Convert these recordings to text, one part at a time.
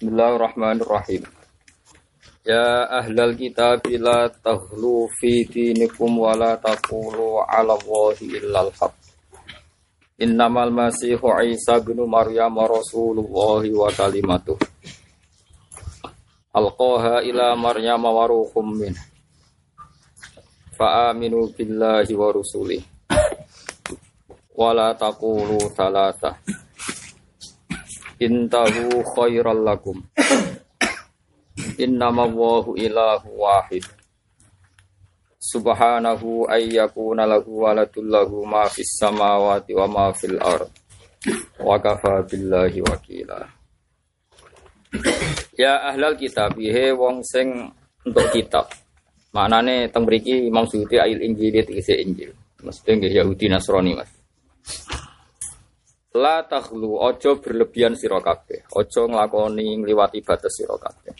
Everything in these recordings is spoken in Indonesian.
Bismillahirrahmanirrahim. Ya ahlal kitab la taghlu fi dinikum wa la taqulu 'ala Allahi illal haq. Innamal masihu Isa bin Maryam rasulullah wa kalimatuh. Alqaha ila Maryam wa ruhum min. Fa aminu billahi wa rusulih. Wa la taqulu thalathah intahu khairal lakum. Innama wahu ilahu wahid. Subhanahu ayyakuna lahu waladul lahu ma fis samawati wa ma fil ard. Wa kafa billahi wakila. Ya ahlal kitab he wong sing untuk kitab. Maknane teng mriki Imam Suyuti ayil Injil tegese Injil. Mesti nggih Yahudi Nasrani Mas La takhlu ojo berlebihan sira kabeh, ojo nglakoni ngliwati batas sira kabeh.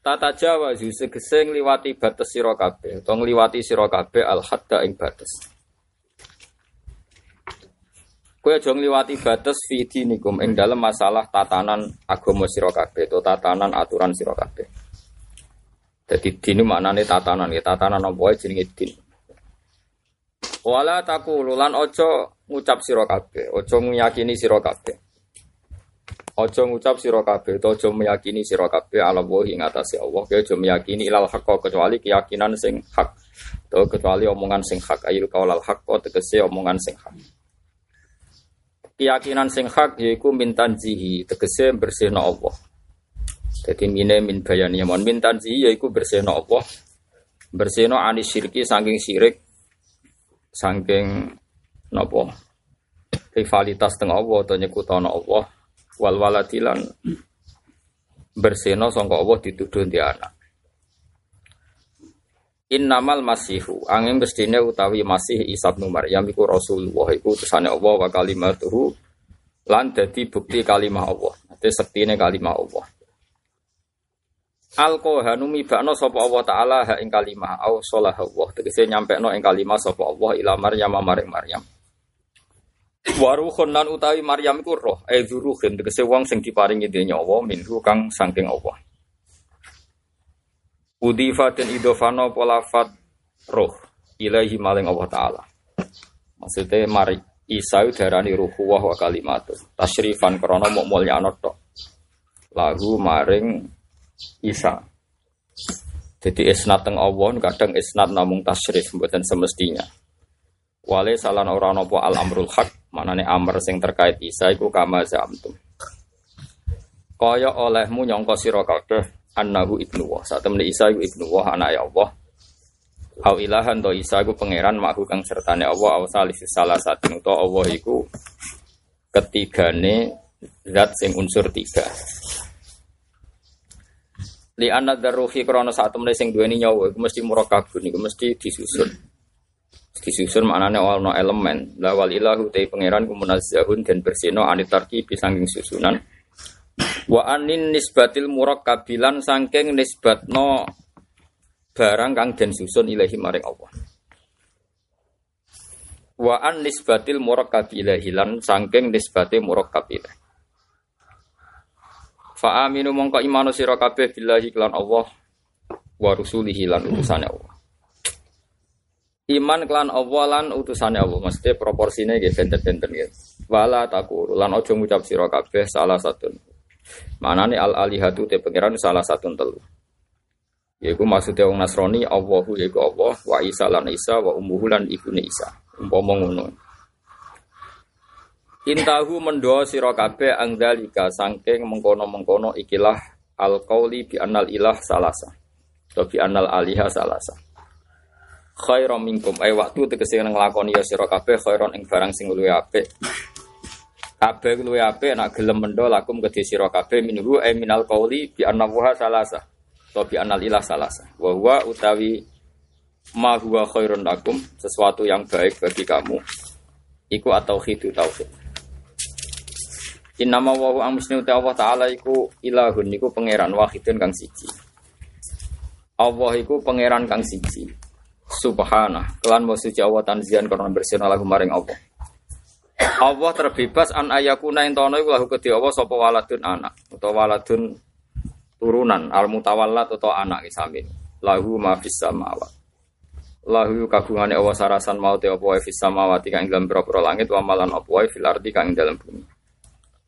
Tata Jawa segese ngliwati batas sira kabeh, utawa ngliwati sira kabeh al hadda ing batas. Kowe aja ngliwati batas fi dinikum ing dalam masalah tatanan agama sira kabeh, utawa tatanan aturan sira kabeh. Jadi din maknane tatanan, ya tatanan apa jenenge din. Wala takulu lan ojo ngucap sira kabeh, aja meyakini sira kabeh. Aja ngucap sira kabeh, aja meyakini sira kabeh ala wa ing atase Allah, aja meyakini ilal haqq kecuali keyakinan sing hak. Atau kecuali omongan sing hak ayil qaulal haqq tegese omongan sing hak. Keyakinan sing hak yaiku mintan zihi, tegese bersihna Allah. Jadi mine min bayani mon mintan zihi yaiku bersihna Allah. Bersihna anis syirki saking syirik saking napa rivalitas teng Allah atau nyekutana Allah wal waladilan berseno sangka Allah dituduh di anak Innamal masihu angin mestine utawi masih Isa bin Maryam iku Rasulullah iku utusane Allah wa kalimatuhu lan dadi bukti kalimah Allah. Dadi sektine kalimah Allah. Alkohanu mibakno sapa Allah taala ha ing kalimah au salah Allah tegese nyampekno ing kalimah sapa Allah ila Maryam maring Maryam. Waruhun lan utawi Maryam iku roh, e zuruhin tegese wong sing diparingi nyawa minhu kang saking Allah. Udifa dan idofano polafat roh ilahi maling Allah Ta'ala. Maksudnya mari Isa darani ruhu wa kalimatun. Tasyrifan krono mau mulia tok. Lagu maring Isa. Jadi isnat teng Allah kadang isnat namung tasyrif mboten semestinya. Wale salan ora nopo al amrul hak, manane amr sing terkait Isa iku kama zamtum. Kaya olehmu nyangka sira kabeh annahu ibnu wa. Saat temne Isa iku ibnu wa anak ya Allah. Au ilahan to Isa iku pangeran makhu kang sertane Allah au salis salah satu to Allah iku ketigane zat sing unsur tiga. Li anak daruhi krono saat temne sing duweni nyawa iku mesti murakabun iku mesti disusun. Disusun maknanya no elemen. Lawal ilahu tei pangeran kumunazzahun dan bersino anitarki bisangking susunan. Wa anin nisbatil murak kabilan sangking nisbatno barang kang den susun ilahi maring Allah. Wa an nisbatil murak kabilahilan sangking nisbati murak kabilah fa aminu mongko imanu sira kabeh billahi klan Allah wa rusulihi lan utusane Allah Iman klan Allah lan utusane Allah, mesti proporsinya gitu benten-benten gitu. Wala taku lan ojo ngucap sira kabeh salah satu. Manane al alihatu te pangeran salah satu telu. Yaiku maksudnya wong Nasrani Allahu yaiku Allah wa Isa lan Isa wa ummuhu lan ibune Isa. Umpama ngono. Intahu mendoa sira kabeh angdalika saking mengkono-mengkono ikilah al qauli bi annal ilah salasa. Atau bi annal aliha salasa. Khairon minkum. Ay waktu tegese nglakoni ya sira kabeh khairon ing barang sing luwih apik. Kabeh luwih apik nak gelem mendo lakum kedhe sira kabeh minhu ay minal qauli bi annahu salasa to bi annal ilah salasa. Wa huwa utawi ma huwa khairun lakum sesuatu yang baik bagi kamu. Iku atau khidu tauhid Innama wa huwa amsni Allah taala iku ilahun iku pangeran wahidun kang siji. Allah iku pangeran kang siji. Subhana kelan mau suci Allah tanzian karena bersihna lagu maring Allah. Allah terbebas an ayakuna entono iku lahu kedhi Allah sapa waladun anak. Utawa waladun turunan al mutawallat utawa anak isamin lahu ma fis samawat. Lahu kagungane Allah sarasan mau te apa fis samawati kang dalam pira langit wa malan apa fil ardi kang dalam bumi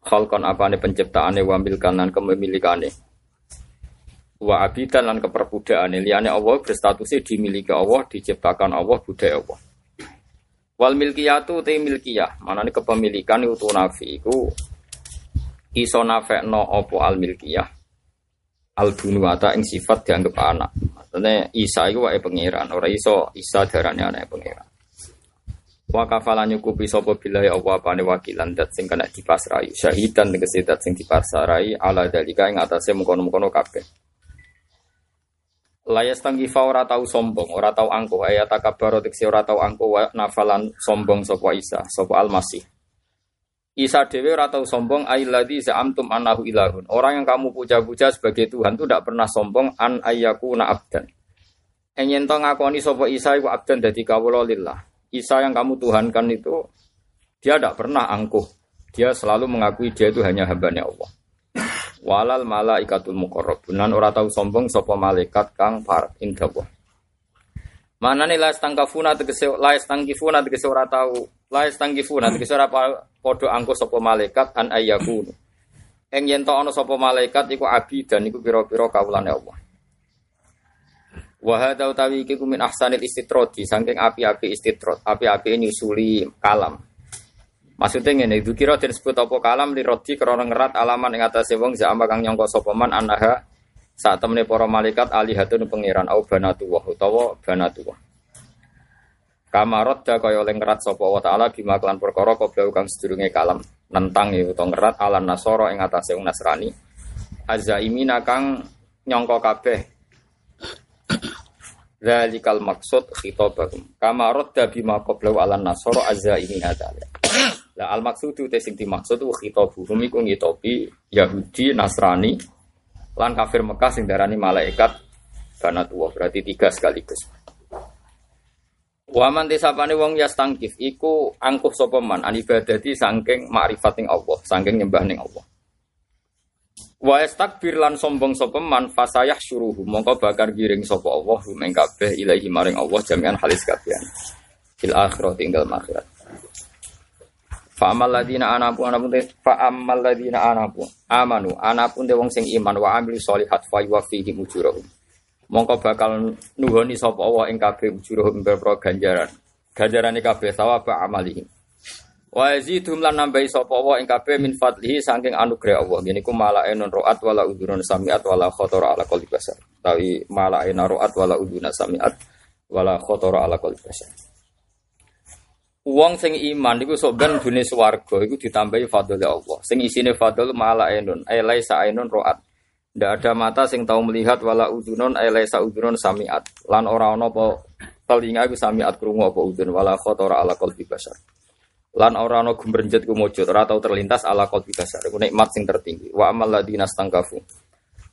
khalqan apane penciptaane wa milkan lan kepemilikane wa abidan lan keperbudakane liyane Allah berstatusnya dimiliki Allah diciptakan Allah budaya Allah Wal milkiyatu te milkiyah, manane kepemilikan itu nafi iku iso nafekno opo al milkiyah. Al bunuwata ing sifat dianggap anak. Maksudnya Isa iku wae pangeran, ora iso Isa darane anak pangeran. Wa kafalan nyukupi sapa billahi apa apane wakilan dat sing kena dipasrai. Syahidan tegese dat sing dipasrai ala dalika ing atase mengkono-mengkono kabeh. Layas tanggifa ora tau sombong, ora tau angkuh, ayat takabaro tiksi ora tau angkuh, nafalan sombong sopo Isa, sopo Al-Masih. Isa dewe ora tau sombong, ailadi za'amtum anahu ilahun. Orang yang kamu puja-puja sebagai Tuhan itu tidak pernah sombong, an ayyaku na abdan. Enyen to ngakoni sopo Isa iku abdan dadi kawula lillah. Isa yang kamu tuhankan itu, dia tidak pernah angkuh. Dia selalu mengakui dia itu hanya hambanya Allah walal malaikatul muqarrabun lan ora tau sombong sapa malaikat kang par indah Mana nih la stangkafuna tegese la stangkifuna tegese ora tau la stangkifuna tegese ora padha angko sapa malaikat an ayyakun. Eng yen ana sapa malaikat iku abi dan iku pira-pira kawulane Allah. Wa hadza utawi iku min ahsanil istitrodi saking api-api istitrod, api-api nyusuli kalam. Maksudnya ngene, itu kira disebut apa kalam di roti krana ngerat alaman ing atase wong zama kang nyangka sapa man anaha saat temene para malaikat alihatun pangeran au banatu wa utawa banatu wa. Kamarot da kaya oleh ngerat sapa wa taala bima kelan perkara kobra kang sedurunge kalam nentang ya utawa ngerat alan nasara ing atase wong Nasrani. Azaimina kang nyangka kabeh Zalikal maksud khitabahum. Kamarot da bima qabla alan nasara azaimina dzalik. Lah al maksudu te sing dimaksud ku khitabuhum iku ngitopi Yahudi, Nasrani lan kafir Mekah sing darani malaikat tua berarti tiga sekaligus. Waman tisapane wong yastangkif iku angkuh sapa man an ibadati saking makrifating Allah, saking nyembah ning Allah. Wa istakbir lan sombong sapa man fasayah syuruhu mongko bakar giring sapa Allah ing kabeh ilahi maring Allah jami'an halis kabeh. Fil akhirat tinggal akhirat. Fa amal ladina anapu anapun te fa amal ladina amanu anapun te wong sing iman wa amil sholihat fa yuwafihi ujurahum. Mongko bakal nuhoni sapa Allah ing kabeh ujurahum berpro ganjaran. Ganjarane kabeh sawaba amalihim. Wa yazidhum lan nambahi sapa Allah ing kabeh min fadlihi saking anugerah Allah. Ngene iku malae non roat wala udurun samiat wala khatara ala qalbi basar. Tawi malae roat wala uduna samiat wala khatara ala qalbi basar. Uang sing iman iku sok ben dunia swarga iku ditambahi fadl Allah. Sing isine fadl mala ainun, ay laisa ainun roat. Ndak ada mata sing tahu melihat wala udunun ay laisa udunun samiat. Lan ora ana apa telinga iku samiat krungu apa udun wala khatara ala qalbi basar. Lan ora ana gumrenjet ku mujud, ora tau terlintas ala qalbi basar. Iku nikmat sing tertinggi. Wa amal ladina stangkafu.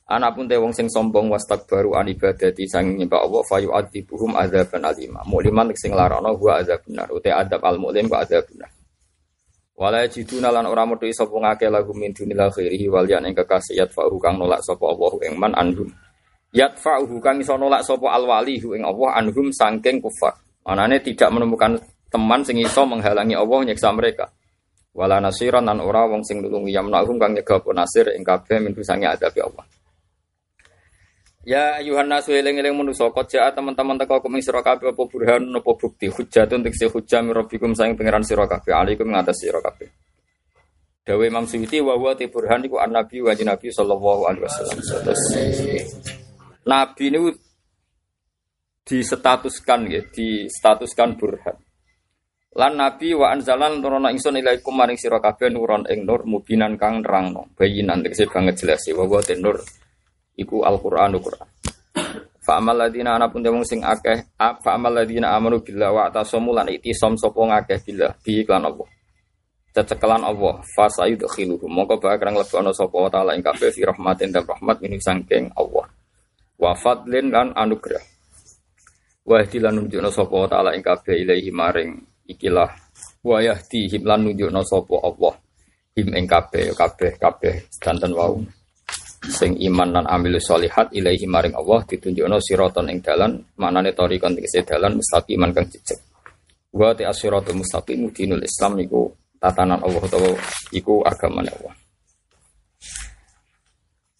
Anak pun wong sing sombong wastak baru an ibadati sang nyembah Allah fayu adibuhum adzaban alima. Mukliman sing larono gua adzab benar. Ute adab al muklim wa adzab benar. Wala jiduna lan ora metu sapa ngake lagu min dunil khairihi wal yan ing kekasih yatfa'u kang nolak sapa Allah ing man anhum. Yatfa'u kang iso nolak sapa al wali ing Allah anhum sangking kufar. Manane tidak menemukan teman sing iso menghalangi Allah nyiksa mereka. Wala nasiran lan ora wong sing nulungi yamnahum kang nyegah nasir ing kabeh min sange adab Allah. Ya ayuhan nasu eling-eling manusa jaa teman-teman teko kuming sira kabeh apa burhan apa bukti hujatun tekse hujjah mirabbikum saing pangeran sira kabeh alaikum ngatas sira kabeh. Dawe Imam Suyuti wa huwa ti burhan iku an-nabi wa nabi sallallahu alaihi wasallam. Nabi niku disetatuskan ya, disetatuskan burhan. Lan nabi wa anzalan nurono ingsun ilaikum maring sira kabeh nuron ing nur mubinan kang nerangno bayinan tekse banget jelas ya wa huwa nur iku Al-Qur'anu Qur'an. Fa amal ladina ana pun demung sing akeh, fa amal ladina amanu billah wa atasamu lan itisam sapa ngakeh billah bi iklan Allah. Cecekelan Allah, fa sayudkhiluhum. Mongko bakal nglebokno sapa wa taala ing kabeh fi rahmatin dan rahmat min sangking Allah. Wa fadlin lan anugerah. Wa ihdilan nunjukna sapa wa taala ing kabeh ilahi maring ikilah. Wa yahdihim lan nunjukna sapa Allah. Him ing kabeh kabeh kabeh danten wau. Sing iman lan amilu solihat ilaihi maring Allah ditunjukno siraton ing dalan manane tariqon tegese dalan mustaqiman kang jejeg. Wa ta asiratul mustaqim dinul islam iku tatanan Allah utawa iku agamane Allah.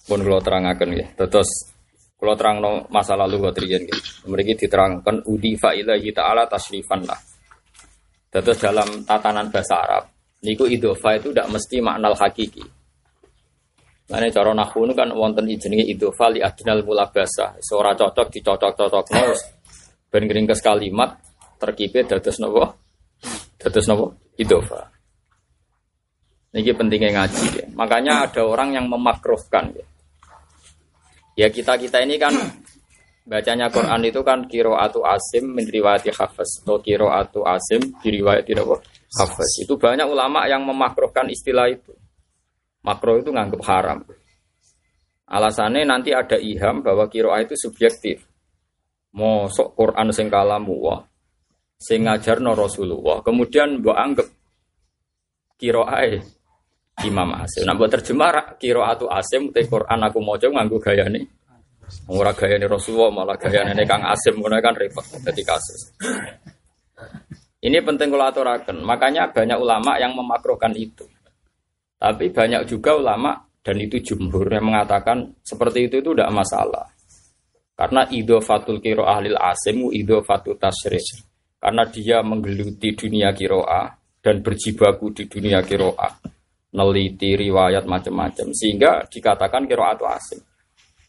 Pun kula terangaken nggih. Terus kula terangno masa lalu kok riyen mriki diterangkan udi fa ilahi taala tasrifan lah terus dalam tatanan bahasa Arab niku idofa itu tidak mesti makna hakiki Nah, cara nahu kan wonten jenenge idofa li adnal mulabasa. Seora cocok dicocok-cocokno ben ke kalimat terkipe dados napa? Dados napa? Idofa. Ini pentingnya ngaji ya. Makanya ada orang yang memakruhkan ya. Ya kita kita ini kan bacanya Quran itu kan kiro atu asim menriwati hafaz atau kiro atu asim diriwayati hafaz. Itu banyak ulama yang memakruhkan istilah itu. Makro itu nganggap haram. Alasannya nanti ada iham bahwa kiroah itu subjektif. Mosok Quran sing kalamu wah, sing ngajar no Rasulullah. Kemudian mbok anggap kiroah Imam Asim. Nah, buat terjemah kiroah itu Asim, te Quran aku mau coba nganggu gaya nih. Ora gaya nih Rasulullah malah gaya nih Kang Asim, mulai kan repot jadi kasus. Ini penting kalau aturakan. Makanya banyak ulama yang memakrokan itu. Tapi banyak juga ulama dan itu jumhur yang mengatakan seperti itu itu tidak masalah. Karena fatul kiro ahlil asimu fatul tasrih. Karena dia menggeluti dunia kiroah dan berjibaku di dunia kiroah. Neliti riwayat macam-macam. Sehingga dikatakan kiroah itu asim.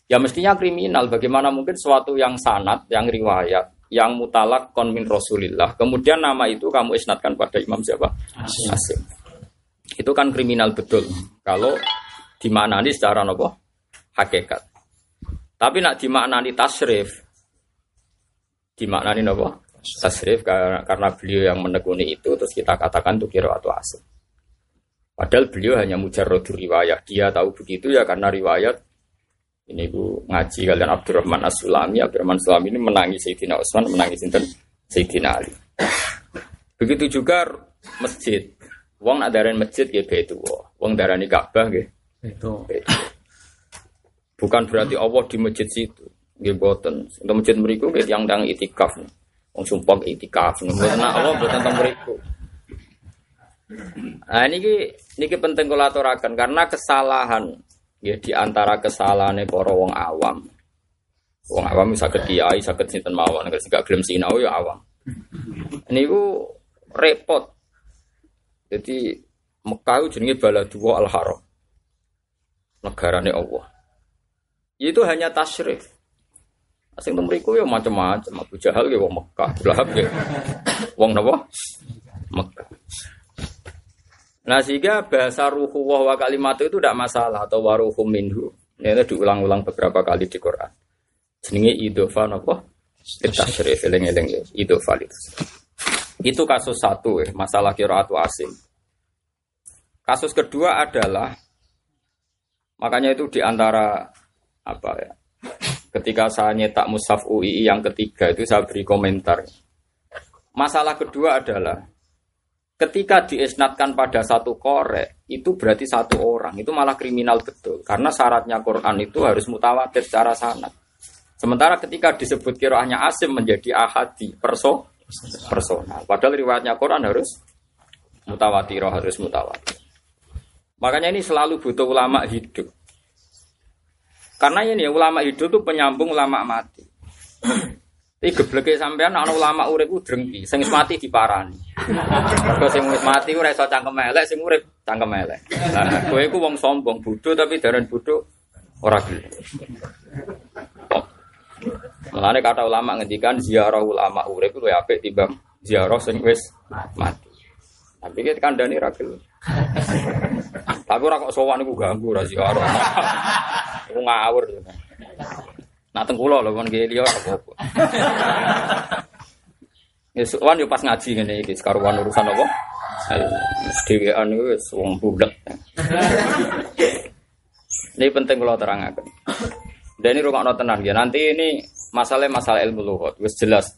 Ya mestinya kriminal. Bagaimana mungkin suatu yang sanat, yang riwayat, yang mutalak konmin rasulillah. Kemudian nama itu kamu isnatkan pada imam siapa? Asim. asim. Itu kan kriminal betul. Kalau dimaknani secara nopo hakikat. Tapi nak dimaknani tasrif, dimaknani nopo tasrif karena, karena beliau yang menekuni itu terus kita katakan itu kira atau asal. Padahal beliau hanya mujarrodur riwayat. Dia tahu begitu ya karena riwayat ini bu ngaji kalian Abdurrahman As-Sulami. Abdurrahman As-Sulami ini menangis Sayyidina Utsman, menangis Sayyidina Ali. Begitu juga masjid. Wong nak masjid nggih betu. Wong darani Ka'bah nggih. Itu. Bukan berarti Allah di masjid situ. Nggih boten. Untuk masjid mriku nggih yang dang itikaf. Wong sumpah itikaf. Mboten Allah boten teng mriku. Nah ini niki penting kula aturaken karena kesalahan ya di antara kesalahan para wong awam. Wong awam saged kiai, saged sinten mawon, nek gak sinau ya awam. Niku repot jadi Mekah itu jenenge dua al Haram. Negarane Allah. Itu hanya tasrif. Asing temriku ya macam-macam. Abu Jahal ya wong Mekah, Lahab ya wong napa? Nah sehingga bahasa ruhu wa kalimat itu tidak masalah atau waruhu minhu. Ini diulang-ulang beberapa kali di Quran. Jenenge idofa napa? Tasrif eling-eling ya. Idofa itu. Itu kasus satu ya, masalah kiraatu asim. Kasus kedua adalah makanya itu di antara apa ya? Ketika saya nyetak Musaf UI yang ketiga itu saya beri komentar. Masalah kedua adalah ketika diisnatkan pada satu korek itu berarti satu orang itu malah kriminal betul karena syaratnya Quran itu harus mutawatir secara sanad. Sementara ketika disebut kiroahnya asim menjadi ahadi perso personal. Padahal riwayatnya Quran harus mutawatir, harus mutawatir. Makanya ini selalu butuh ulama hidup. Karena ini ulama hidup itu penyambung ulama mati. Ini gebleke sampean ana ulama urip ku drengki, sing mati diparani. Mergo sing wis mati ora iso cangkem elek, sing urip cangkem elek. Nah, kowe iku sombong, bodho tapi daran bodho ora gelem. Mulane kata ulama ngendikan ziarah ulama urip itu apik timbang ziarah sing wis mati. Tapi kita kandani ra gelem. Tapi ora kok sowan iku ganggu ra ziarah. Iku ngawur. Nak teng kula lho kon nggih liya apa-apa. Ya yo pas ngaji ngene iki sekaruan urusan apa? Dhewean iku wis wong budak. Ini penting kalau terangkan. Dan ini rumah tenan ya. Nanti ini masalah masalah ilmu luhut, wis jelas.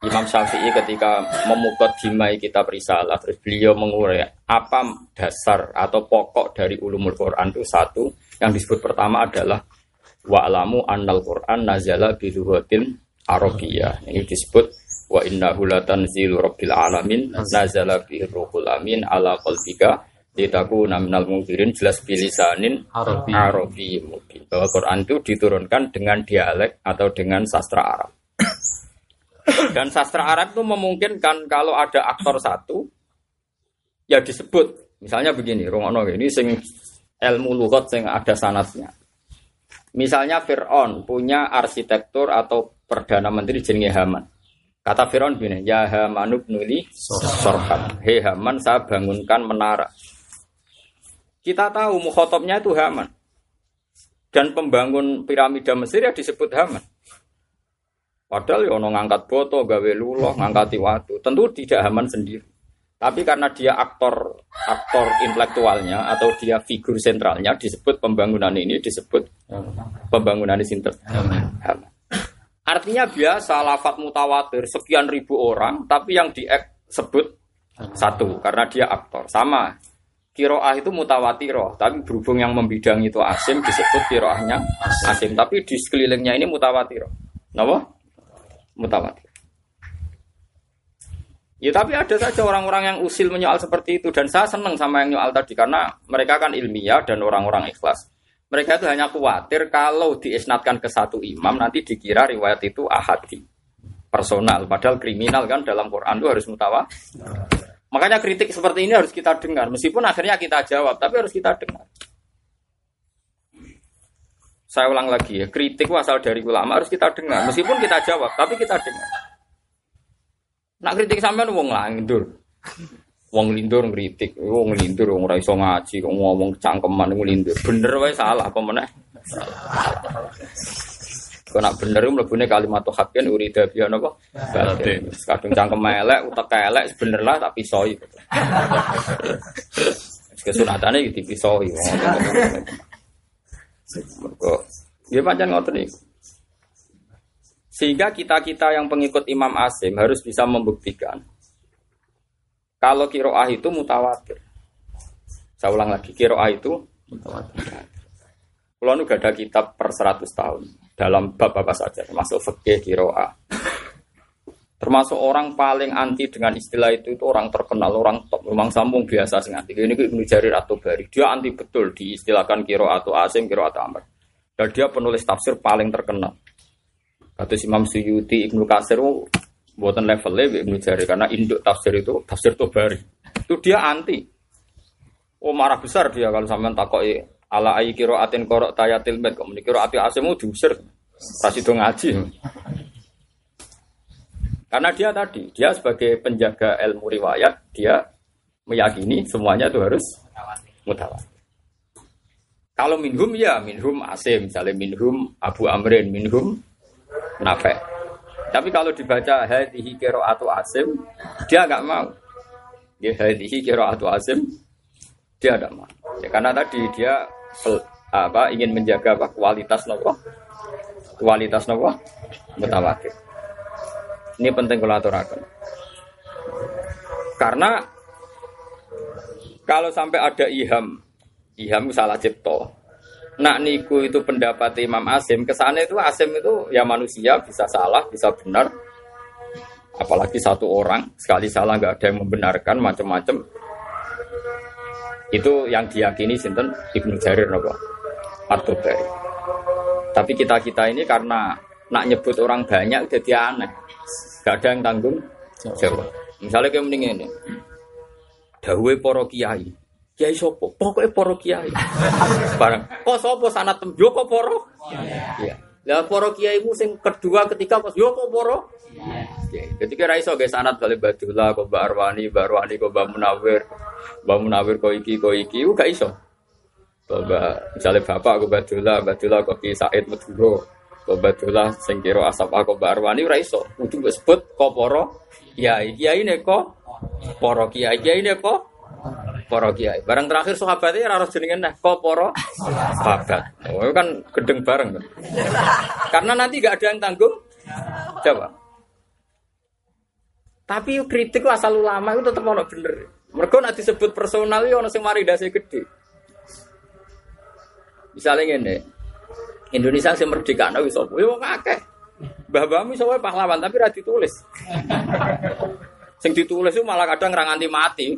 Imam Syafi'i ketika memukot dimai kitab risalah terus beliau mengurai apa dasar atau pokok dari ulumul Quran itu satu yang disebut pertama adalah wa'lamu annal Quran nazala bi lughatil Arabiyah. Ini disebut wa innahu latanzilu rabbil alamin nazala bi ruhul amin ala qalbika litakuna minal munzirin jelas bilisanin Arabi. Arabi mungkin bahwa Quran itu diturunkan dengan dialek atau dengan sastra Arab. Dan sastra Arab itu memungkinkan kalau ada aktor satu ya disebut misalnya begini, rungono ini sing ilmu lughat sing ada sanatnya. Misalnya Fir'aun punya arsitektur atau perdana menteri jenenge Haman. Kata Fir'aun begini, ya Hamanub nuli sorham. Hei Haman, saya bangunkan menara. Kita tahu mukhotobnya itu Haman. Dan pembangun piramida Mesir ya disebut Haman. Padahal ya ngangkat boto, gawe luloh, ngangkati watu. Tentu tidak Haman sendiri. Tapi karena dia aktor aktor intelektualnya atau dia figur sentralnya disebut pembangunan ini disebut pembangunan sinter. Artinya biasa lafat mutawatir sekian ribu orang tapi yang disebut satu karena dia aktor. Sama kiroah itu mutawatiroh tapi berhubung yang membidang itu asim disebut kiroahnya asim tapi di sekelilingnya ini mutawatiroh. Kenapa? Mutawatir. Ya tapi ada saja orang-orang yang usil menyoal seperti itu dan saya senang sama yang nyoal tadi karena mereka kan ilmiah dan orang-orang ikhlas. Mereka itu hanya khawatir kalau diisnatkan ke satu imam nanti dikira riwayat itu ahadi personal padahal kriminal kan dalam Quran itu harus mutawa. Makanya kritik seperti ini harus kita dengar meskipun akhirnya kita jawab tapi harus kita dengar. Saya ulang lagi ya, kritik asal dari ulama harus kita dengar meskipun kita jawab tapi kita dengar. Nak kritik sampean wong lindur. Wong lindur ngritik, wong lindur wong ora iso ngaji, kok ngomong cangkeman wong lindur. Bener wae salah apa meneh? Kok nak bener iku mlebune kalimat haqqin urida biya napa? Batin. Kadung cangkem elek, utek elek bener lah tak pisoi. Kesunatane iki dipisoi. Mergo ya pancen ngoten niku. Sehingga kita-kita yang pengikut Imam Asim harus bisa membuktikan kalau kiroah itu mutawatir. Saya ulang lagi, kiroah itu mutawatir. Kalau nu ada kitab per 100 tahun dalam bab apa saja, termasuk fikih kiroah. Termasuk orang paling anti dengan istilah itu itu orang terkenal, orang top, memang sambung biasa sing. Ini Ibnu Jarir atau Bari, dia anti betul diistilahkan kiro atau asim, kiro atau amr. Dan dia penulis tafsir paling terkenal. Kata Imam Suyuti, Ibnu Kasir, oh, buatan levelnya Ibnu Jarir karena induk tafsir itu tafsir Tobari. Itu dia anti. Oh marah besar dia kalau sampean takoi ala ayi kiro atin korok tayatil med kok menikiro ati asemu diusir. Rasido ngaji. Karena dia tadi, dia sebagai penjaga ilmu riwayat, dia meyakini semuanya itu harus mutawatir. Kalau minhum ya minhum asim, misalnya minhum Abu Amrin, minhum Nafe. Tapi kalau dibaca hadhihi atau asim, dia nggak mau. Ya hadhihi atau asim, dia nggak mau. Ya, karena tadi dia apa ingin menjaga apa, kualitas nopo, kualitas nopo mutawatir. Ini penting kalau aturakan. Karena kalau sampai ada iham, iham salah cipto. Nak niku itu pendapat Imam Asim, kesannya itu Asim itu ya manusia bisa salah, bisa benar. Apalagi satu orang sekali salah nggak ada yang membenarkan macam-macam. Itu yang diyakini sinten Ibnu Jarir nopo atau Tapi kita kita ini karena nak nyebut orang banyak jadi aneh. Gak ada yang tanggung jawab. Misalnya kayak mending ini. Dawe poro kiai. Kiai sopo? Pokoknya poro kiai. Barang. Kok sopo sanat tem? Yo kok poro? Iya. Lah poro kiai mu sing kedua ketiga pas yo kok poro? Iya. Jadi kira iso guys sanat balik Badullah, kok Mbak Arwani, Mbak Arwani, kok Mbak Munawir, Mbak Munawir kok iki, kok iki, gak iso. Mbak misalnya bapak kok Badullah, Badullah kok Ki Said Maduro, Kobatullah sing kira asap aku barwani ora iso. Kudu sebut kok para kiai. Kiai ne kok para kiai. Kiai ne kok para kiai. Barang terakhir sahabatnya ora harus jenengan nah kok para sahabat. Oh kan gedeng bareng kan. Karena nanti gak ada yang tanggung jawab. Tapi kritik asal ulama itu tetap ono bener. Mereka nanti disebut personal itu ono sing mari dasi gede. Misalnya ini, Indonesia sing merdeka nah wis apa? Yo akeh. Mbah-mbahmu iso pahlawan tapi ra ditulis. sing ditulis itu malah kadang ra nganti mati.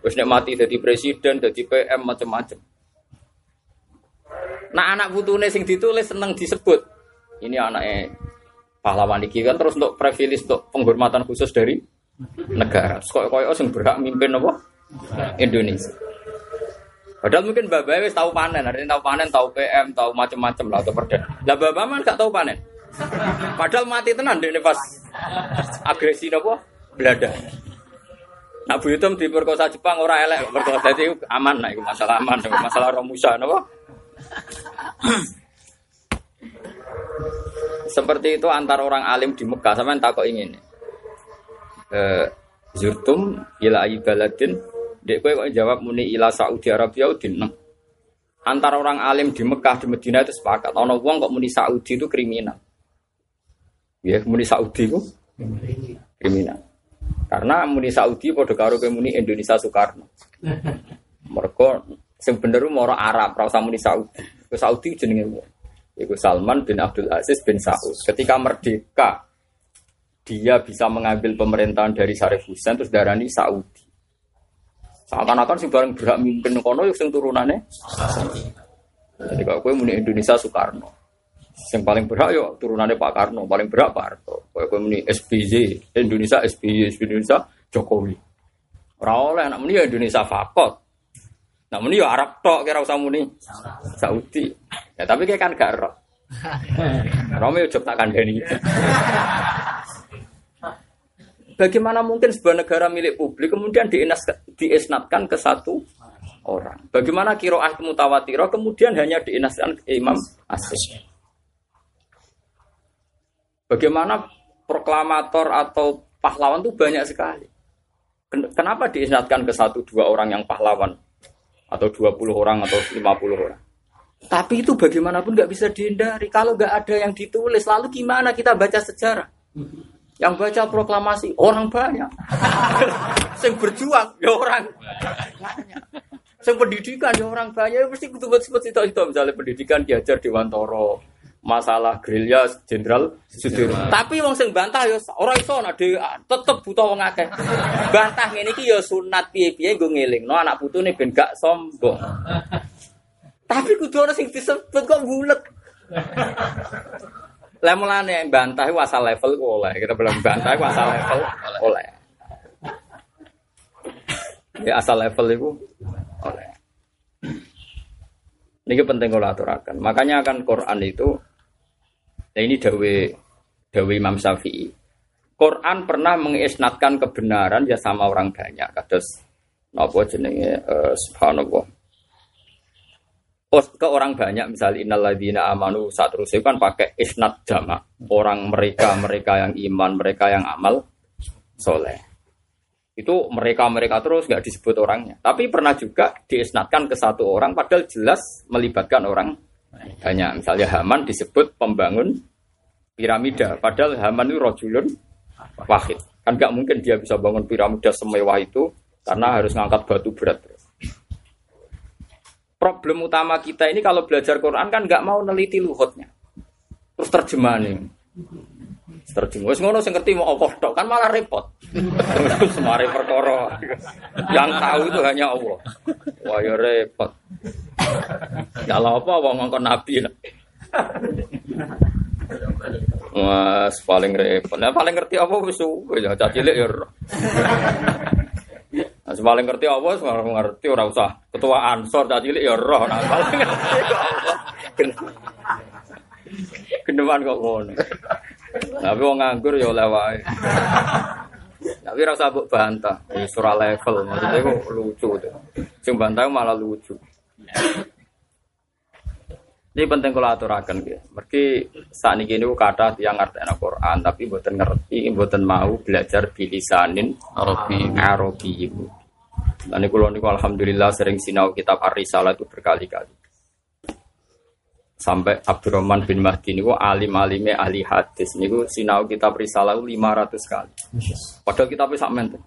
Wis nek mati jadi presiden, jadi PM macam-macam. Nah anak putune sing ditulis seneng disebut. Ini anaknya pahlawan iki kan terus untuk privilege untuk penghormatan khusus dari negara. Kok koyo sing berhak mimpin apa? Indonesia. Padahal mungkin bapak wis tahu panen, hari tahu panen, tahu PM, tahu macam-macam lah atau perdana. Lah bapak man gak tahu panen. Padahal mati tenan deh pas agresi apa? Belanda. Bu Yutum diperkosa Jepang ora elek, perkosa itu aman, nah itu masalah aman, masalah Romusa, napa? Seperti itu antar orang alim di Mekah sama yang takut ingin. Eh, zurtum ila baladin Dek kowe kok jawab muni ila Saudi Arabia udin. Antara orang alim di Mekah di Medina itu sepakat. Ono wong kok muni Saudi itu kriminal. Ya, muni Saudi itu kriminal. Karena muni Saudi pada karo muni Indonesia Soekarno. Mereka sing bener mau Arab, ora usah muni Saudi. Ke Saudi jenenge wong. Iku Salman bin Abdul Aziz bin Saud. Ketika merdeka, dia bisa mengambil pemerintahan dari Syarif Hussein terus darani Saudi. Seakan-akan sih bareng berhak mimpin kono yuk sing turunannya. Jadi kalau gue muni Indonesia Soekarno. Yang paling berhak yuk turunannya Pak Karno, paling berhak Pak Harto. Gue muni SBY, Indonesia SBY, Indonesia Jokowi. Ora oleh anak muni ya Indonesia Fakot. Namun ya Arab tok kira usah muni Saudi. Ya tapi kayak kan gak roh. Romeo jok tak kandani. Bagaimana mungkin sebuah negara milik publik kemudian diesnatkan ke satu orang? Bagaimana kiroah mutawatiro kemudian hanya dienaskan ke Imam Asyik? Bagaimana proklamator atau pahlawan itu banyak sekali. Kenapa diesnatkan ke satu dua orang yang pahlawan? atau 20 orang atau 50 orang. Tapi itu bagaimanapun nggak bisa dihindari. Kalau nggak ada yang ditulis, lalu gimana kita baca sejarah? Yang baca proklamasi orang banyak. Yang berjuang ya orang banyak. Yang pendidikan ya orang banyak. Ya mesti kutu sebut itu itu misalnya pendidikan diajar di Wantoro, masalah gerilya jenderal Sudirman. Tapi wong sing bantah ya ora iso nek tetep buta wong akeh. Bantah ngene iki ya sunat piye-piye nggo ngelingno anak putune ben gak sombong. Tapi kudu ana sing disebut kok bulet. Lah mulane bantah iku asal level ku oleh. Kita belum bantah iku asal level oleh. Ya asal level itu oleh. Ini penting kalau aturakan. Makanya akan Quran itu Nah ini dawe dawe Imam Syafi'i. Quran pernah mengisnatkan kebenaran ya sama orang banyak. Kados napa jenenge uh, subhanallah. Oh, ke orang banyak misalnya innalladzina amanu saat terus kan pakai isnat jama orang mereka mereka yang iman mereka yang amal soleh itu mereka mereka terus nggak disebut orangnya tapi pernah juga diisnatkan ke satu orang padahal jelas melibatkan orang banyak misalnya Haman disebut pembangun piramida, padahal Haman itu rojulun wahid. Kan nggak mungkin dia bisa bangun piramida semewah itu karena harus ngangkat batu berat. Problem utama kita ini kalau belajar Quran kan nggak mau neliti luhutnya. Terus terjemahannya. Terjemah. Wes ngono sing ngerti mau Allah tok kan malah repot. Semari perkara. Yang tahu itu hanya Allah. Wah ya repot. Kalau apa wong ngongkon nabi. Mas paling repot. Nah, paling ngerti apa wis ya cacilik ya. Nah, paling ngerti apa wis ngerti ora usah ketua ansor cacilik ya roh. Nah, paling ngerti apa. Geneman kok ngono. Tapi wong nganggur ya oleh wae. Tapi rasa mbok bantah, surah level maksudnya kok lucu tuh. Sing bantah malah lucu. Ini penting kalau aturakan gitu. Mergi saat ini gini kata yang ngerti Quran tapi buatan ngerti, buatan mau belajar bilisanin Arabi Arabi ibu. Dan kalau niku alhamdulillah sering sinau kitab Ar-Risalah itu berkali-kali. Sampai Abdurrahman bin Mahdi niku alim alime ahli hadis niku sinau kitab risalah 500 kali. Padahal kita bisa menten.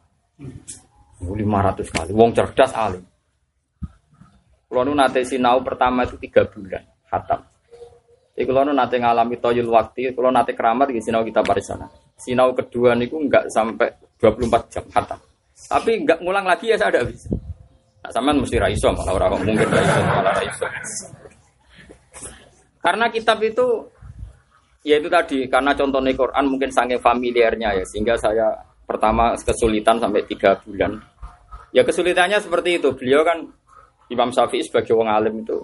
500 kali. Wong cerdas alim. Kalau nu nate sinau pertama itu tiga bulan, khatam. Jadi kalau nu nate ngalami toyul waktu, kalau nate keramat di sinau kita parisana. Sinau kedua niku enggak sampai 24 jam khatam. Tapi enggak ngulang lagi ya saya ada bisa. Nah, sama mesti raiso malah orang mungkin raiso malah raiso. Karena kitab itu ya itu tadi karena contohnya Quran mungkin sangat familiarnya ya sehingga saya pertama kesulitan sampai tiga bulan. Ya kesulitannya seperti itu. Beliau kan Imam Syafi'i sebagai orang alim itu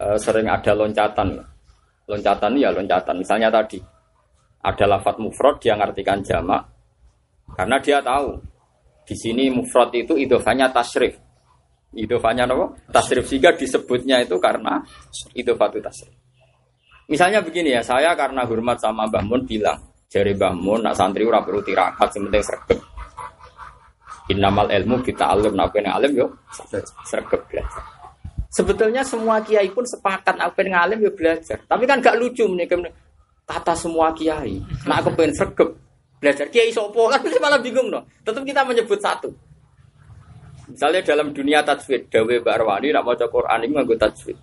uh, sering ada loncatan. Loncatan ya loncatan. Misalnya tadi ada lafat mufrad dia ngartikan jamak karena dia tahu di sini mufrad itu idofanya tasrif. Idofanya apa? Tasrif sehingga disebutnya itu karena idofatu tasrif. Misalnya begini ya, saya karena hormat sama Mbah Mun bilang, jari Mbah Mun, nak santri ora perlu tirakat, sementing sregep. Innamal ilmu kita alim, nak yang alim yo sregep belajar. Sebetulnya semua kiai pun sepakat apa yang alim yo belajar. Tapi kan gak lucu nih kata semua kiai. Nak aku pengen sregep belajar kiai sopo kan malah bingung no. Tetap kita menyebut satu. Misalnya dalam dunia tajwid, Dawe Mbak Arwani nak maca Quran ini nganggo tajwid.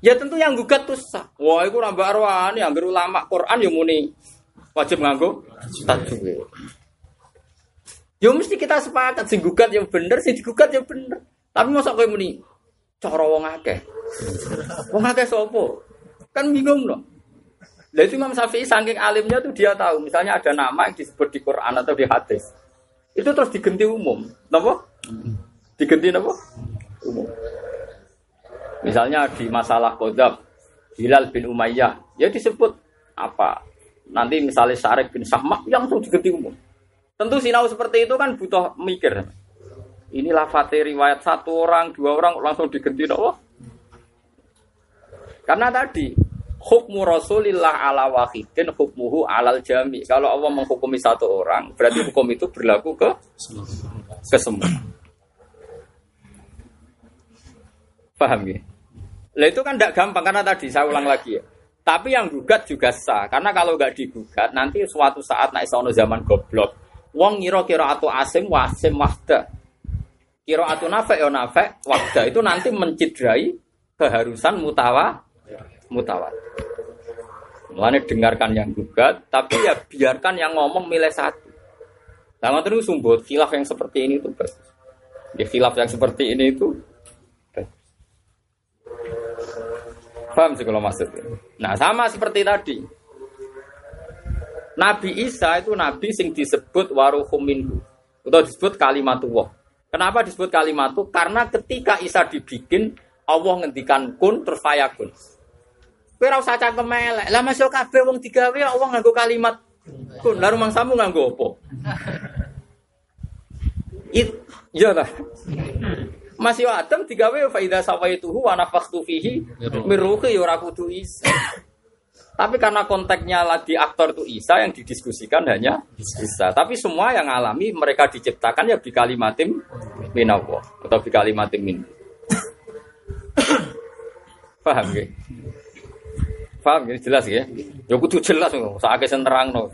Ya tentu yang gugat tuh sah. Wah, itu Mbak Arwani yang ulama Quran yang muni wajib nganggo tajwid. Ya mesti kita sepakat sing gugat yang bener, sing digugat yang bener. Tapi masa kowe muni cara wong akeh. Wong akeh sapa? Kan bingung loh. Lah itu Imam Syafi'i saking alimnya tuh dia tahu, misalnya ada nama yang disebut di Quran atau di hadis. Itu terus diganti umum. Napa? Diganti napa? Umum. Misalnya di masalah kodab, Hilal bin Umayyah, ya disebut apa? Nanti misalnya Syarif bin Sahmak yang langsung diganti umum. Tentu sinau seperti itu kan butuh mikir. Ini lafate riwayat satu orang, dua orang langsung diganti Allah. Karena tadi hukmu Rasulillah ala wahidin hukmuhu alal jami. Kalau Allah menghukumi satu orang, berarti hukum itu berlaku ke ke semua. Paham ya? Lah itu kan tidak gampang karena tadi saya ulang lagi ya. Tapi yang gugat juga sah karena kalau nggak digugat nanti suatu saat naik sono zaman goblok Wong ngira kira atu asim wasim wahda. Kira atu nafek ya nafek wahda itu nanti mencidrai keharusan mutawa mutawa. Mulane dengarkan yang gugat, tapi ya biarkan yang ngomong milih satu. Nah, terus sumbut khilaf yang seperti ini itu bagus. Ya khilaf yang seperti ini itu Paham sih kalau maksudnya. Nah sama seperti tadi. Nabi Isa itu nabi sing disebut waruhum minhu atau disebut kalimatullah. Kenapa disebut kalimat itu? Karena ketika Isa dibikin Allah ngendikan kun terus fayakun. Kowe ora usah cangkem elek. Lah masuk kabeh wong digawe Allah nganggo kalimat kun. Lah rumang samu nganggo apa? It, iya lah. Masih Adam digawe fa idza sawaituhu wa nafakhtu fihi min ruhi ya ora kudu Isa. Tapi karena konteksnya lagi aktor itu Isa yang didiskusikan hanya Isa. Tapi semua yang alami mereka diciptakan ya di kalimatim minallah atau di kalimatim min. Paham ya? Paham ya? Jelas ya? Ya kudu jelas kok. Saake sing terangno.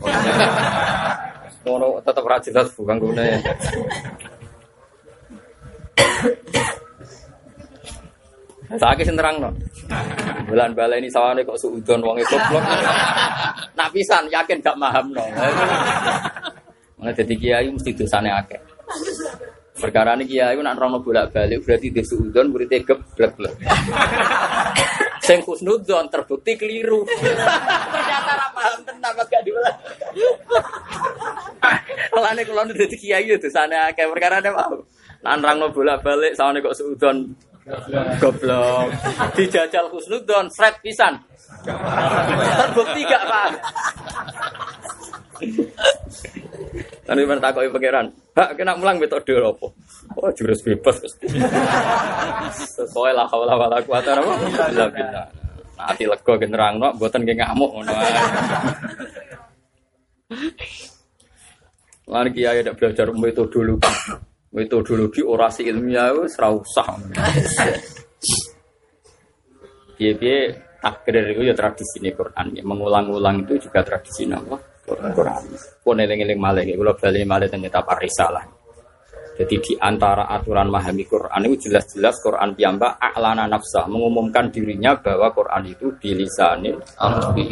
Ngono tetep ra jelas bukan gune. Saiki sing terangno. Bulan baleni sawane kok suudon wong itu blok. Nak pisan yakin gak mahamno. Mana jadi kiai mesti dosane akeh. Perkara ini kiai nak rono bolak-balik berarti dia suudon berarti geblek-blek. Sing khusnudon terbukti keliru. Ternyata ra paham tenan gak diulang. Lane kula dadi kiai itu sana akeh perkara ne. Nak rono bolak-balik sawane kok suudon Goblok. Dijajal Husnudon, sret pisan. Terbukti gak, Pak? Nanti mana takoki pangeran. Hak kena mulang metode apa? Oh, jurus bebas. Sesuai lah hawla wala quwata illa billah. Nah, ati lega gen nerangno, mboten nggih ngamuk ngono ae. Lan kiai ada belajar metodologi metodologi orasi ilmiah wis ora usah. Piye-piye takdir itu ya tradisi ini Quran. Ya. Mengulang-ulang itu juga tradisi apa? Quran. Pun eling-eling malih, kalau balik malih ternyata parisalah. Jadi di antara aturan memahami Quran itu jelas-jelas Quran piyambak aklana nafsa mengumumkan dirinya bahwa Quran itu bilisanin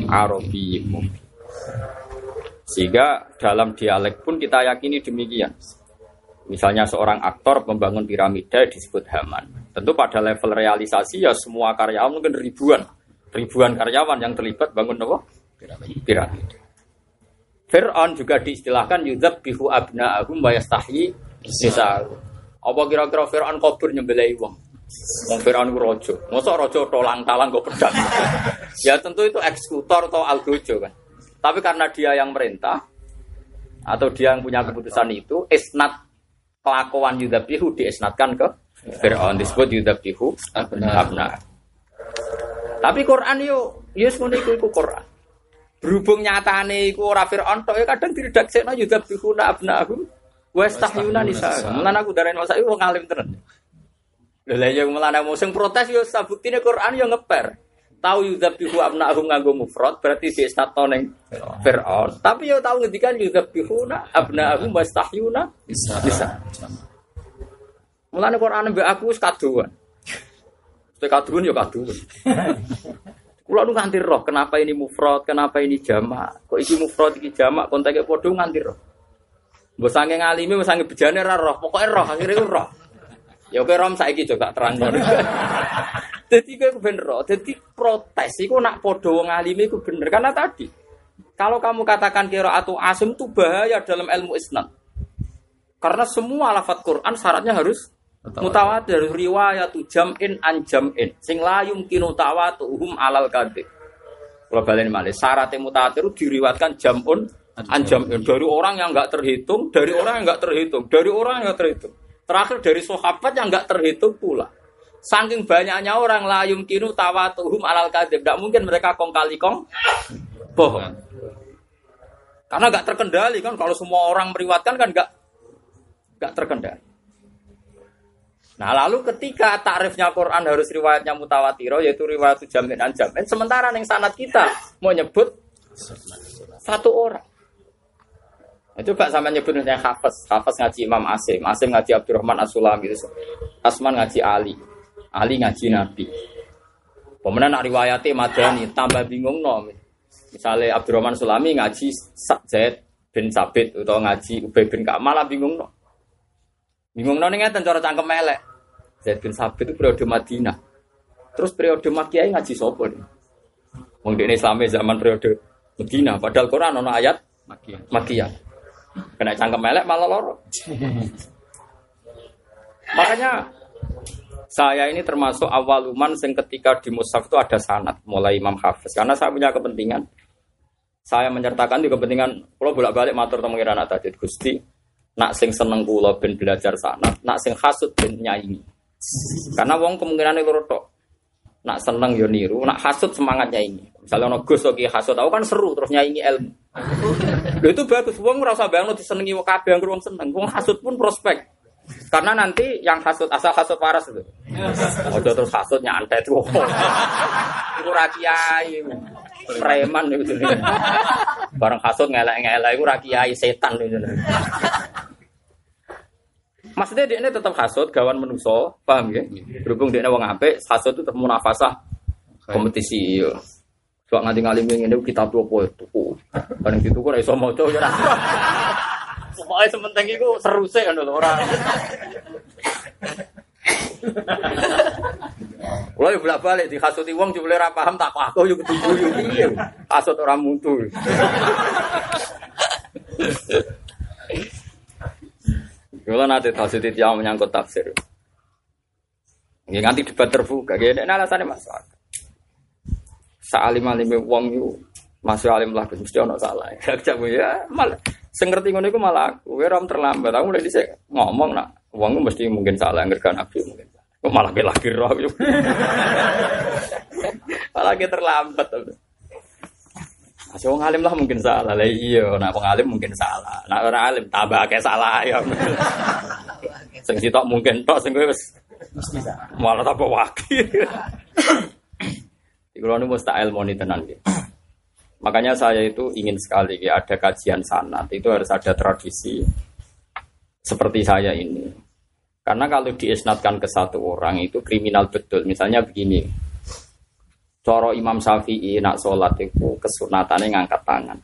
Arabi. Sehingga dalam dialek pun kita yakini demikian. Misalnya seorang aktor membangun piramida disebut Haman. Tentu pada level realisasi ya semua karyawan mungkin ribuan. Ribuan karyawan yang terlibat bangun apa? Piramida. Fir'aun juga diistilahkan yudhab bihu abna'ahum wa yastahyi Sisa. Apa kira-kira Fir'aun kabur nyembelih wong? Wong Fir'aun ku raja. Mosok raja tolang-talang kok pedang. ya tentu itu eksekutor atau algojo kan. Tapi karena dia yang merintah atau dia yang punya keputusan itu, isnat kelakuan Yudabihu diesnatkan ke Fir'aun disebut Yudabihu abna. Tapi Quran semuanya iku iku Quran. Berhubung nyatane iku ora Fir'aun tok ya kadang diredaksekno Yudabihu abnahum Wes tahyuna nisa. Mulane aku darani masa iku ngalim tenan. Lha lha yang mulane musim protes yo sabuktine Quran yo ngeper. Tahu yudzabihu abna'ahum nganggo mufrad berarti di stato ning Firaun. Tapi yo tahu ngendikan yudzabihuna abna'ahum wastahyuna bisa. Bisa. Mulane Quran mbek aku wis kaduan. Wis kaduan yo kaduan. Kulo nu nganti roh kenapa ini mufrad, kenapa ini jamak. Kok iki mufrad iki jamak konteke padha nganti roh. Mbok sange ngalimi, mbok sange bejane ra roh, pokoke roh, akhire roh. Ya oke rom saiki juga terang Jadi gue bener roh, jadi protes iku nak podo wong ngalimi iku bener karena tadi kalau kamu katakan kira atau asim itu bahaya dalam ilmu isnad. Karena semua lafat Quran syaratnya harus mutawatir, riwayat jam'in an jam'in. Sing la yumkinu tawatuhum alal kadhib. Kalau balen malih syaratnya mutawatir diriwatkan jam'un Anjam dari orang yang nggak terhitung, dari orang yang nggak terhitung, dari orang yang nggak terhitung. Terakhir dari sahabat yang nggak terhitung pula. Saking banyaknya orang layum kinu tawatuhum alal kadib. Tidak mungkin mereka kong kali kong bohong. Karena nggak terkendali kan kalau semua orang meriwatkan kan nggak nggak terkendali. Nah lalu ketika takrifnya Quran harus riwayatnya mutawatiro yaitu riwayat jamin dan jamin. Sementara yang sanat kita mau nyebut satu orang. Itu Coba sama nyebut misalnya Hafiz ngaji Imam Asim, Asim ngaji Abdurrahman As-Sulami gitu. Asman ngaji Ali, Ali ngaji Nabi. Pemenang nak riwayati Madani tambah bingung no. Misalnya Abdurrahman Sulami ngaji Zaid bin Sabit atau ngaji Ubay bin Ka'ab bingung no. Bingung no nih cara cangkem melek. Zaid bin Sabit itu periode Madinah. Terus periode Makkiyah ngaji sopo nih. Mungkin Islamnya zaman periode Medina, padahal Quran ono ayat. Makkiyah. Kena cangkem melek malah loro. Makanya saya ini termasuk awaluman yang ketika di Musaf itu ada sanat mulai Imam Hafiz karena saya punya kepentingan saya menyertakan di kepentingan kalau bolak-balik matur temu anak tadi Gusti nak sing seneng kula ben belajar sanat nak sing hasut ben nyanyi karena wong kemungkinan itu tok nak seneng yo niru nak hasut semangatnya ini misalnya ono Gus lagi hasut aku kan seru terus nyanyi ilmu Lho itu bagus. Wong ngerasa banget disenengi wong kabeh yang wong seneng. Wong hasud pun prospek. Karena nanti yang hasut asal hasut waras itu. Ojo terus hasut nyantet. Iku ra kiai. Preman itu. Bareng hasut ngelek-ngelek iku ra kiai setan itu. Maksudnya dia ini tetap hasut, gawan menuso, paham ya? Berhubung dia ini wong apik, hasut itu tetap munafasah kompetisi. Iya. Kok nganti ngalim ngene kita tuh apa itu? Bareng itu kok iso maca ya. Pokoke sementing iku seru sih kan ora. Kulo yo bolak-balik dihasuti wong jebule ora paham tak aku yo ketuju yo piye. Hasut ora mutu. Kalau nanti tafsir yang menyangkut tafsir, ya nanti debat terbuka. Gak ada alasannya masalah. Sa'alim alim wong itu masih alim lah mesti ono salah. Gak ya malah sing ngerti ngono malah aku ora terlambat. Aku mulai dhisik ngomong nak wong mesti mungkin salah ngerkan nabi mungkin. Kok malah ke lagi roh. malah terlambat. Masih wong alim lah mungkin salah. Lah iya, nak wong alim mungkin salah. Nak ora alim tambah kayak salah ya. sing sitok mungkin tok sing wis malah tambah wakil. Kalau ini mustahil moni tenan gitu. Makanya saya itu ingin sekali ya, ada kajian sanat itu harus ada tradisi seperti saya ini. Karena kalau diisnatkan ke satu orang itu kriminal betul. Misalnya begini, Coro Imam Syafi'i nak sholat itu kesunatannya ngangkat tangan.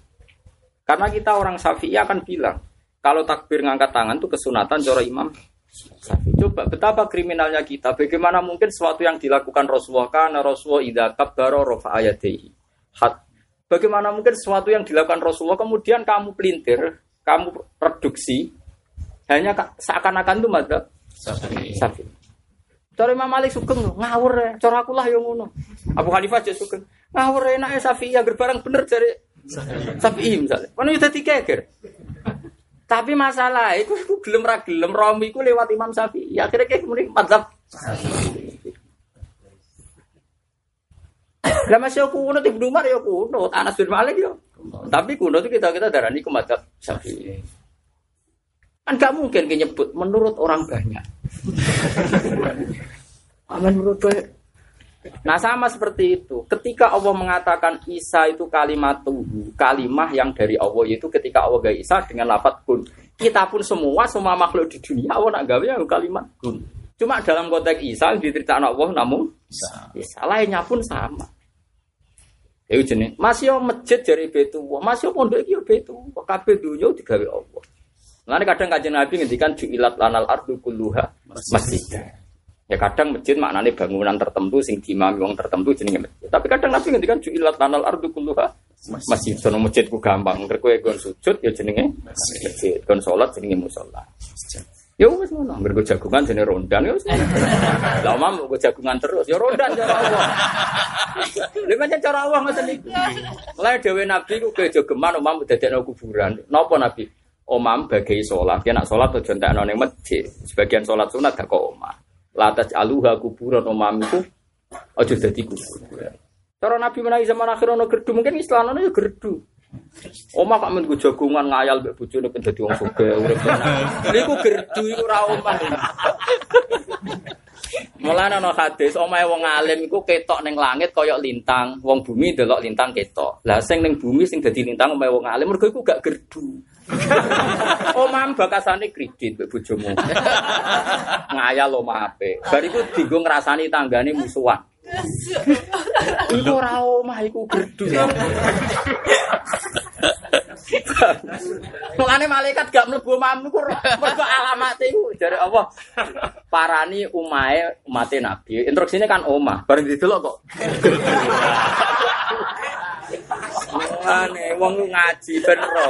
Karena kita orang Syafi'i akan bilang, kalau takbir ngangkat tangan itu kesunatan coro Imam Syafi'i. Coba betapa kriminalnya kita. Bagaimana mungkin sesuatu yang dilakukan Rasulullah karena Rasulullah idza kabbara rafa ayatihi. Bagaimana mungkin sesuatu yang dilakukan Rasulullah kemudian kamu pelintir, kamu reduksi hanya seakan-akan itu madzhab Sapi. Cara Imam Malik sugeng ngawur ya, cara aku lah yang ngono. Abu Hanifah aja sugeng. Ngawur enak ya Safi ya barang bener dari Safi misalnya. Kan udah tiga Tapi masalah itu aku belum ra gelem romi ku lewat Imam Safi. Ya akhirnya kayak kemudian madzhab Lah masih aku kuno di Umar ya kuno, Anas bin Malik ya. Tapi kuno itu kita kita darani ku madzhab Syafi'i. Kan gak mungkin nyebut menurut orang banyak. Amin menurut banyak. Nah sama seperti itu. Ketika Allah mengatakan Isa itu kalimat tuhu, kalimah yang dari Allah itu ketika Allah gak Isa dengan lafat kun. Kita pun semua, semua makhluk di dunia Allah nak gawe yang kalimat kun. Cuma dalam konteks Isa diceritakan Allah namun Isa lainnya pun sama. Ya jenis masih masjid dari betu, masih pondok iki betu, kabeh dunia digawe Allah. Nanti kadang kajian Nabi ngendikan ju'ilat lanal ardu kulluha masjid. Ya kadang masjid maknanya bangunan tertentu sing dimami wong tertentu jenenge masjid. Tapi kadang Nabi ngendikan ju'ilat lanal ardu kulluha masjid. Sono masjid ku gampang. Engger kowe gon sujud ya jenenge masjid. Gon salat jenenge musala. Ya wis ngono. Engger jagungan jenenge rondan ya wis. Lah omam go jagungan terus ya rondan cara Allah. Lha pancen cara Allah ngoten iki. Mulai dhewe Nabi ku kejogeman omam dadekno kuburan. Napa Nabi? Omam bagai sholat. Dia nak sholat tuh jontek nong masjid. Sebagian sholat sunat gak kok omah. Latas aluha kuburan omam itu ojo jadi kuburan. Cara Nabi menawi zaman akhir ono gerdu mungkin Islam ono ya gerdu. Oma kok men jagungan ngayal mbek bojone ben dadi wong sugih urip. Niku gerdu iku ora omah. Mulane ana hadis omahe wong alim iku ketok ning langit kaya lintang, wong bumi delok lintang ketok. Lah sing ning bumi sing dadi lintang omahe wong alim mergo iku gak gerdu. Omam bakasane kredit mbek bojomu. Ngayal omah apik. Bar iku dienggo ngrasani tanggane musuhan. Iku ora omah iku gerdu. Mulane malaikat gak mlebu omahmu iku mergo alamat iku jare Allah. Parani umahe umate Nabi. Instruksine kan omah, bareng didelok kok. Mulane wong ngaji ben ro.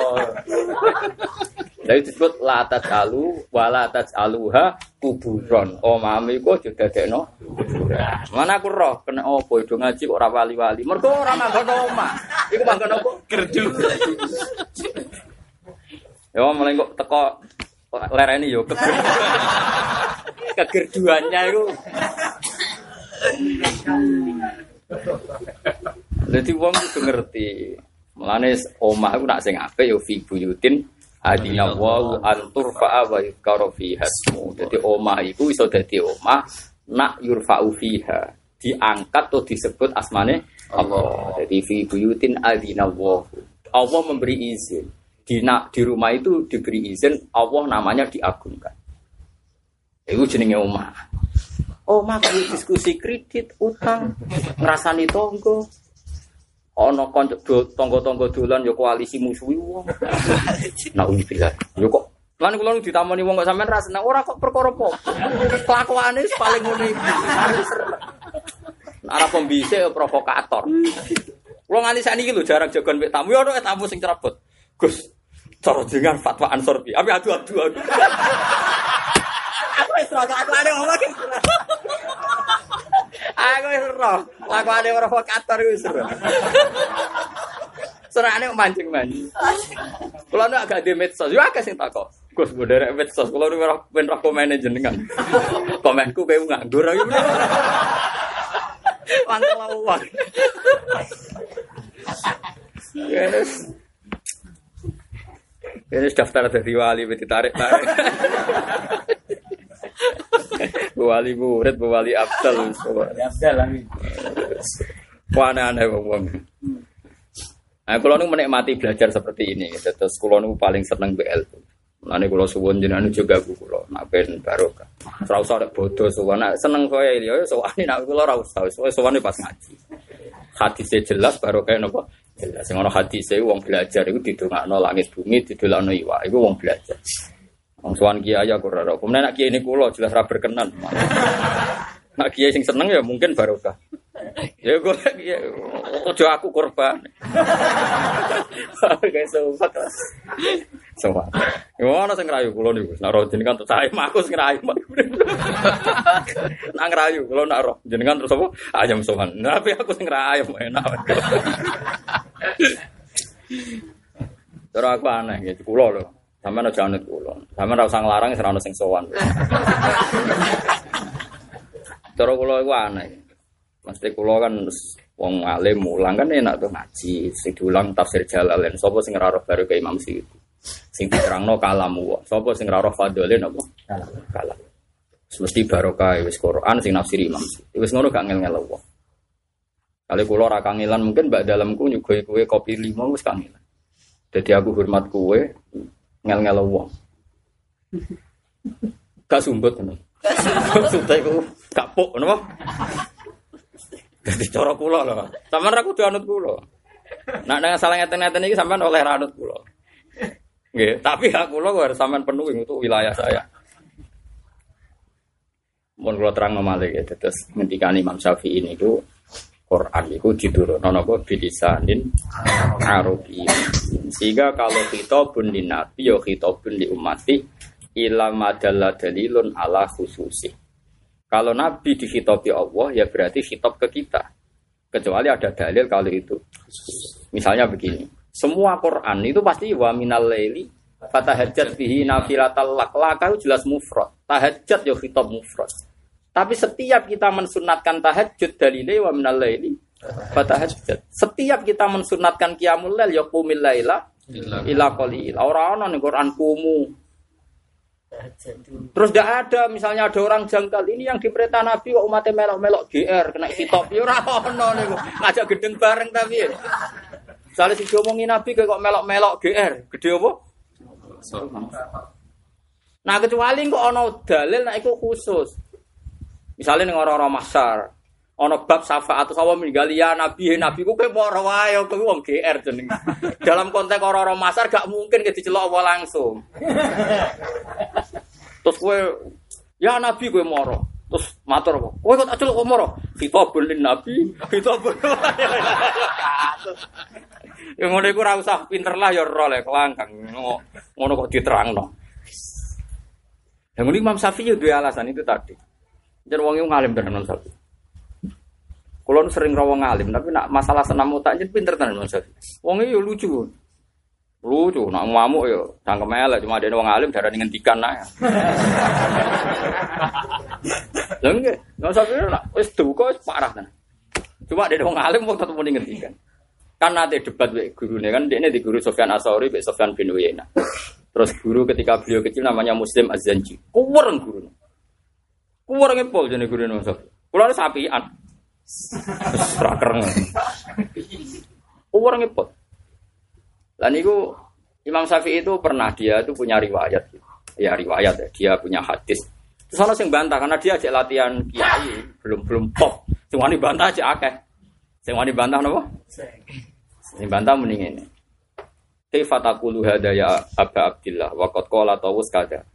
Jadi disebut latat alu, walatat aluha kuburon. Oh mami kok juga dekno Mana aku roh kena opo itu ngaji kok ora wali-wali. Mergo ora manggon omah. Iku manggon opo? Gerdu. Ya mulai kok teko lereni yo kegerduannya itu. Jadi wong itu ngerti. Mulane omah iku nak sing apik yo fi buyutin adina wa antur fa'a wa yuzkaru fiha ismu. Dadi omah iku iso dadi omah nak yurfa'u fiha diangkat atau disebut asmane Allah. Jadi fi buyutin adina wa. Allah memberi izin. Di, di rumah itu diberi izin Allah namanya diagungkan. Itu jenenge omah. Omah kayak diskusi kredit, utang, ngrasani tonggo, ana kanca tangga-tangga dolan ya koalisi musuhi wong. Nauzubillah. Yo kok Lan kula nu ditamoni wong kok sampean ra seneng ora kok perkara apa. Kelakuane paling ngono iki. Ora pembisik provokator. Kula nganti sakniki lho jarang jagon mek tamu ya ono tamu sing cerabut. Gus, cara dengan fatwa ansor bi. Abi adu-adu. Aku wis ora aku ada ngomong Aku wis roh, lakone provokator wis roh. Serane mancing-mancing. Kulo nek agak di medsos, yo akeh sing takok. Gus mbok derek medsos, kulo ora ben roh komen jenengan. Komenku kowe nganggur iki. Mantap uang. Yes. Ini daftar dari wali, ditarik tarik. Wali murid, wali abdal. Abdal lagi. aneh-aneh wong. Nah, kalau nu menikmati belajar seperti ini, terus kalau nu paling seneng BL. Nanti kalau suwon jenengan juga aku kalau ben barokah. Usah ada bodoh suwon, nak seneng kowe ya suwon nak kula ora usah, suwon pas ngaji. Hadisnya jelas barokah napa? Jelas. Sing ana hadise wong belajar iku didongakno langit bumi, didolakno iwa. Iku wong belajar. Wong kiai aku ora. Kemudian nak kiai ini kula jelas ra berkenan. Nak kiai sing seneng ya mungkin barokah. Ya gue ya ojo aku korban. Kayak sobat. Sobat. Gimana sing ngerayu kula niku? Nak roh jenengan terus saya aku sing ngerayu. Nak ngerayu kula nak roh jenengan terus apa? Ayam sowan. Tapi aku sing ngerayu enak. Terus aku aneh gitu kula lho. Sampeyan aja anut kula. Sampeyan ora usah nglarang ora ono sing sowan. Terus kula iku aneh. Mesti kula kan wong alim mulang kan enak tuh ngaji, sing diulang tafsir Jalalain. Sapa sing ora roh baru ke Imam Suyuti. Sing diterangno kalamu. Sapa sing ora roh fadhole napa? Kalam. Mesti barokah wis Quran sing nafsir Imam Suyuti. Wis ngono gak ngel-ngel wong. Kali kula ora kangelan mungkin mbak dalamku nyugoi kue kopi lima wis kangelan. Jadi aku hormat kue ngel-ngel wong. Gak sumbut ngono. Sudah iku kapuk napa? Jadi cara kula lho. Sampeyan ra kudu anut kula. Nak dengan salah ngeten-ngeten iki sampean oleh anut kula. Nggih, tapi hak kula harus sampean penuhi untuk wilayah saya. Mun kula terang malih ya, terus ngendikan Imam Syafi'i ini itu Quran itu diturunkan napa bilisanin Arabi. Sehingga kalau khitabun di nabi ya khitabun di umati ila madalla dalilun ala khususi. Kalau Nabi dihitopi Allah, ya berarti hitop ke kita. Kecuali ada dalil kalau itu. Misalnya begini, semua Quran itu pasti wa minal laili fatahajjat bihi nafilatal lak. Laka itu jelas mufrad. Tahajjat ya hitop mufrad. Tapi setiap kita mensunatkan tahajud dalilnya wa minal laili fatahajjat. Setiap kita mensunatkan qiyamul lail ya qumil laila ila qalil. Ora ana ning Quran kumu Terus tidak ada, misalnya ada orang jangkal ini yang diperintah Nabi kok umatnya melok-melok GR kena hitop ya ora ono niku. Ngajak gedeng bareng tapi. Misalnya si ngomongin Nabi kok melok-melok GR, gede apa? Nah kecuali kok ono dalil nah itu khusus. Misalnya ning orang-orang masar, ono bab syafaat sawa meninggal ya nabi nabi ku kowe ora wae kowe wong GR jeneng. Dalam konteks orang-orang masar gak mungkin ke dicelok apa langsung. Terus kowe ya nabi kowe moro. Terus matur kok. Kowe kok tak celok kok moro? Khitabul lin nabi, khitabul. Ya ngono iku ora usah pinter lah ya ora lek kelangkang. Ngono kok diterangno. Yang ini Imam Syafi'i dua alasan itu tadi. Jadi wong ngalim tenan Syafi'i. Kulo sering rawang ngalim, tapi nak masalah senam otak jadi pinter tenan Syafi'i. Wong yo lucu. Lucu, nak ngamuk yo cangkem elek cuma ada wong alim darah ngentikan nah. Lha nggih, Imam Syafi'i nak wis duka wis parah tenan. Cuma ada wong alim wong tetep muni ngentikan. Kan debat wek gurune kan dia di guru Sofyan Asauri, wek Sofyan bin Uyainah. Terus guru ketika beliau kecil namanya Muslim Az-Zanji. Kuweren guru. Kuweren ngepol jadi guru Syafi'i. Kulo ada sapian. Rakereng. Kuweren ngepol. Dan itu Imam Syafi'i itu pernah dia itu punya riwayat. Ya riwayat ya, dia punya hadis. Terus ana sing bantah karena dia ajak latihan kiai, belum belum pop. Sing wani bantah aja akeh. Sing wani bantah napa? Sing bantah mending ini. Kaifa taqulu hadza ya Aba Abdillah wa qad qala Tawus kada.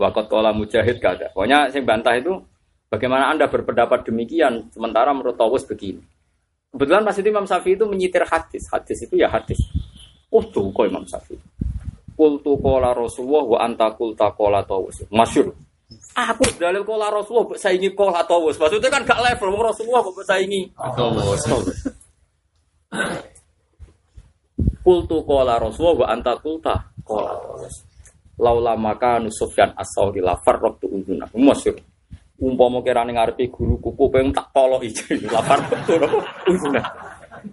Wa qad qala Mujahid kada. Pokoknya sing bantah itu bagaimana Anda berpendapat demikian sementara menurut Tawus begini. Kebetulan pas itu Imam Syafi'i itu menyitir hadis. Hadis itu ya hadis. Oh tuh kok Imam Syafi'i. Kultu kola Rasulullah wa anta kulta kola Tawus. Masyur. Aku dalil kola Rasulullah saya ingin kola Tawus. Maksudnya kan gak level Rasulullah kok saya ingin Tawus. Kultu kola Rasulullah wa anta kulta kola Tawus. Laula maka Nusufyan as-Sauri la farraqtu unduna. Masyur. Umpama kirane ngarepe guru kuku pengen tak tolok iki. La farraqtu unduna.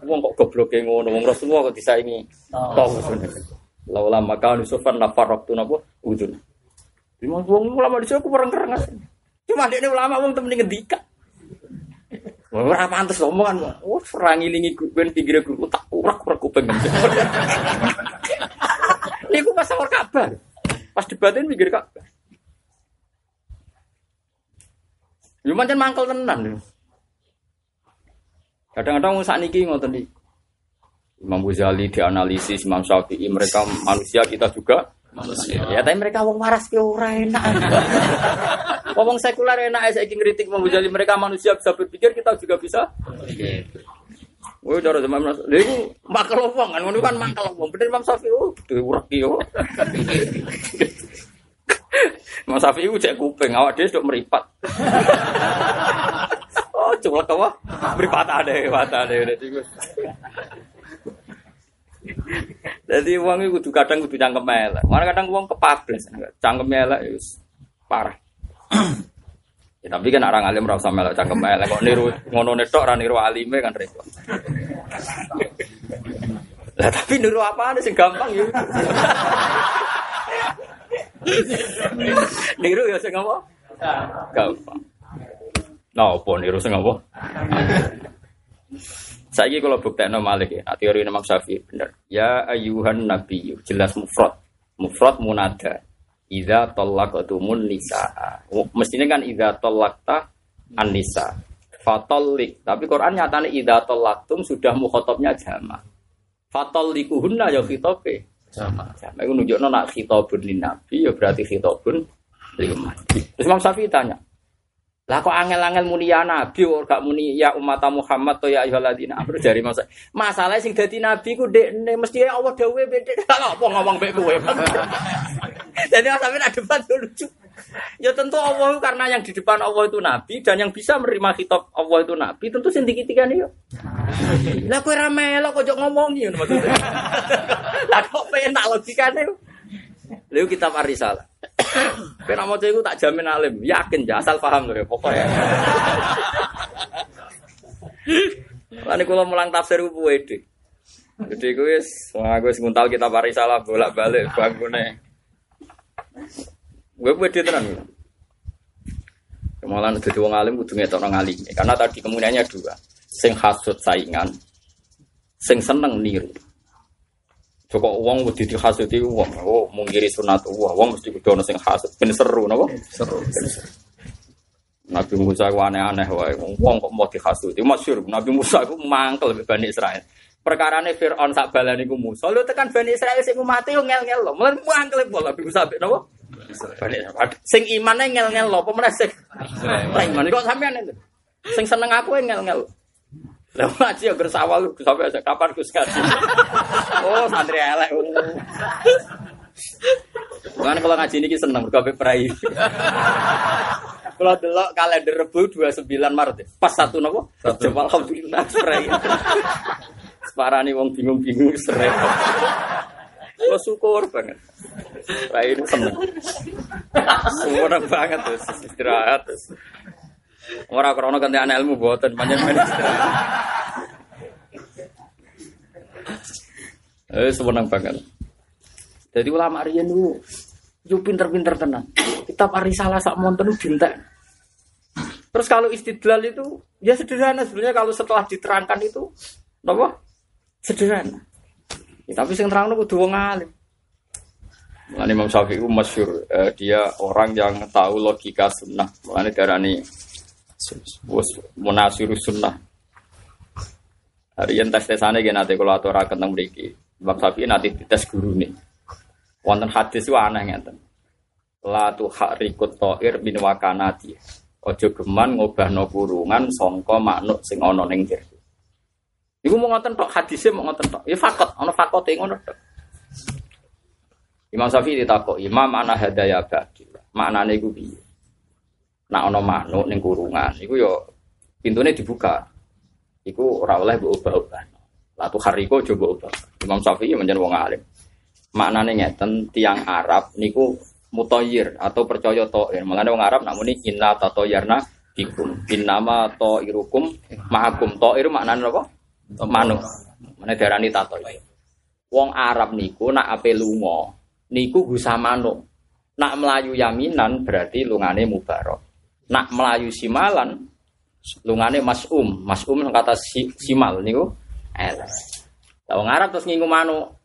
Wong kok gobloke ngono wong Rasulullah kok disaingi Tawus. Laula maka Nusufyan la farraqtu napa unduna. Lima wong ulama aku perang kerengas. Cuma dia ini ulama wong temen ngendika. Ora pantes omongan. Oh, serang ilingi ben pinggire guru tak urak-urak kuping. Niku pas awal kabar. Pas debatin pinggir Ka'bah. Yo pancen mangkel tenan. Kadang-kadang saat niki ngoten iki. Imam Ghazali dianalisis Imam Syafi'i mereka manusia kita juga manusia. Ya tapi mereka wong waras ki ora enak. Wong sekuler enak saya kritik Imam Ghazali mereka manusia bisa berpikir kita juga bisa. Woi cara zaman lha iku makel wong kan ngono kan makel wong. Bener Imam Syafi'i oh diurek ki yo. Imam Syafi'i cek kuping awak dhewe sok meripat. oh coba apa? Meripat ada, meripat ada. Jadi uang itu kudu kadang kudu cangkem elek. Mana kadang uang kepablas, cangkem elek itu parah. ya, tapi kan orang alim rasa melek cangkem elek kok niru ngono netok ra niru alime kan repot. Lah tapi niru apa sing gampang ya. niru ya sing apa? Gampang. Nah, apa niru sing apa? Saya kalau bukti no malik ya, teori Imam Syafi'i benar. Ya ayuhan nabi, jelas mufrad, mufrad munada. Iza tolakatumun nisa. Mestinya kan iza tolakta an nisa. Fatolik. Tapi Quran nyatanya iza tolaktum sudah mukhotobnya jama. Fatolikuhunna ya khitobe. Jama. Jama itu nunjukno nak khitobun lin nabi ya berarti khitobun lima. Terus Imam Syafi'i tanya, lah kok angel-angel muni ya nabi kok gak muni ya umat Muhammad to ya ayyuhalladzina amanu jari masa. Masalah sing dadi nabi ku dekne mesti Allah dawuhe bedek. Lah apa ngomong mek kowe. Jadi sampe ada debat lucu. Ya tentu Allah karena yang di depan Allah itu nabi dan yang bisa menerima kitab Allah itu nabi tentu sing dikitikan yo. Lah kowe ra melok kok ngomongi ngono maksudnya. Lah kok pengen tak logikane. Lalu kitab Arisalah. Kena mau itu tak jamin alim, yakin ya asal paham loh ya pokoknya. Lalu kalau mulang tafsir gue pede. Jadi gue semua gue nguntal kita salah bolak balik bangunnya. Gue pede tenan. Malah jadi wong alim kudu ngetok nang alim. Karena tadi kemudiannya dua. Sing hasut saingan, sing seneng niru. Joko uang wedi dihasuti uang, oh mungkiri sunat uang, uang mesti kudu ono sing hasut. Ben seru napa? Seru. Nabi Musa ku aneh-aneh wae. Wong kok mau dihasuti. Masyhur Nabi Musa ku mangkel Bani Israel. Perkarane Firaun sak balane ku Musa. Lho tekan Bani Israel sing mati yo ngel-ngel lho. Mulai mangkel pola Nabi Musa napa? Bani Sing imane ngel-ngel lho, apa meneh sing iman kok sampean itu. Sing seneng aku ngel-ngel. Lah ngaji ya bersawal sampai kapan Gus ngaji. oh, santri elek. Bukan kalau ngaji ini seneng berkabe perai. Kalau delok kalender Rebu 29 Maret. Pas satu nopo? Coba alhamdulillah perai. Separani wong bingung-bingung serai. Lo syukur banget. Perai ini seneng. Semua banget terus istirahat terus. Ora krana ganti anak ilmu boten panjenengan. Eh seneng banget. Jadi ulama riyen niku yo pinter-pinter tenan. Kitab Arisalah sak monten dintek. Terus kalau istidlal itu ya sederhana sebenarnya kalau setelah diterangkan itu apa? Sederhana. Ya, tapi sing terang kudu wong alim. Mulane Imam Syafi'i masyhur, eh, dia orang yang tahu logika sunnah. Mulane darani Wes munasiru sunnah. Hari yang tes tesane gak nanti kalau aturaken tentang mriki. Bab sapi nanti tes guru nih. Wonten hadis itu aneh ngeten. La tu harikut to'ir bin wakanati. Ojo geman ngobahno kurungan songko maknuk sing ana ning jero. Iku mau ngoten tok hadisnya mau ngoten tok. Ya fakot, ana fakote ngono tok. Imam Syafi'i ditakok, "Imam ana hadaya ba'di." Maknane iku piye? Nak ono manuk ning kurungan iku yo pintune dibuka. Iku ora oleh mbok ubah-ubah latu hariko coba ubah Imam Syafi'i menjadi wong alim. Maknane ngeten tiang Arab niku mutoyir atau percaya toir. Malah wong Arab namun ini inna tatoyarna bikum. Innama toirukum mahakum toir maknane apa? Manuk. Mana darani tato wong Arab niku nak ape lunga niku gusa manuk. Nak melayu yaminan berarti lungane mubarok Nak melayu simalan Lungane masum, masum kata si, simal niku elek. Lah wong Arab terus ngingu manuk.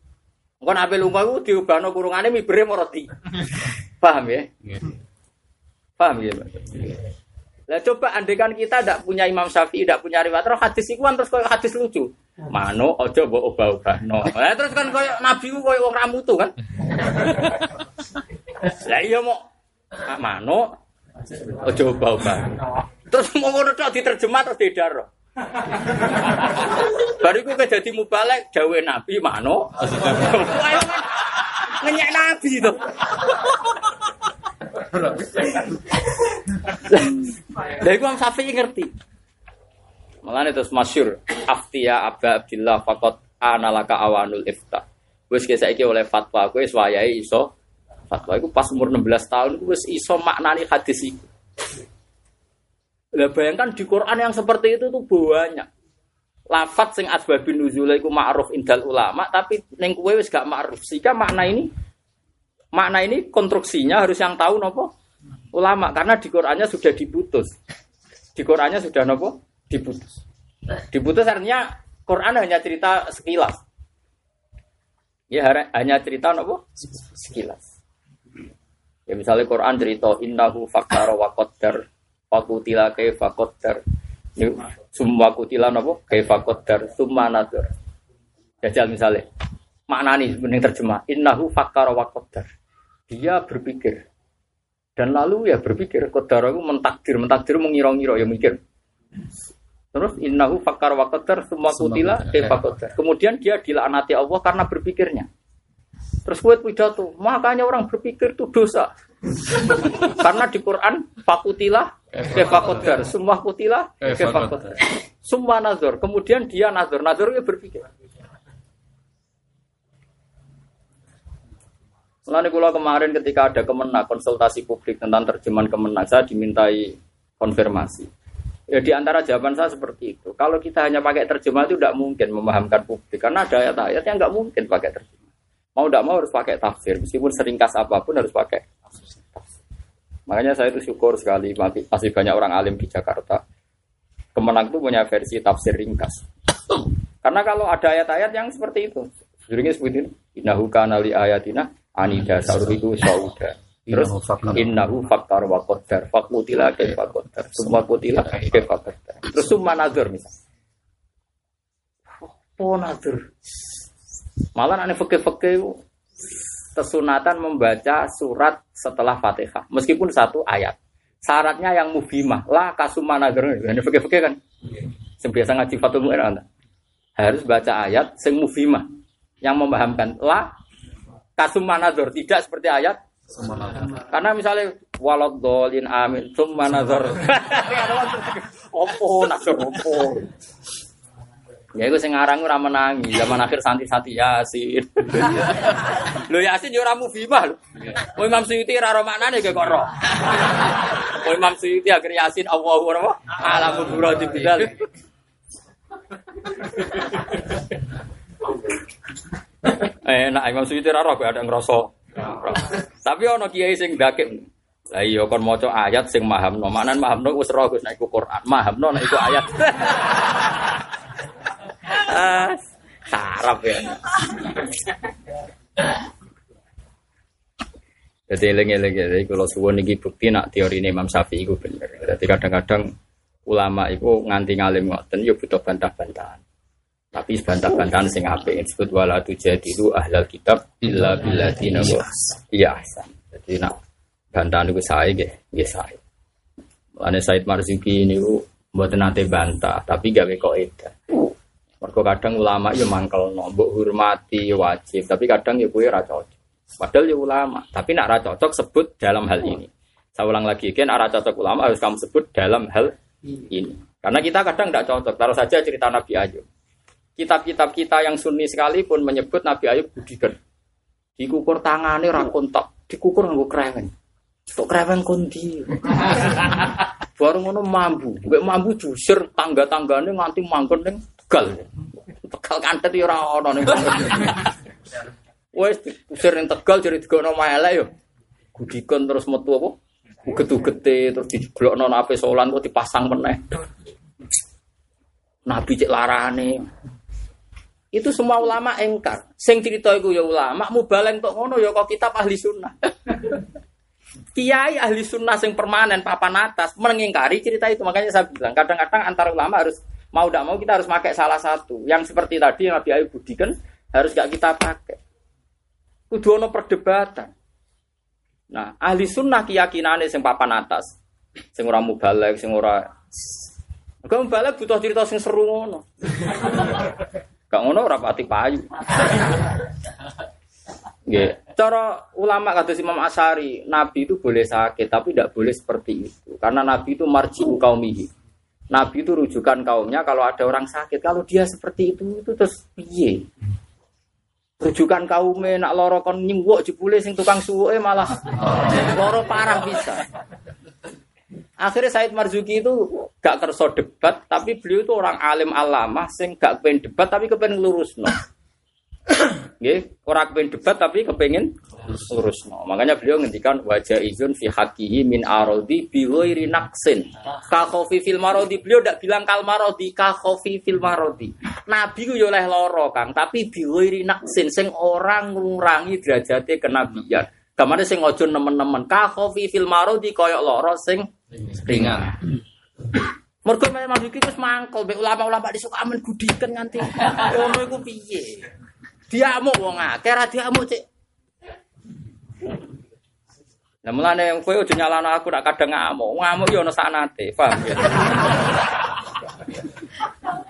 Engko nek ape lunga ku diubahno kurungane mibere roti. Paham ya? Paham ya? Lah coba andekan kita tidak punya Imam Syafi'i, tidak punya riwayat, terus hadis iku kan terus koyo hadis lucu. Mano ojo mbok obah-obahno. Lah terus kan koyo nabi ku koyo wong ramutu kan. Lah iya mau mano ojo obah-obahno. Terus mau ngono tok diterjemah terus didar. Bariku ke jadi mubalek dawe nabi mano. Ngenyek nabi itu. Lah iku Imam ngerti. Mulane terus masyur aftiya Aba Abdillah faqat analaka awanul ifta. Wis saiki oleh fatwa kowe wis iso fatwa iku pas umur 16 tahun iku wis iso maknani hadis iku. Lah bayangkan di Quran yang seperti itu tuh banyak. Lafat sing asbabun nuzul iku ma'ruf indal ulama tapi ning kowe wis gak ma'ruf. Sehingga makna ini makna ini konstruksinya harus yang tahu nopo ulama karena di Qurannya sudah diputus. Di Qurannya sudah nopo diputus. Diputus artinya Quran hanya cerita sekilas. Ya hanya cerita nopo sekilas. Ya misalnya Quran cerita innahu fakara wa qaddar fakutila kaifa qaddar. Semua kutila nopo kaifa qaddar summa nadur. Jajal misalnya. Makna nih mending terjemah. Innahu fakara wa qaddar. Dia berpikir. Dan lalu ya berpikir kodar aku mentakdir mentakdir mengira-ngira. Ya mikir. Terus innahu fakar wa qadar semua kutila kefa kemudian dia dilaknati Allah karena berpikirnya terus buat pidato. Makanya orang berpikir itu dosa. Karena di Quran fakutilah kefa semua kutila kefa semua nazar. Kemudian dia nazar. Nazar dia berpikir. Selain kula kemarin ketika ada kemenang konsultasi publik tentang terjemahan kemenang saya dimintai konfirmasi. Ya di antara jawaban saya seperti itu. Kalau kita hanya pakai terjemah itu tidak mungkin memahamkan publik. Karena ada ayat-ayat yang nggak mungkin pakai terjemah. Mau tidak mau harus pakai tafsir. Meskipun seringkas apa pun harus pakai. Makanya saya itu syukur sekali masih banyak orang alim di Jakarta. Kemenang itu punya versi tafsir ringkas. Karena kalau ada ayat-ayat yang seperti itu, seringnya seperti ini, innahu kana li ayatina anida sauriku sauda. Terus innahu faktar wa qaddar. Fakutila kaifa qaddar. semua kutila kaifa qaddar. terus summa nazar misal. Oh nazar malah ane fakir-fakir kesunatan membaca surat setelah Fatihah meskipun satu ayat. Syaratnya yang mufimah lah kasuma nazar ini fakir-fakir kan? Biasa ngaji Fatul Mu'in harus baca ayat sing mufimah yang memahamkan. Lah kasum manazor tidak seperti ayat. Karena misalnya walad dolin amin sum manazor opo nazar. Opo ya itu sing aran ora menangi zaman akhir santi-santi yasin lho yasin yo ora mufimah lho kowe Imam Suyuti ora ro maknane kok ro kowe Imam Suyuti akhir yasin Allahu akbar alamu burati bidal Eh, nak Imam Suyuti ra roh ada ngrasa. Tapi ana kiai sing dakek. Lah iya kon maca ayat sing mahamno. Maknan mahamno wis roh Gus nek iku Quran. Mahamno nek iku ayat. Ah, sarap ya. Jadi eling-eling jadi kalau suwun iki bukti nak teori Imam Syafi'i itu bener. Jadi kadang-kadang ulama itu nganti ngalim ngoten yo butuh bantah-bantahan. Tapi bantah-bantahan sing apik disebut wala tujadilu ahlal kitab illa billadina iya ahsan. Jadi nak bantahan itu saya nggih, nggih saya. Ane Said Marzuki ini buat nate bantah, tapi gawe kok itu. Mergo kadang ulama ya mangkel mbok hormati ya wajib, tapi kadang ya kuwi ra cocok. Padahal ya ulama, tapi nak ra cocok sebut dalam hal ini. Saya ulang lagi, kan arah cocok ulama harus kamu sebut dalam hal ini. Karena kita kadang tidak cocok. Taruh saja cerita Nabi Ayub. Kitab-kitab kita yang sunni sekalipun menyebut Nabi Ayub budikan. Dikukur tangannya rakontak, dikukur nganggo kreweng. Tok kreweng kondi. Baru ngono mambu, mbek mambu jusir tangga-tanggane nganti manggon ning Tegal. Tegal kantet ya ora ono ning. Wes usir ning Tegal jadi digono elek yo. Gudikon terus metu apa? Uget-ugete terus dijeblokno nape solan kok dipasang meneh. Nabi cek larane. Itu semua ulama engkar. Sing cerita iku ya ulama, mubaleng tok ngono ya kok kitab ahli sunnah. Kiai ahli sunnah sing permanen papan atas mengingkari cerita itu. Makanya saya bilang kadang-kadang antar ulama harus mau tidak mau kita harus pakai salah satu. Yang seperti tadi yang Nabi Ayub budikan harus gak kita pakai. Kudu ono perdebatan. Nah, ahli sunnah keyakinannya sing papan atas, sing ora mubalek, sing ora Gak mubalek butuh cerita sing seru ngono. Gak ngono ora pati payu. Nggih. Cara ulama kata Imam Asari, Nabi itu boleh sakit tapi tidak boleh seperti itu. Karena Nabi itu marjiu kaumihi. Nabi itu rujukan kaumnya kalau ada orang sakit. Kalau dia seperti itu itu terus piye? Rujukan kaumnya nak loro kon nyingwok jebule sing tukang suwe malah loro parah bisa. Akhirnya Said Marzuki itu gak kerso debat, tapi beliau itu orang alim alama, sing gak pengen debat tapi kepengen lurus no. Nggih, ora kepengen debat tapi kepengen lurus no. Makanya beliau ngendikan wajah izun fi hakihi min arodi bi ghairi naqsin. Ka khofi fil marodi beliau ndak bilang kal marodi ka khofi fil marodi. Nabi ku yo oleh loro Kang, tapi bi ghairi naqsin sing orang ngurangi derajate kenabian. Kamane sing ojo nemen-nemen ka khofi fil marodi koyok loro sing ringan. Mergo Mas iki wis mangkel mbek ulama-ulama disuka amen gudiken nganti ngono iku piye? Diamuk wong akeh ra diamuk cek. Nah mulane kowe aja nyalano aku nak kadang ngamuk. Ngamuk yo ana sanate, paham ya?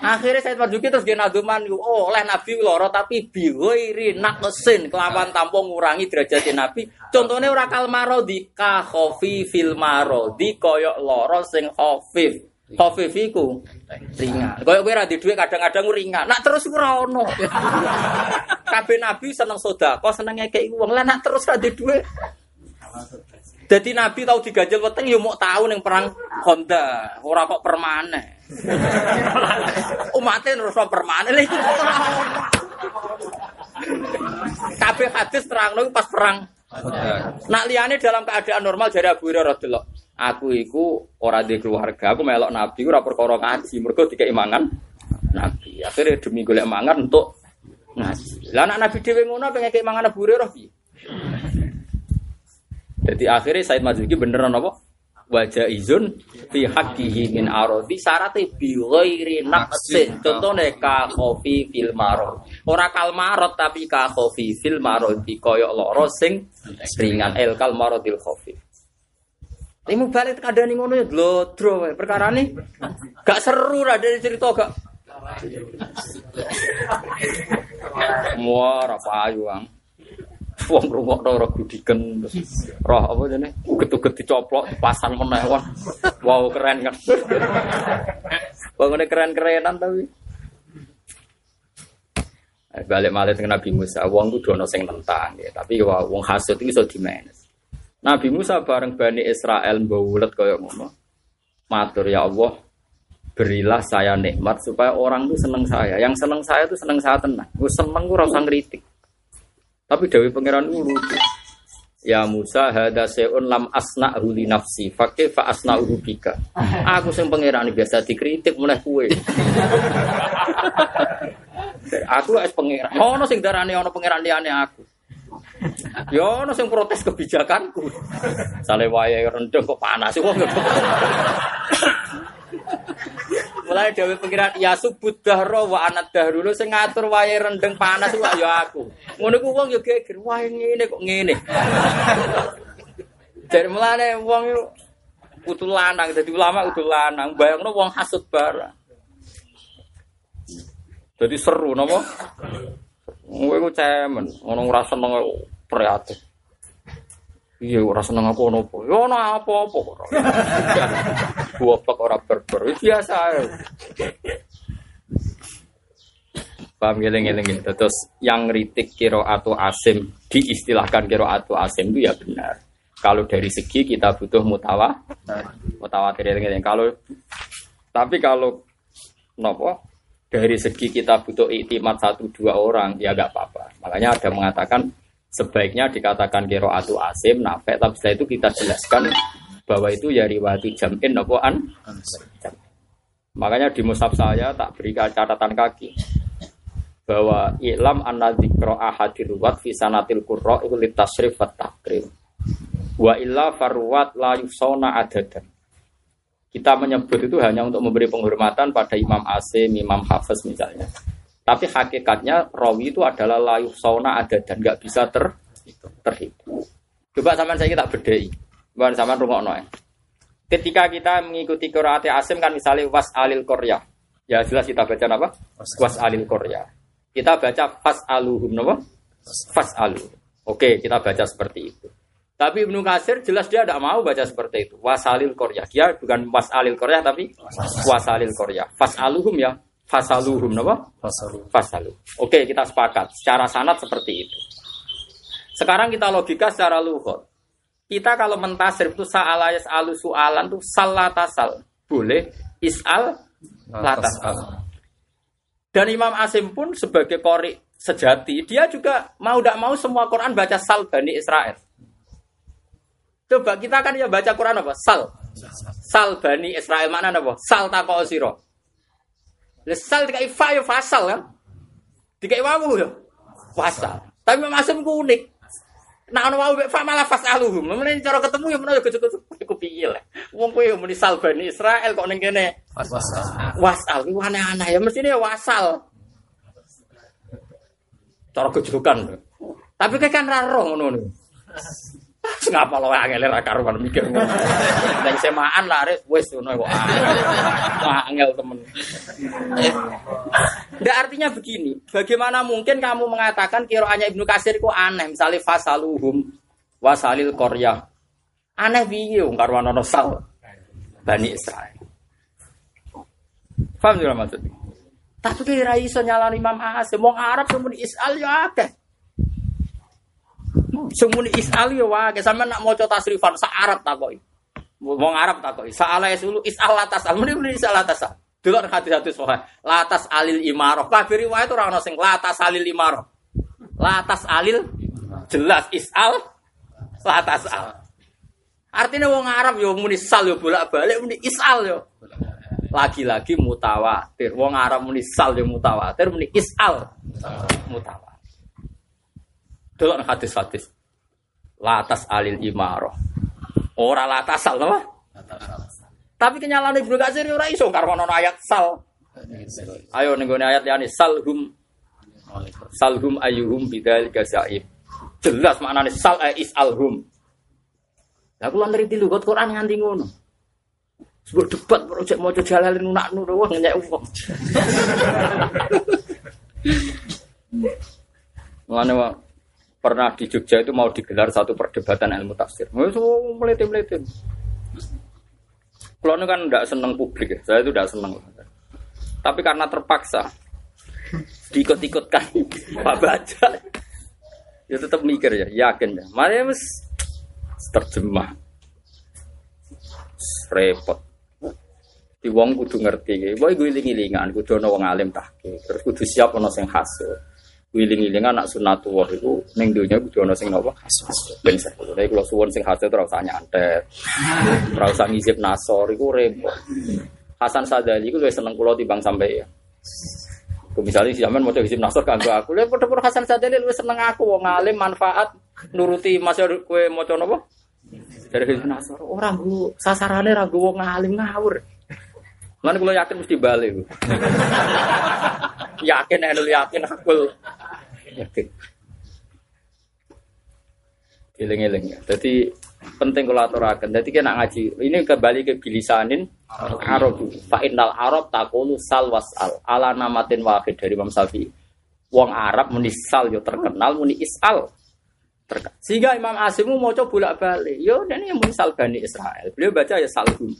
Akhirnya saya Marzuki terus dia naduman, oh oleh Nabi loro tapi biwiri naqsin kelawan tanpa ngurangi derajat Nabi. Contohnya ora kal marodi ka khofi fil marodi koyok loro sing khofif. Khofif iku ringan. Koyok kowe ra di dhuwit kadang-kadang ringan. Nak terus ora ono. Kabeh Nabi seneng sedekah, seneng ngekeki wong. Lah nak terus ra dhuwit. Jadi Nabi tahu diganjel weteng ya mau tahu ning perang Honda, ora kok permanen. Umatnya terus permanen lha. Kabeh hadis terang pas perang. Nak liane dalam keadaan normal jadi Abu Hurairah. Aku iku ora di keluarga, aku melok Nabi ora perkara ngaji, mergo dikek mangan Nabi. Akhirnya demi golek mangan untuk ngaji. Lah anak Nabi dhewe ngono pengen kek mangan Abu Hurairah piye? Jadi akhirnya Said Mazuki beneran apa? Wajah izun fi haqqihi min arodi syaratnya bi ghairi naqsin. Contohnya ka khofi fil marot. Ora kal marot tapi ka khofi fil marot di koyok loro sing ringan el kal marotil khofi. Ini balik kadang ngono ya glodro perkara ini gak seru lah dari cerita gak. Wah, apa ayu ang. Wong rungokno ora gudiken. Roh apa jane? Uget-uget dicoplok dipasang meneh. Wow keren kan. Wong keren-kerenan tapi. Eh, balik malah dengan Nabi Musa, wong kudu ana sing nentang ya. Tapi wah, wong hasud iki iso dimenes. Nabi Musa bareng Bani Israel mbawulet kaya ngono. Matur ya Allah, berilah saya nikmat supaya orang itu seneng saya. Yang seneng saya itu seneng saya tenang. Gue seneng gue rasa ngeritik. Tapi Dewi Pangeran lucu. Ya Musa hada seun lam asna huli nafsi fakih fa asna urubika. Aku sing pangeran biasa dikritik mulai kue. aku es pangeran. Ono sing darane ono pangeran liyane aku. Ya ono sing protes kebijakanku. Sale rendeng kok panas wong. Mulai dewe pengiran ya subut dahro wa anat dahru lu sing ngatur wayahe rendeng panas wae ya aku. Ngono ku wong yo geger wae ngene kok ngene. Dari mulane wong yo kudu lanang dadi ulama kudu lanang bayangno wong hasud barang. Jadi seru napa? Kowe ku cemen, ngono ora seneng prihatin. Iya ora seneng aku ono apa. Ya ono apa-apa ora. Goblok ora berber. Biasa. Paham geleng-geleng Terus yang ritik kiro atau asim diistilahkan kiro atau asim itu ya benar. Kalau dari segi kita butuh mutawa, mutawatir geleng Kalau tapi kalau nopo dari segi kita butuh iktimat satu dua orang ya gak apa-apa. Makanya ada mengatakan sebaiknya dikatakan kiro atu asim nafek tapi setelah itu kita jelaskan bahwa itu ya riwayat jam'in nopo an Makanya di mushaf saya tak berikan catatan kaki bahwa ilam anna dzikra ahadir ruwat fi sanatil qurra iku litasrif wa takrim. Wa illa farwat la yusona adadan. Kita menyebut itu hanya untuk memberi penghormatan pada Imam Asim, Imam Hafiz misalnya. Tapi hakikatnya rawi itu adalah layu sauna ada dan nggak bisa ter terhitung. Coba sama saya kita bedai. Bukan sama rumah ya. Ketika kita mengikuti Qiraat Asim kan misalnya was alil Korea. Ya jelas kita baca apa? Was alil Korea. Kita baca fas aluhum apa? Fas alu. Oke, kita baca seperti itu. Tapi Ibnu Kasir jelas dia tidak mau baca seperti itu. Wasalil Korea. Dia bukan wasalil Korea tapi wasalil Korea. Fas aluhum ya. Fasaluhum apa? Fasalu. Fasalu. Oke, kita sepakat. Secara sanat seperti itu. Sekarang kita logika secara luhur. Kita kalau mentasir itu sa'alayas alu su'alan itu salatasal. Boleh is'al latasal. Dan Imam Asim pun sebagai kori sejati, dia juga mau tidak mau semua Quran baca sal Bani Israel. Coba kita kan ya baca Quran apa? Sal. Sal Bani Israel mana apa? Sal tako siro. Sal dikai fa ya fasal kan? Dikai wawu ya? Fasal. Tapi Asim ku unik. Nah ono wawu fa malah fasaluhum. Mulane cara ketemu ya menawa gejek-gejek iku piye lah. Wong kowe yo muni sal Bani Israel kok ning kene wasal. Wasal ku aneh-aneh ya mestine ya wasal. Cara gejokan. Tapi kan ra roh ngono Ngapa lo angel ra karuan mikir ngono. Ning semaan lah res wis ngono kok. Angel temen. Ndak artinya begini, bagaimana mungkin kamu mengatakan kiroannya Ibnu Kasir aneh, misalnya fasaluhum wasalil korya. Aneh piye wong karuan ana sal Bani Israel. Paham juga maksudnya? Tapi kira iso nyalani Imam Asim, wong Arab semua isal ya akeh. Semuni is'al yo wae, sampean nak maca tasrifan sak Arab takoki. Wong Arab takoki, sa'ala yasulu is'al latas. Muni muni is'al latas. Delok hadis-hadis sahih. Latas alil imarah. Kabeh riwayat ora ono sing latas alil imarah. Latas alil jelas is'al latas al. Artinya wong Arab yo muni sal yo bolak-balik muni is'al yo. Lagi-lagi mutawatir. Wong Arab muni sal yo mutawatir, muni is'al mutawatir. Delok hadis-hadis. Latas alil imaro. Ora latas sal apa? Tapi kenyalaan Ibnu Katsir ora iso karo ono ayat sal. Ayo ning ayat yani salhum salhum ayuhum bidal gazaib. Jelas maknane sal eh, is alhum. Lah kula nriti lho Quran nganti ngono. Sebut debat projek mau jalalin nak nur wah ngenyek wong. Mulane pernah di Jogja itu mau digelar satu perdebatan ilmu tafsir. Mau melete-melete. Kalau kan tidak senang publik ya, saya itu tidak senang. Tapi karena terpaksa diikut-ikutkan Pak Baca, ya tetap mikir ya, yakin ya. Mari mas terjemah, repot. Di wong kudu ngerti, boy gue iling-ilingan, kudu ono wong alim tahke, terus kudu siap ono sing hasil wiling-wiling anak sunatullah itu ning dunya kudu ana sing napa ben nek kula suwun sing hasil ora usah nyantet. Ora usah ngizip nasor iku repot. Hasan Sadali iku luwih seneng kula timbang sampai ya. Misalnya si zaman mau hizib nasor kanggo aku. Lha padha Hasan Sadali luwih seneng aku wong alim manfaat nuruti masih maca napa dari hizib nasor. Ora nggo sasarane ra wong alim ngawur Mana kalau yakin mesti balik. yakin, enul yakin aku yakin. Eling-eling. Jadi penting kalau aturakan. Jadi kena ngaji. Ini kembali ke bilisanin Arab. Fa'inal Arab takulu sal wasal. Ala namatin wahid dari Imam Syafi'i. Wong Arab muni sal yo terkenal muni isal. Terkenal. Sehingga Imam Asimu mau coba bolak balik. Yo ini yang muni sal bani Israel. Beliau baca ya salhum.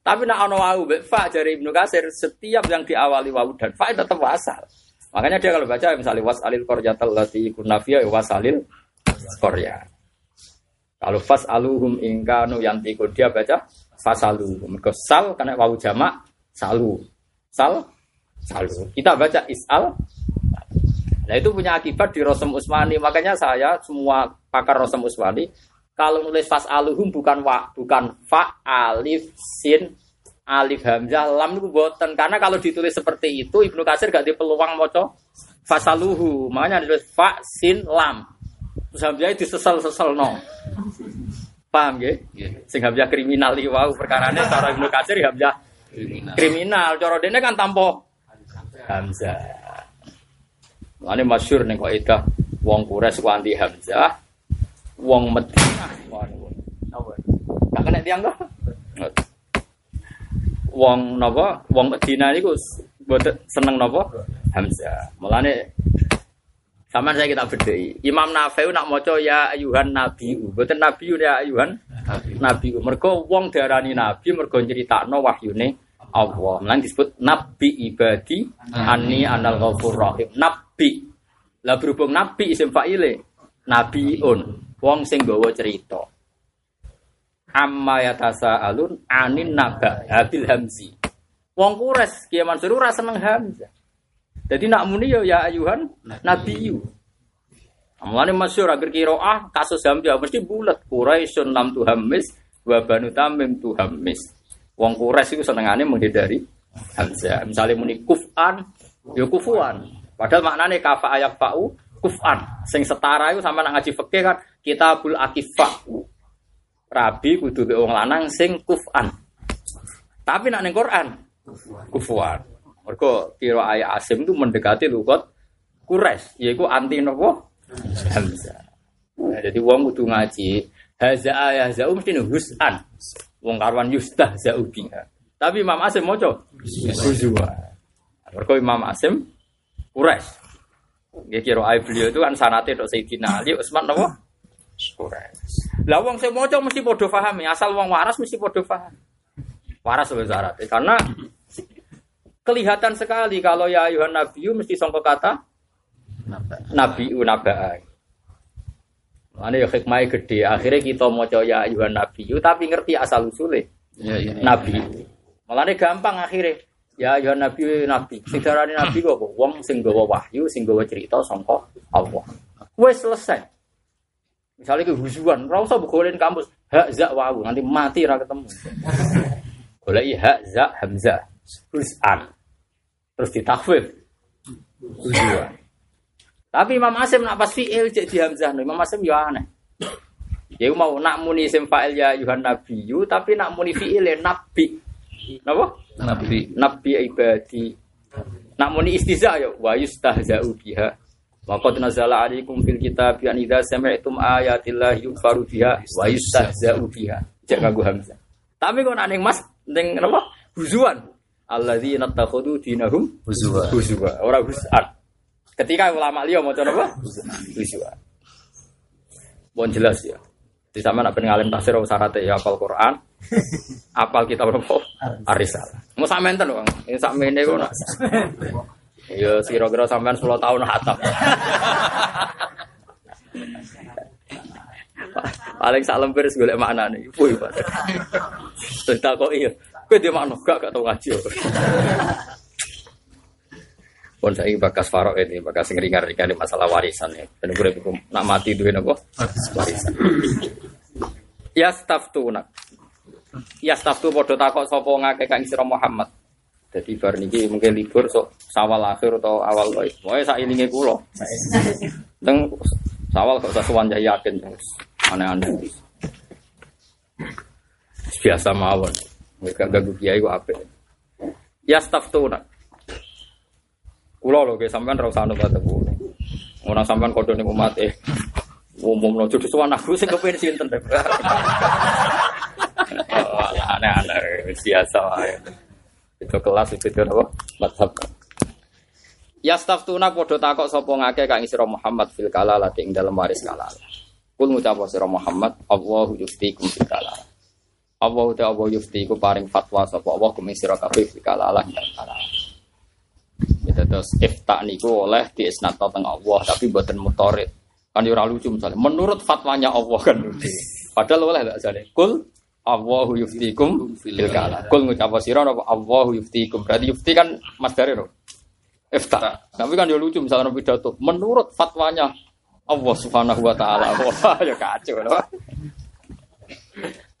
Tapi nak ono wau fa dari Ibnu Kasir setiap yang diawali wau dan fa tetap wasal. Makanya dia kalau baca misalnya wasalil qaryatal lati kunafia ya wasalil qarya. Kalau fas aluhum ingkanu yang tiku dia baca fasaluhum. Kesal karena wau jamak salu. Sal salu. Kita baca isal. Nah itu punya akibat di Rosem Usmani. Makanya saya semua pakar Rosem Usmani kalau nulis fas aluhum bukan wa, bukan fa alif sin alif hamzah lam itu boten karena kalau ditulis seperti itu Ibnu Katsir gak di peluang maca fasaluhu makanya ditulis fa sin lam. Terus hamzah disesal-sesal no paham ya sing hamzah kriminal iki wau perkarane cara Ibnu Katsir ya hamzah Kriminal. kriminal. Cara dene kan tanpa hamzah. Lane masyhur ning kok itu wong Quraisy ku anti hamzah wong Madinah gak kena tiang kok wong napa wong Medina niku mboten seneng napa Hamzah. Mulane sampean saya kita bedhei. Imam Nafi'u nak maca ya ayuhan nabiu, mboten nabiu ya ayuhan nabiu. Mergo wong diarani nabi mergo nyeritakno wahyune Allah. Mulane disebut nabi ibadi anni anal ghafur rahim. Nabi. Lah berhubung nabi isim fa'ile nabiun. Wong sing gawa cerita. Amma yatasa alun anin naba habil hamzi. Wong kures Kiai Mansur ora seneng hamzah. Jadi nak muni ya ya ayuhan nabiyu Amlane masyhur agar kiroah kasus hamzah mesti bulat. Quraisyun lam tuhammis wa banu tamim tuhammis. Wong kures itu senengane menghindari hamzah. Misalnya muni kufan ya kufuan. Padahal maknane kafa ayak fa'u kufan sing setara itu sama nak ngaji fikih kan kitabul akifah rabi kudu be wong lanang sing kufan. Tapi nak ning Quran kufuan. Mergo kira ayat Asim itu mendekati lugat Quraisy, yaiku anti nopo? Hamzah. Nah, jadi wong kudu ngaji haza ayah zau mesti husan. Wong karwan yustah zau biha. Tapi Imam Asim moco huzwa. Mergo Imam Asim Quraisy. Ya kira ayat beliau itu kan sanate tok Sayyidina Ali Utsman nopo? Quraisy. Lah wong sing maca mesti padha paham ya, asal wong waras mesti padha paham. Waras sebagai syarat. Karena kelihatan sekali kalau ya ayuhan nabiyu mesti sangka kata nabiu nabaa. Mana ya hikmahnya gede. Akhirnya kita maca ya ayuhan nabiyu tapi ngerti asal usulnya Ya, ya. nabi. Malahnya gampang akhirnya. Ya ayuhan nabi nabi. Sing darani nabi kok? Wong sing gawa wahyu, sing gawa cerita sangka Allah. Wes selesai. Misalnya ke hujuan, ora usah golek kampus hak za wawu nanti mati ra ketemu. Golek hak za hamzah. Husan. Terus ditakhfif. Hujuan. Tapi Imam Asim nak pas fi'il cek di hamzah, Imam Asim ya aneh. Ya mau nak muni isim fa'il ya yuhan nabiyyu tapi nak muni fi'il ya nabi. Napa? Nabi. Nabi ibadi. Nak muni istiza ya wa yustahza'u biha. Wa qad nazala 'alaikum fil kitab an idza sami'tum ayatillahi yukfaru biha wa yustahza'u biha. Cek kanggo hamzah. Tapi kok nak ning Mas ning napa? Huzuan. Alladzina takhudhu dinahum Huzwa. huzwa, ora husan. Ketika ulama liya maca napa? Huzwa. Bon jelas ya. Di sama nak ngalim tafsir syaratnya ya apal Quran, apal kitab apa? Arisalah. Mau sampean ten, Bang. Ini sakmene kok nak. Ya kira-kira sampean 10 tahun hatam. Paling sak wis golek maknane. Woi, Pak. Terus kok iya. Kowe dia makna gak gak tau ngaji. Pun saya bakas farok ini, bakas ngeringar-ringar di masalah warisan ya. Dan gue nak mati duit apa? Warisan. Ya staff tuh nak. Ya staff tuh bodoh takut sopo ngake kang sira Muhammad. Jadi bar niki mungkin libur sok sawal akhir atau awal koi. Pokoknya sak ini kulo. Teng sawal kok usah suwan jaya yakin aneh-aneh. Biasa mawon. Mereka ganggu kiai apik. Ya tuh nak. Kulo lho guys sampean ra usah anut kulo. Ora sampean kodho ning umat eh. Umum no jodoh suwan aku sing kepen sinten Aneh-aneh biasa. Itu kelas itu apa? Madhab. Ya staff tuna podo takok sapa ngake kang isra Muhammad fil kalala ing dalam waris kalala. Kul ngucap sira Muhammad, Allahu yuftikum fil kalala. Allah ta Allah yuftiku paring fatwa sapa Allah kum sira kabeh fil kalala ing dalam kalala. Gitu terus ifta niku oleh diisnatno teng Allah tapi mboten mutorid. Kan ora lucu misalnya. Menurut fatwanya Allah kan. Padahal oleh gak jane. Kul Allahu yuftikum fil kala. Kul ngucap sira apa Allahu yuftikum. Berarti yufti kan masdare no. Ifta. Tapi kan yo lucu misalnya pidato. Menurut fatwanya Allah Subhanahu wa taala. Wah, ya kacau loh.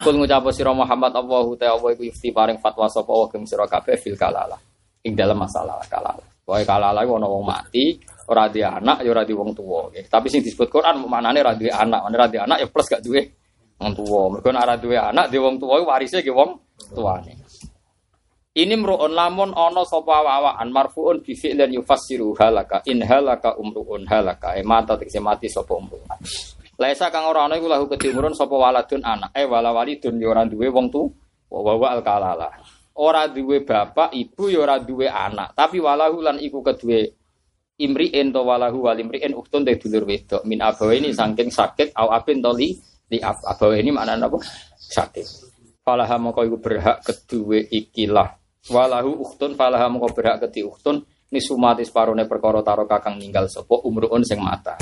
Kul ngucap sira Muhammad Allahu ta Allah iku yufti paring fatwa sapa wa gem sira kabeh fil kalala. Ing dalam masalah kalala. Pokoke kalala iku ana wong mati, ora duwe anak ya ora duwe wong tuwa. Tapi sing disebut Quran maknane ora duwe anak, ora duwe anak ya plus gak duwe wong tuwa. Mergo nek ora duwe anak, duwe wong tuwa warise ki wong tuane. Ini mru'un lamun ana sapa awaan marfuun bi fi'lin yufassiru halaka in halaka umruun halaka e mata tegese mati sapa umruun. Laisa kang ora ana iku lahu kedimurun sapa waladun anak eh wala walidun ya ora duwe wong tu wa wa al kalala. Ora duwe bapak, ibu ya ora duwe anak, tapi walahu lan iku kedue imri'in to walahu wal imri'in uhtun te dulur wedok min abawaini saking sakit au abin to li li abawaini maknane apa? Sakit. Falaha mongko iku berhak kedue ikilah walahu uhtun falaha mongko berhak kedue uhtun nisumati separone perkara taro kakang ninggal sapa umruun sing mata.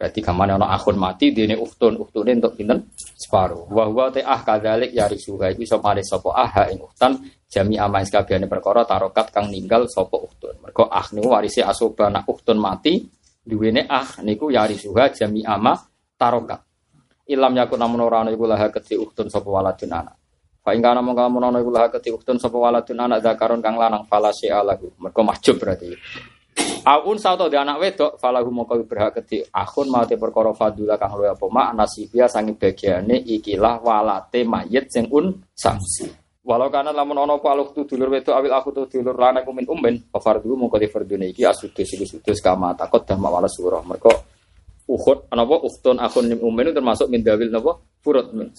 Berarti kamane ana akun mati dene uhtun, uhtune untuk pinten? Separuh. Wa huwa ta ah kadzalik ya risuha iku iso male sapa ah ing uhtan jami amais kabehane perkara tarokat kang ninggal sapa uhtun. Mergo ah niku warise asoba nak uhtun mati duwene ah niku ya risuha jami ama tarokat. Ilam yakun namun ora ana iku laha kedhi uhtun sapa waladun anak. Fa ing kana mongko lamun ana iku laha kedhi uhtun sapa waladun anak zakaron kang lanang fala sya'alahu. Mergo mahjub berarti. Aun sauto di anak wedok falahu moko berhak kedi akun mau te perkara fadula kang luwih apa mak nasibia sangi bagiane ikilah walate mayit sing un samsi. Walau kana lamun ana apa aluk tu dulur wedok awil aku tu dulur lanang kumin umben fardu moko di fardune iki asudus iki sudus kama takut dah mawala surah. Mergo uhud napa uhtun akun nim umben termasuk min dawil napa furud min.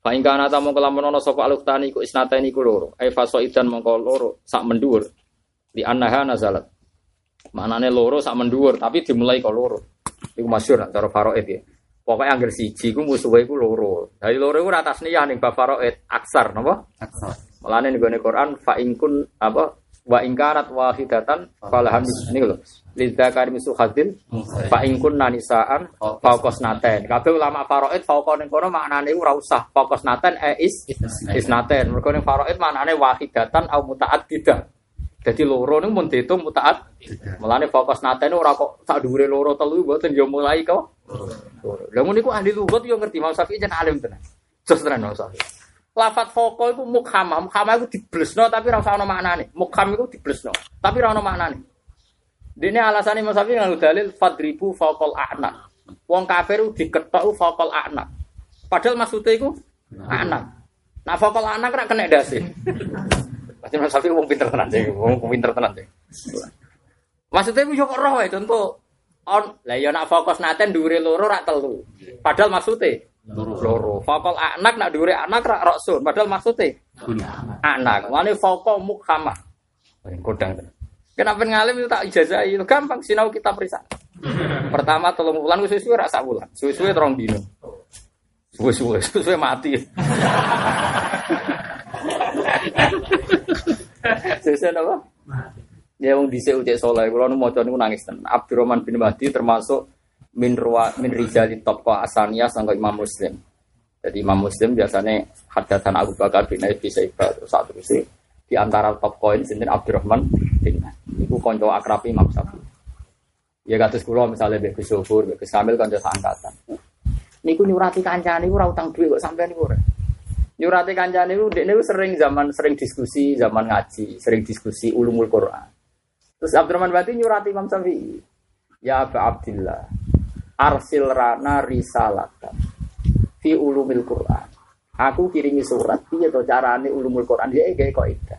Fa ing kana ta mongko lamun ana sapa aluk tani iku isnatani iku loro. Ai faso idan mongko loro sak mendur. Di annaha nazalat Manane loro sak menduur, tapi dimulai kok loro. Iku masyhur nak cara faraid ya. Pokoknya angger siji ku musuhe iku loro. Dari loro iku atas niyah ning bab faraid aksar napa? Aksar. Mulane ning gone Quran fa ingkun apa wa ingkarat wahidatan falahan ini lho. Lidzakari misu hadin fa ingkun nanisaan fauqos naten. Kabeh ulama faraid fauqa ning kono maknane ora usah fauqos naten e is isnaten. Mergo ning faraid maknane wahidatan au mutaaddidah. Jadi loro niku mun diitung mutaat. Mulane fokus nate ora kok sak dhuwure loro telu mboten ya mulai kok. Loro. Lah niku ahli lugat yo ngerti Imam Syafi'i jan alim tenan. Jos tenan Imam Syafi'i. Lafat foko iku mukhamah, mukhamah iku diblesno tapi ora usah ana maknane. Mukham iku diblesno, tapi ora ana maknane. Dene alasane Imam Syafi'i nganggo dalil fadribu faqal a'na. Wong kafir diketok faqal a'na. Padahal maksudnya iku anak. Nah faqal anak ora kena dasi. Pasti Mas Safi wong pinter tenan sih, wong pinter tenan sih. Maksudnya yo kok roh itu contoh on lah ya nak fokus naten dhuwure loro rak telu. Padahal maksudnya loro. Fokol anak nak dhuwure anak rak roksun. Padahal maksudnya anak. Mane fokol mukhama. Kodang. Kenapa ngalim itu tak ijazah itu gampang sinau kita periksa. Pertama tolong bulan suwe-suwe rak sak bulan. Suwe-suwe terong dino. Suwe-suwe, suwe mati. Sesuai apa? Ya wong dhisik ucek saleh kula nu maca niku nangis tenan. Abdurrahman bin Mahdi termasuk min ruwa min rijali top asaniyah sangka Imam Muslim. Jadi Imam Muslim biasanya hadatan Abu Bakar bin Abi Syaibah satu sih di antara top koin sinten Abdurrahman bin. Iku kanca akrab Imam Syafi'i. Ya kados kula misalnya Mbak Gus Sobur, Mbak Gus Kamil kanca angkatan. Niku nyurati kancane niku ora utang dhuwit kok sampean niku ora. Nyurati kancane niku dekne sering zaman sering diskusi, zaman ngaji, sering diskusi ulumul Quran. Terus Abdurrahman Bati nyurati Imam Syafi'i. Ya Abu Abdillah, arsil rana risalatan fi ulumil Quran. Aku kirimi surat piye to carane ulumul Quran dia gawe kok ida.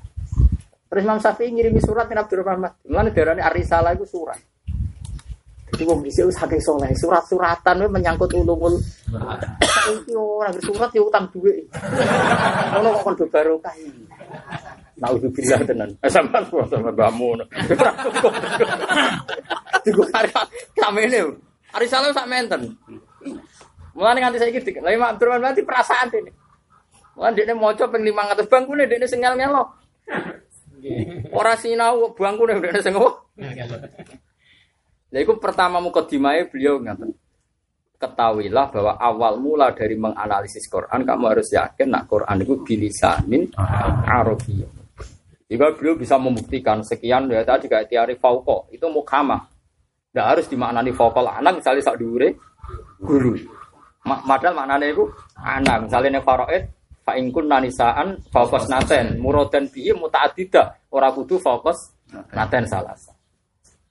Terus Imam Syafi'i ngirimi surat ning Abdurrahman Bati. Mulane darane arisalah iku surat. Jadi wong bisa saking soleh, surat-suratan we menyangkut ulumul. Saiki ora surat ya utang duit. Ngono kok kon barokah iki. Nauzubillah tenan. Eh sampean sama bamu. Digo kare kamene. Ari salah sak menten. Mulane nganti saiki dik. Lah Imam Abdurrahman berarti perasaan ini. Mulane dekne maca ping 500 bangkune dekne sing ngel-ngelo. Ora sinau bangkune dekne sing ngopo? Nah, itu pertama mukadimahnya beliau ngatain. Ketahuilah bahwa awal mula dari menganalisis Quran, kamu harus yakin nak Quran itu bilisanin Arabiyyah. Jika beliau bisa membuktikan sekian ya tadi kayak tiari fauko itu mukhamah. Tidak harus dimaknani fauko anak misalnya sak dure guru. Padahal maknanya itu anak misalnya nih faraid Fa in kunna nisaan fokus naten muradan bi mutaaddidah ora kudu fokus naten salah.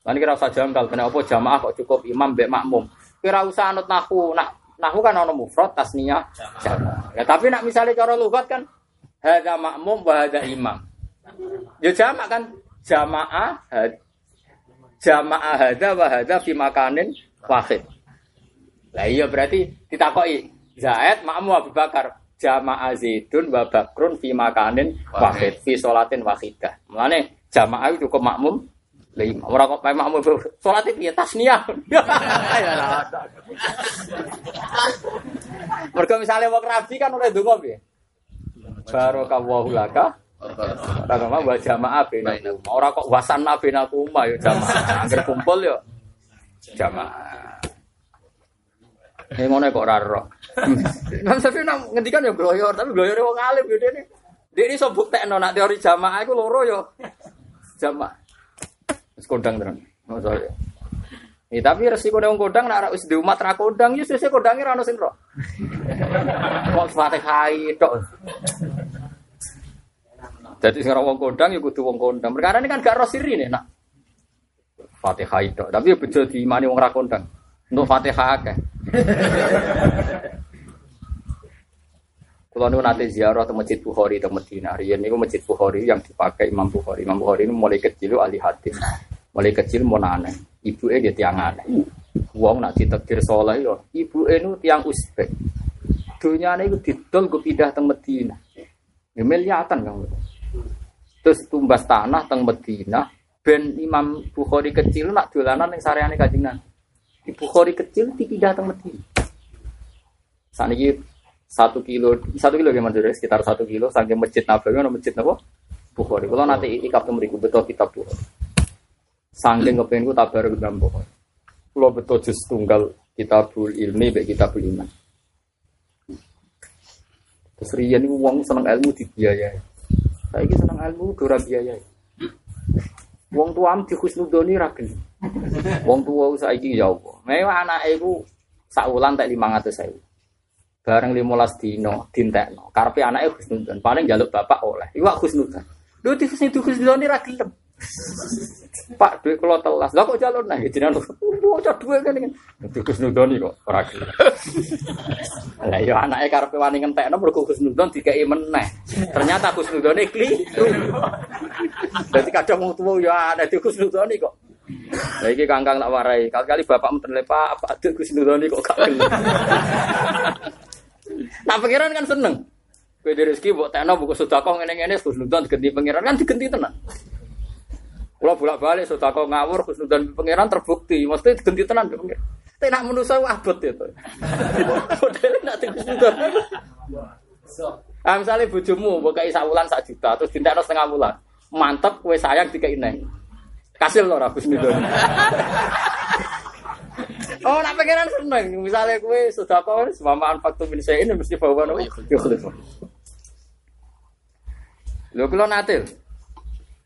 Lan kira usah jangkal kena apa jamaah kok cukup imam mbek makmum. Kira usah anut nahu, nak nahu kan ana mufrad tasniyah jamaah. Ya tapi nak misalnya cara lugat kan hadza makmum wa hadza imam. Ya jamak kan jamaah had, jamaah hadza wa hadza fi makanin wahid. Lah iya berarti ditakoki Zaid makmum Abu Bakar jamaah Zaidun wa Bakrun fi makanin wahid fi salatin wahidah. Mulane jamaah itu cukup makmum lima. Ora kok makmum salat piye tasniyah. Ya. Mergo misale wong rabi kan oleh donga piye? Barakallahu laka Ora kok wa jamaah benakum. Ora kok wasanna benakum ya jamaah. Angger kumpul ya jamaah. Ini ngono kok ora ro. Imam Syafi'i nak ngendikan ya gloyor, tapi gloyore wong alim yo dene. Dia ini sobuk tekno nak teori jamaah iku loro yo. Jamaah. Wis kondang terus. Masa ya. Eh, tapi resiko wong kodang nak wis di umat ra kodang ya sesuk kodange ra ono sing ro. Kok Fatihah tok. Jadi sekarang wong kodang ya kudu wong kodang. Perkara ini kan gak ro sirine nak. Fatihah tok, tapi ya bejo diimani wong ra kodang. Untuk Fatihah akeh. Kalau nu nanti ziarah ke masjid Bukhari ke Medina, Rian ini masjid Bukhari yang dipakai Imam Bukhari. Imam Bukhari ini mulai kecil ahli hadis, mulai kecil mau nane. Ibu dia tiang aneh. Uang nak ditekir soleh yo. Ibu nu tiang Uzbek. Dunia ini didol gue pindah ke Medina. Ya miliatan kan. Terus tumbas tanah teng Medina. Ben Imam Bukhari kecil nak dolanan yang sareane kajinan. Di Bukhari kecil dipindah ke Medina. Saat ini satu kilo, satu kilo gimana sih? Sekitar satu kilo. Saking masjid Nabawi, ada masjid Nabawi. Bukhari. Kalau nanti ikap tuh meriku betul kitab Bukhari. Saking kepengen gue tabar ke dalam Bukhari. Kalau betul jus tunggal kitabul ilmi, baik kitabul iman. Terus Rian ini uang seneng ilmu dibiayai. Saya ini seneng ilmu dora biayai. Wong tua am di khusnudoni ragil. Wong tua saiki ya. Mewah anak iku saulan tak 500.000. Bareng 15 dino dintekno. Karepe anake khusnudon. Paling jaluk bapak oleh. Iwak khusnudon. Lho di khusnudoni ra gelem. Pak duit kalau telas, lah kok jalur nah, jenengan, oh cah duit kan ini, di khusnudoni kok, ora gelem. Lah ya anake karepe wani ngentekno mergo khusnudon dikai meneh. Ternyata khusnudone kliru. Dadi kadang wong tuwa ya ana di khusnudoni kok. Lah iki kangkang tak warai, kali-kali bapakmu terlepa apa di khusnudoni kok gak gelem. Nah pangeran kan seneng. Kowe di rezeki mbok tekno buku sedekah ngene-ngene khusnudon digenti pangeran kan digenti tenan. Kalau bolak-balik sedekah ngawur khusnudon pangeran terbukti, mesti digenti tenan mbek pangeran. Tapi nak manusa abot itu. Modele nak. Ah misalnya bojomu mbok kai sak wulan sak juta terus dintekno setengah wulan. Mantep kowe sayang dikai neng. Kasil ora khusnudon. Oh, nak pengenan seneng. Misalnya kue sudah kau semua faktor min ini mesti bawa nopo. Yo Lho kula natil.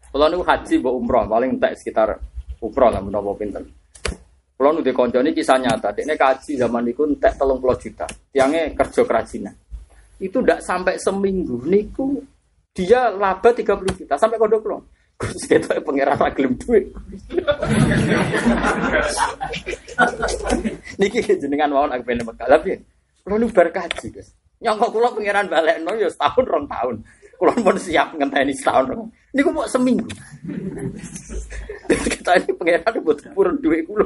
Kula niku haji mbok umroh paling entek sekitar umroh lah menapa pinten. Kula nu kanca niki kisah nyata. Dekne kaji zaman niku entek 30 juta. Tiange kerja kerajinan. Itu ndak sampai seminggu niku dia laba 30 juta sampai kodok kula. Gus pangeran ra gelem duit. Niki jenengan mawon aku pengen. Tapi kula nu bar kaji, Gus. Nyangka kula pangeran balekno ya setahun rong tahun. Kula pun siap ngenteni setahun rong. Niku mau seminggu. Kita ini pangeran buat purun duit kula.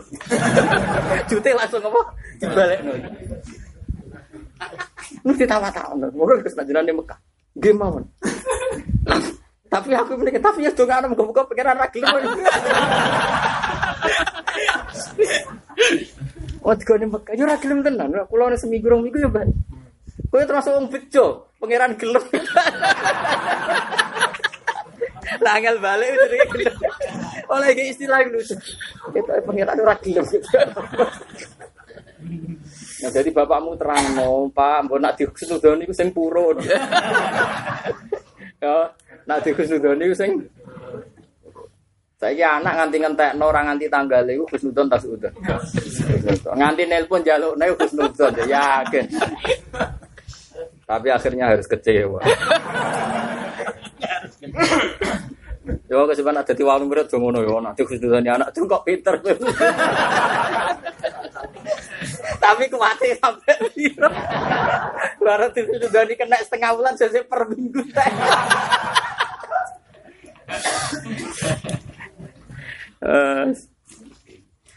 Jute langsung apa? Dibalekno. Nu ditawa-tawa. Ngono Gus najenane Mekah. Nggih mawon. Tapi aku milih tapi ya dong ana muga-muga pikiran ra gelem. Oh, digone Mekah yo ra gelem tenan. Kula nek seminggu rong minggu ya, Mbak. Kowe termasuk wong bejo, pangeran gelem. Lah angel balik itu. Oleh iki istilah lucu. Kita pangeran ora gelem. Nah, jadi bapakmu terang no, Pak, mbok nak dikusudoni ku sing purun. ya, nak dikusudoni ku sing saya anak nganti ngentekno ora nganti tanggal iku Husnudon tas udan. Nganti nelpon jaluk nek Husnudon ya yakin. Tapi akhirnya harus kecewa. Ya kok sebenarnya ada di warung berat ngono ya nanti khususnya anak tuh kok pinter. Tapi kuatnya sampai piro. Baru itu sudah dikena setengah bulan saya per minggu teh. Eh,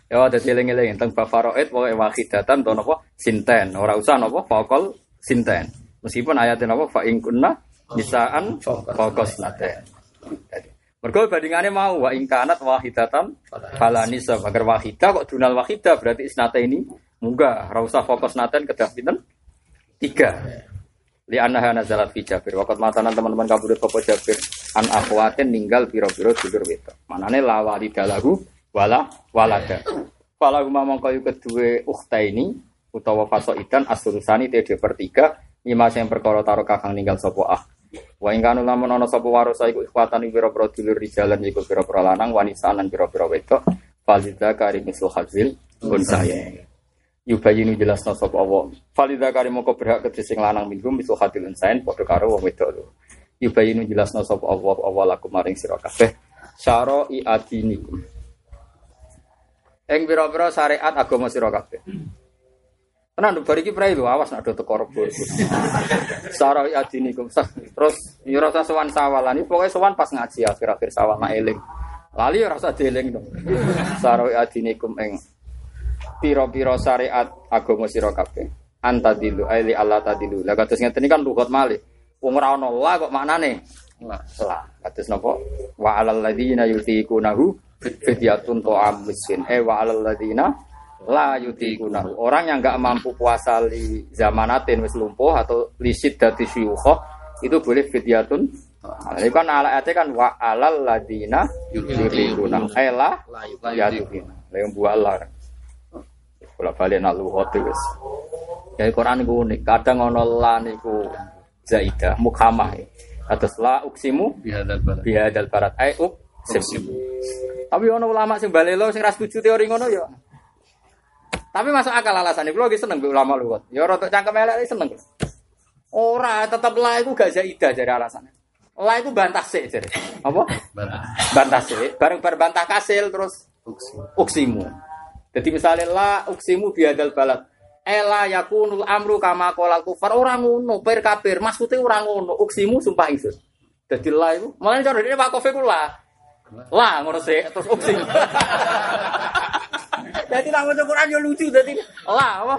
Ya ada eling-eling tentang bab faraid pokoke wahidatan to napa sinten, ora usah napa faqal sinten. Meskipun ayatnya napa fa in kunna nisaan faqas naten. Mergo bandingannya mau wa in kanat wahidatan fala nisa agar wahidah kok dunal wahidah berarti isnata ini munggah ora usah fokus naten kedah pinten? Tiga. Li annaha nazalat fi Jabir. Waqat matanan teman-teman kabudut apa Jabir an akhwatin ninggal piro-piro dulur wedok. Manane la walidalahu wala walada. Fala huma mongko kedue ukhta ini utawa fasoidan asurusani te per tiga lima sing perkara taro kakang ninggal sapa ah. Wa ing kanu lamun ana sapa warasa iku ikhwatan pira-pira dulur rijalan iku pira-pira lanang wanita lan pira-pira wedok. Falida kari misul hazil pun saya. Yubayinu jelasna sapa Allah. Falida kari moko berhak kedhe sing lanang minhum misul hadil insain padha karo wong wedok lho. Yubayinu jelasna sapa Allah Allah lakum maring sira kabeh. Syara'i adinikum. Ing pira-pira syariat agama sira kabeh. Tenan bar iki prai lho awas nek do teko rebo. Syara'i adinikum. Terus ya rasa sowan sawalan iki pokoke sowan pas ngaji akhir-akhir sawal mak eling. Lali ya rasa dieling dong. Syara'i adinikum ing pira-pira syariat agama sira kabeh. Antadilu aili Allah tadilu. Lah kados ngeten iki kan lugat malih. Wong ora ana la kok maknane? La. Kados napa? Wa alal ladzina yutiqunahu fidyatun ta'am miskin. Eh wa alal ladzina la yutiqunahu. Orang yang enggak mampu puasa li zamanatin wis lumpuh atau li siddati syuyukh itu boleh fidyatun Nah, ini kan ala kan wa alal ladina yutiqunahu. Eh la yutiqunahu. Lah yang buah Allah. Kula balik nak luhut wis. Ya Quran iku unik. Kadang ana la niku zaidah mukhamah. Atas la uksimu bihadal bihadal barat ai uksim. Tapi ana ulama sing balelo sing ra setuju teori ngono ya. Tapi masuk akal alasan Kulo lagi seneng ulama luhut. Ya rada cangkem elek seneng. Ora, tetep la iku gak zaidah jare alasannya. La itu bantah sih jare. Apa? Bantah sih. Bareng-bareng bantah kasil terus uksimu. Jadi misalnya la uksimu biadal balad. Ela yakunul amru kama kolal kufar orang ngono per kafir maksudnya orang ngono uksimu sumpah itu. Jadi la itu malah cara ini Pak Kofi ku la. La ngono terus uksim. Jadi nang maca Quran yo lucu dadi la apa?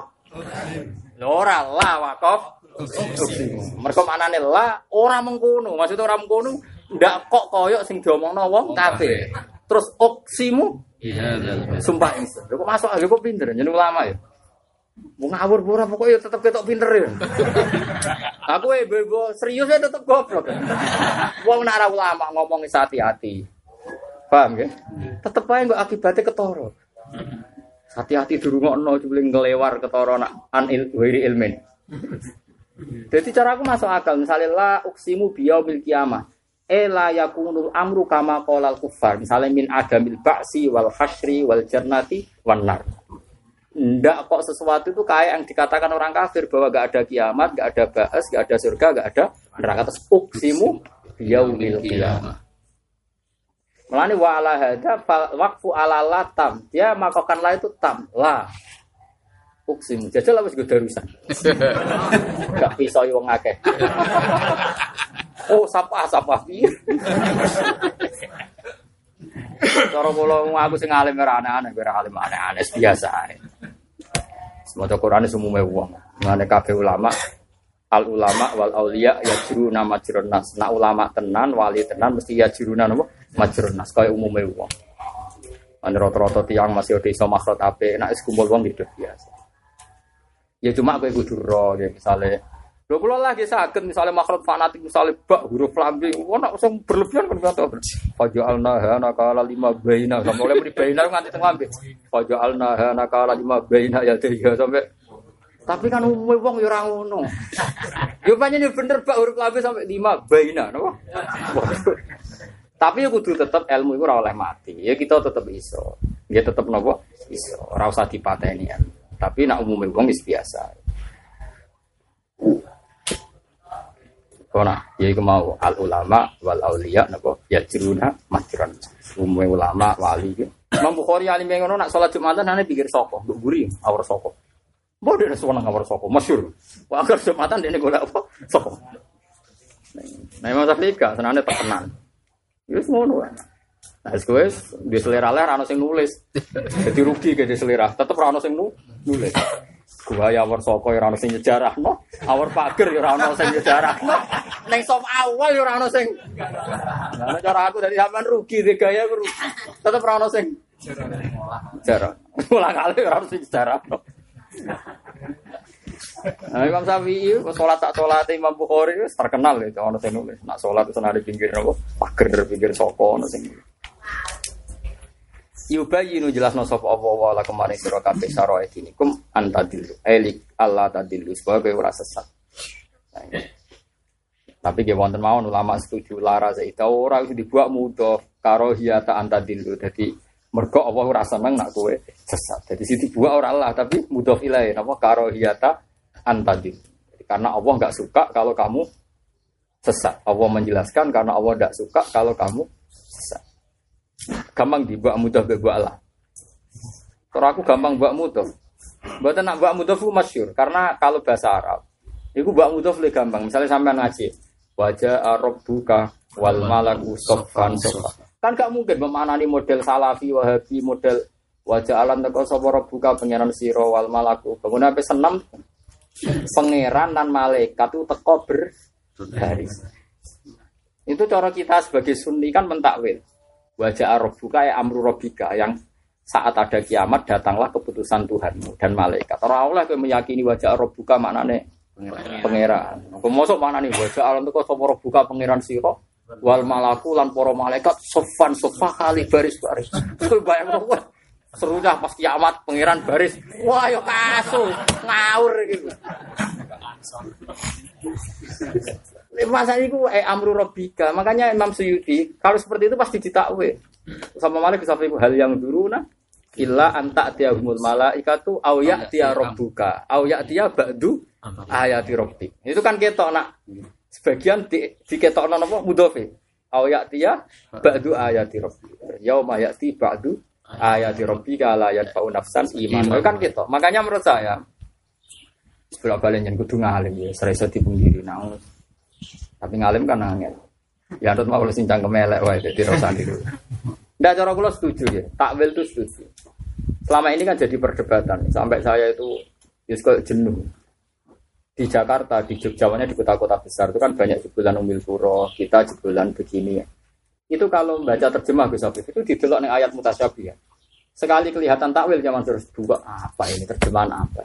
Ora la wakof uksimu. Mergo maknane la ora mengkono, maksudnya ora mengkono ndak kok koyok sing diomongno wong kafir. Terus uksimu Bihadal balad. Sumpah itu. Lho kok masuk aja kok pinter jeneng ulama ya. Mau ngawur pura pokoknya tetep ketok pinter ya. Aku eh bebo serius ya tetep goblok. Wong nak ulama ngomong is hati-hati. Paham ya? Tetep aja nggak akibatnya ketoro. Hati-hati dirungokno jebule ngelewar ketoro nak an il, wiri ilmin. Jadi cara aku masuk akal misalnya la uksimu biyaumil kiamah. Ela yakunul amru kama qolal kufar. Misalnya min adamil ba'si wal hasri wal jannati wan nar. Ndak kok sesuatu itu kayak yang dikatakan orang kafir bahwa gak ada kiamat, gak ada ba'as, gak ada surga, gak ada neraka. Terus uksimu yaumil kiamah. Melani wa ala hada waqfu ala la tam. Dia makokan la itu tam. La. Uksimu. Jajal apa juga darusan. Gak pisau wong akeh. Oh, sapa sapa piye? Cara kula aku sing alim ora aneh-aneh, ora alim aneh-aneh biasa ae. Semoga Quran semua wong. Mane kabeh ulama al ulama wal aulia ya juru nama nas. Nak ulama tenan, wali tenan mesti ya juru nama majrun nas kaya umume wong. Ane rata-rata tiang masih ada iso makhrot ape, nak wis kumpul wong gitu biasa. Ya cuma kowe kudu ro ya misale Lho kula lagi sakit misalnya makhraj fanatik misalnya bak huruf lambe ono sing berlebihan kan kata faja'alna hana kala lima baina sampai oleh muni baina nganti teng lambe faja'alna hana kala lima baina ya tiga sampai tapi kan umumnya wong ya ora ngono. Yo pancen bener bak huruf lambe sampai lima baina napa? Tapi ya kudu tetep ilmu itu oleh mati. Ya kita tetep iso. Ya tetep napa? Iso. Ora usah dipateni. Tapi nak umumnya wong wis biasa. Kona, ya iku mau al ulama wal auliya napa ya jiruna majran. Umum ulama wali. Imam Bukhari alim yang nak salat Jumatan ane pikir sapa, mbok guri awar sapa. Mbok dene suwana awar sapa, masyhur. Wah agar Jumatan dene golek apa? Sapa. Nah, Imam Syafi'i gak senane terkenal. Ya ngono wae. Nah, wis di selera ler ana sing nulis. Jadi rugi ke di selera, tetep ana sing nulis. Gua ya awar saka ya ono sing nyejarahno, awar pager ya ono sing nyejarahno. Ning sop awal ya ono sing. Lah cara aku dari sampean rugi de gaya aku rugi. Tetep ono sing sejarah. Ulang kali ora ono sing sejarahno. Nah, Imam Syafi'i sholat tak sholat Imam Bukhari terkenal itu ono sing nulis. Nak sholat itu di pinggir nopo pager pinggir soko ono sing. Yubayinu jelasno sapa apa wa la kemarin sira kabeh saroe dinikum antadilu. Elik Allah tadilu sebagai ora sesat. Tapi dia wonten mawon ulama setuju lara zaita ora wis dibuat mudah karo hiyata antadilu. Jadi mergo Allah ora seneng nak kowe sesat. Jadi sing dibuat ora Allah tapi mudah ilahi napa karo hiyata antadilu. Karena Allah nggak suka kalau kamu sesat. Allah menjelaskan karena Allah tidak suka kalau kamu sesat. Gampang di buat mudah be buat Allah. Kalau aku gampang buat mudah. Buat nak buat mudah itu masyur. Karena kalau bahasa Arab, itu buat mudah lebih gampang. Misalnya sampai ngaji, wajah Arab buka wal malaku sofan sofa. Kan gak mungkin memanani model salafi wahabi model wajah alam teko sapa buka pangeran siro wal malaku. Kemudian sampai senam pangeran dan malaikat itu teko berbaris. Itu cara kita sebagai sunni kan mentakwil. Wajah buka ya amru robika yang saat ada kiamat datanglah keputusan Tuhanmu dan malaikat. Orang Allah yang meyakini wajah buka maknanya pangeran. Kemasuk mana nih wajah alam itu kau buka pangeran siro wal malaku lan poro malaikat sofan sofa kali baris baris. Kau bayang tuh serunya pas kiamat pangeran baris. Wah yo kasus ngawur gitu. Masa itu eh amru robika. Makanya Imam Suyuti kalau seperti itu pasti ditakwe. Sama Malik bisa hal yang dulu nah illa anta tiahumul malaikatu au ya'tiya rabbuka au ya'tiya ba'du ayati rabbik. Itu kan ketok nak sebagian di, di ketokno napa mudhofe. Au ya'tiya ba'du ayati rabbik. Yauma ya'ti ba'du ayati rabbika la yadfa'u nafsan iman. Kan ketok. Makanya menurut saya Sebelum balik yang kudu ngalim ya, serasa di diri nang. Tapi ngalim kan angel. Ya harus mau sincang kemelek wae dadi rasa dulu. Ndak cara kula setuju ya, takwil itu setuju. Selama ini kan jadi perdebatan sampai saya itu ya jenuh. Di Jakarta, di Jogja, di kota-kota besar itu kan banyak jebolan umil puro, kita jebolan begini ya. Itu kalau membaca terjemah Gus Afif itu didelok ning ayat mutasyabih ya. Sekali kelihatan takwil zaman terus dua apa ini terjemahan apa?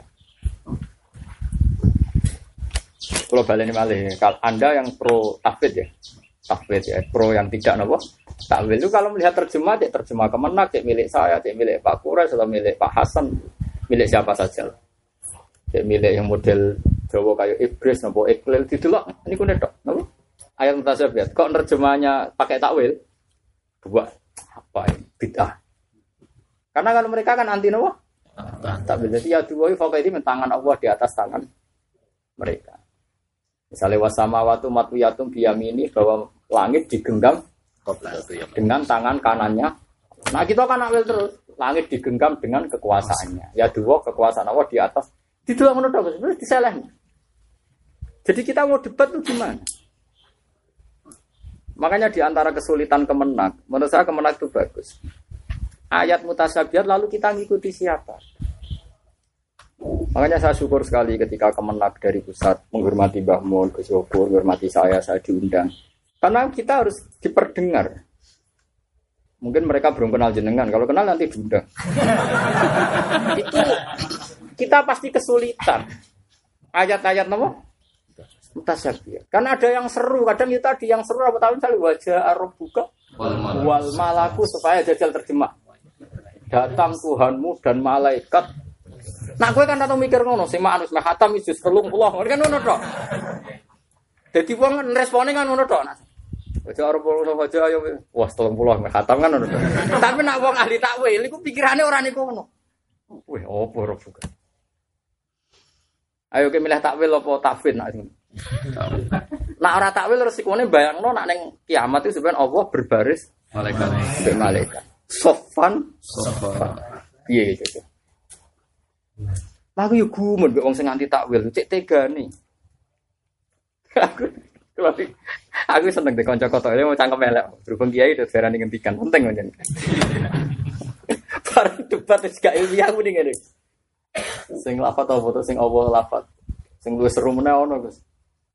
Kalau balik ini malih, kalau anda yang pro tafid ya, tafid ya, pro yang tidak nopo takwil itu kalau melihat terjemah, cek terjemah kemenak, cek milik saya, cek milik Pak Kures atau milik Pak Hasan, milik siapa saja. Cek milik yang model Jawa kayak Ibris, nopo Iqlil, loh ini kunet dok, nopo ayat mutasabiat. Kok terjemahnya pakai takwil? Buat apa ini? Bid'ah. Karena kalau mereka kan anti nopo. Takwil. Jadi ya dua ini tangan Allah di atas tangan mereka. Misalnya wasama watu matwiyatum biyamini bahwa langit digenggam dengan tangan kanannya. Nah kita kan ambil terus langit digenggam dengan kekuasaannya. Ya dua kekuasaan Allah di atas. Di dua menurut aku sebenarnya. Jadi kita mau debat tuh gimana? Makanya di antara kesulitan kemenak, menurut saya kemenak itu bagus. Ayat mutasabiat lalu kita ngikuti siapa? Makanya saya syukur sekali ketika kemenak dari pusat menghormati Mbah Mun, Gus menghormati saya, saya diundang. Karena kita harus diperdengar. Mungkin mereka belum kenal jenengan, kalau kenal nanti diundang. Itu kita pasti kesulitan. Ayat-ayat nama mutasyabih. Karena ada yang seru, kadang itu tadi yang seru apa tahu misalnya wajah Arab buka wal malaku supaya jajal terjemah. Datang Tuhanmu dan malaikat Nah, gue kan tahu mikir ngono, sing manus meh khatam wis telung puluh, kan ngono tok. Dadi wong responnya kan ngono tok. Baca arep ngono baca ayo wah telung puluh meh khatam kan ngono Tapi nak wong ahli takwil iku pikirane ora niku ngono. Wih, opo ora bukan. Ayo ke milih takwil apa tafid nak Nak ora takwil resikone bayangno nak ning kiamat itu sebenarnya Allah berbaris Malaikat. mbek malaikat. Sofan Sofa. piye gitu. Lah aku yo gumun mbek wong sing anti takwil, cek tegane. aku aku aku seneng deh kanca kotok ini mau cangkem elek. Berhubung kiai udah darani ngentikan, penting kan. Bareng debat wis gak ilmiah aku ngene. Sing lafat apa foto sing Allah lafat. Sing luwih seru meneh ono, Gus.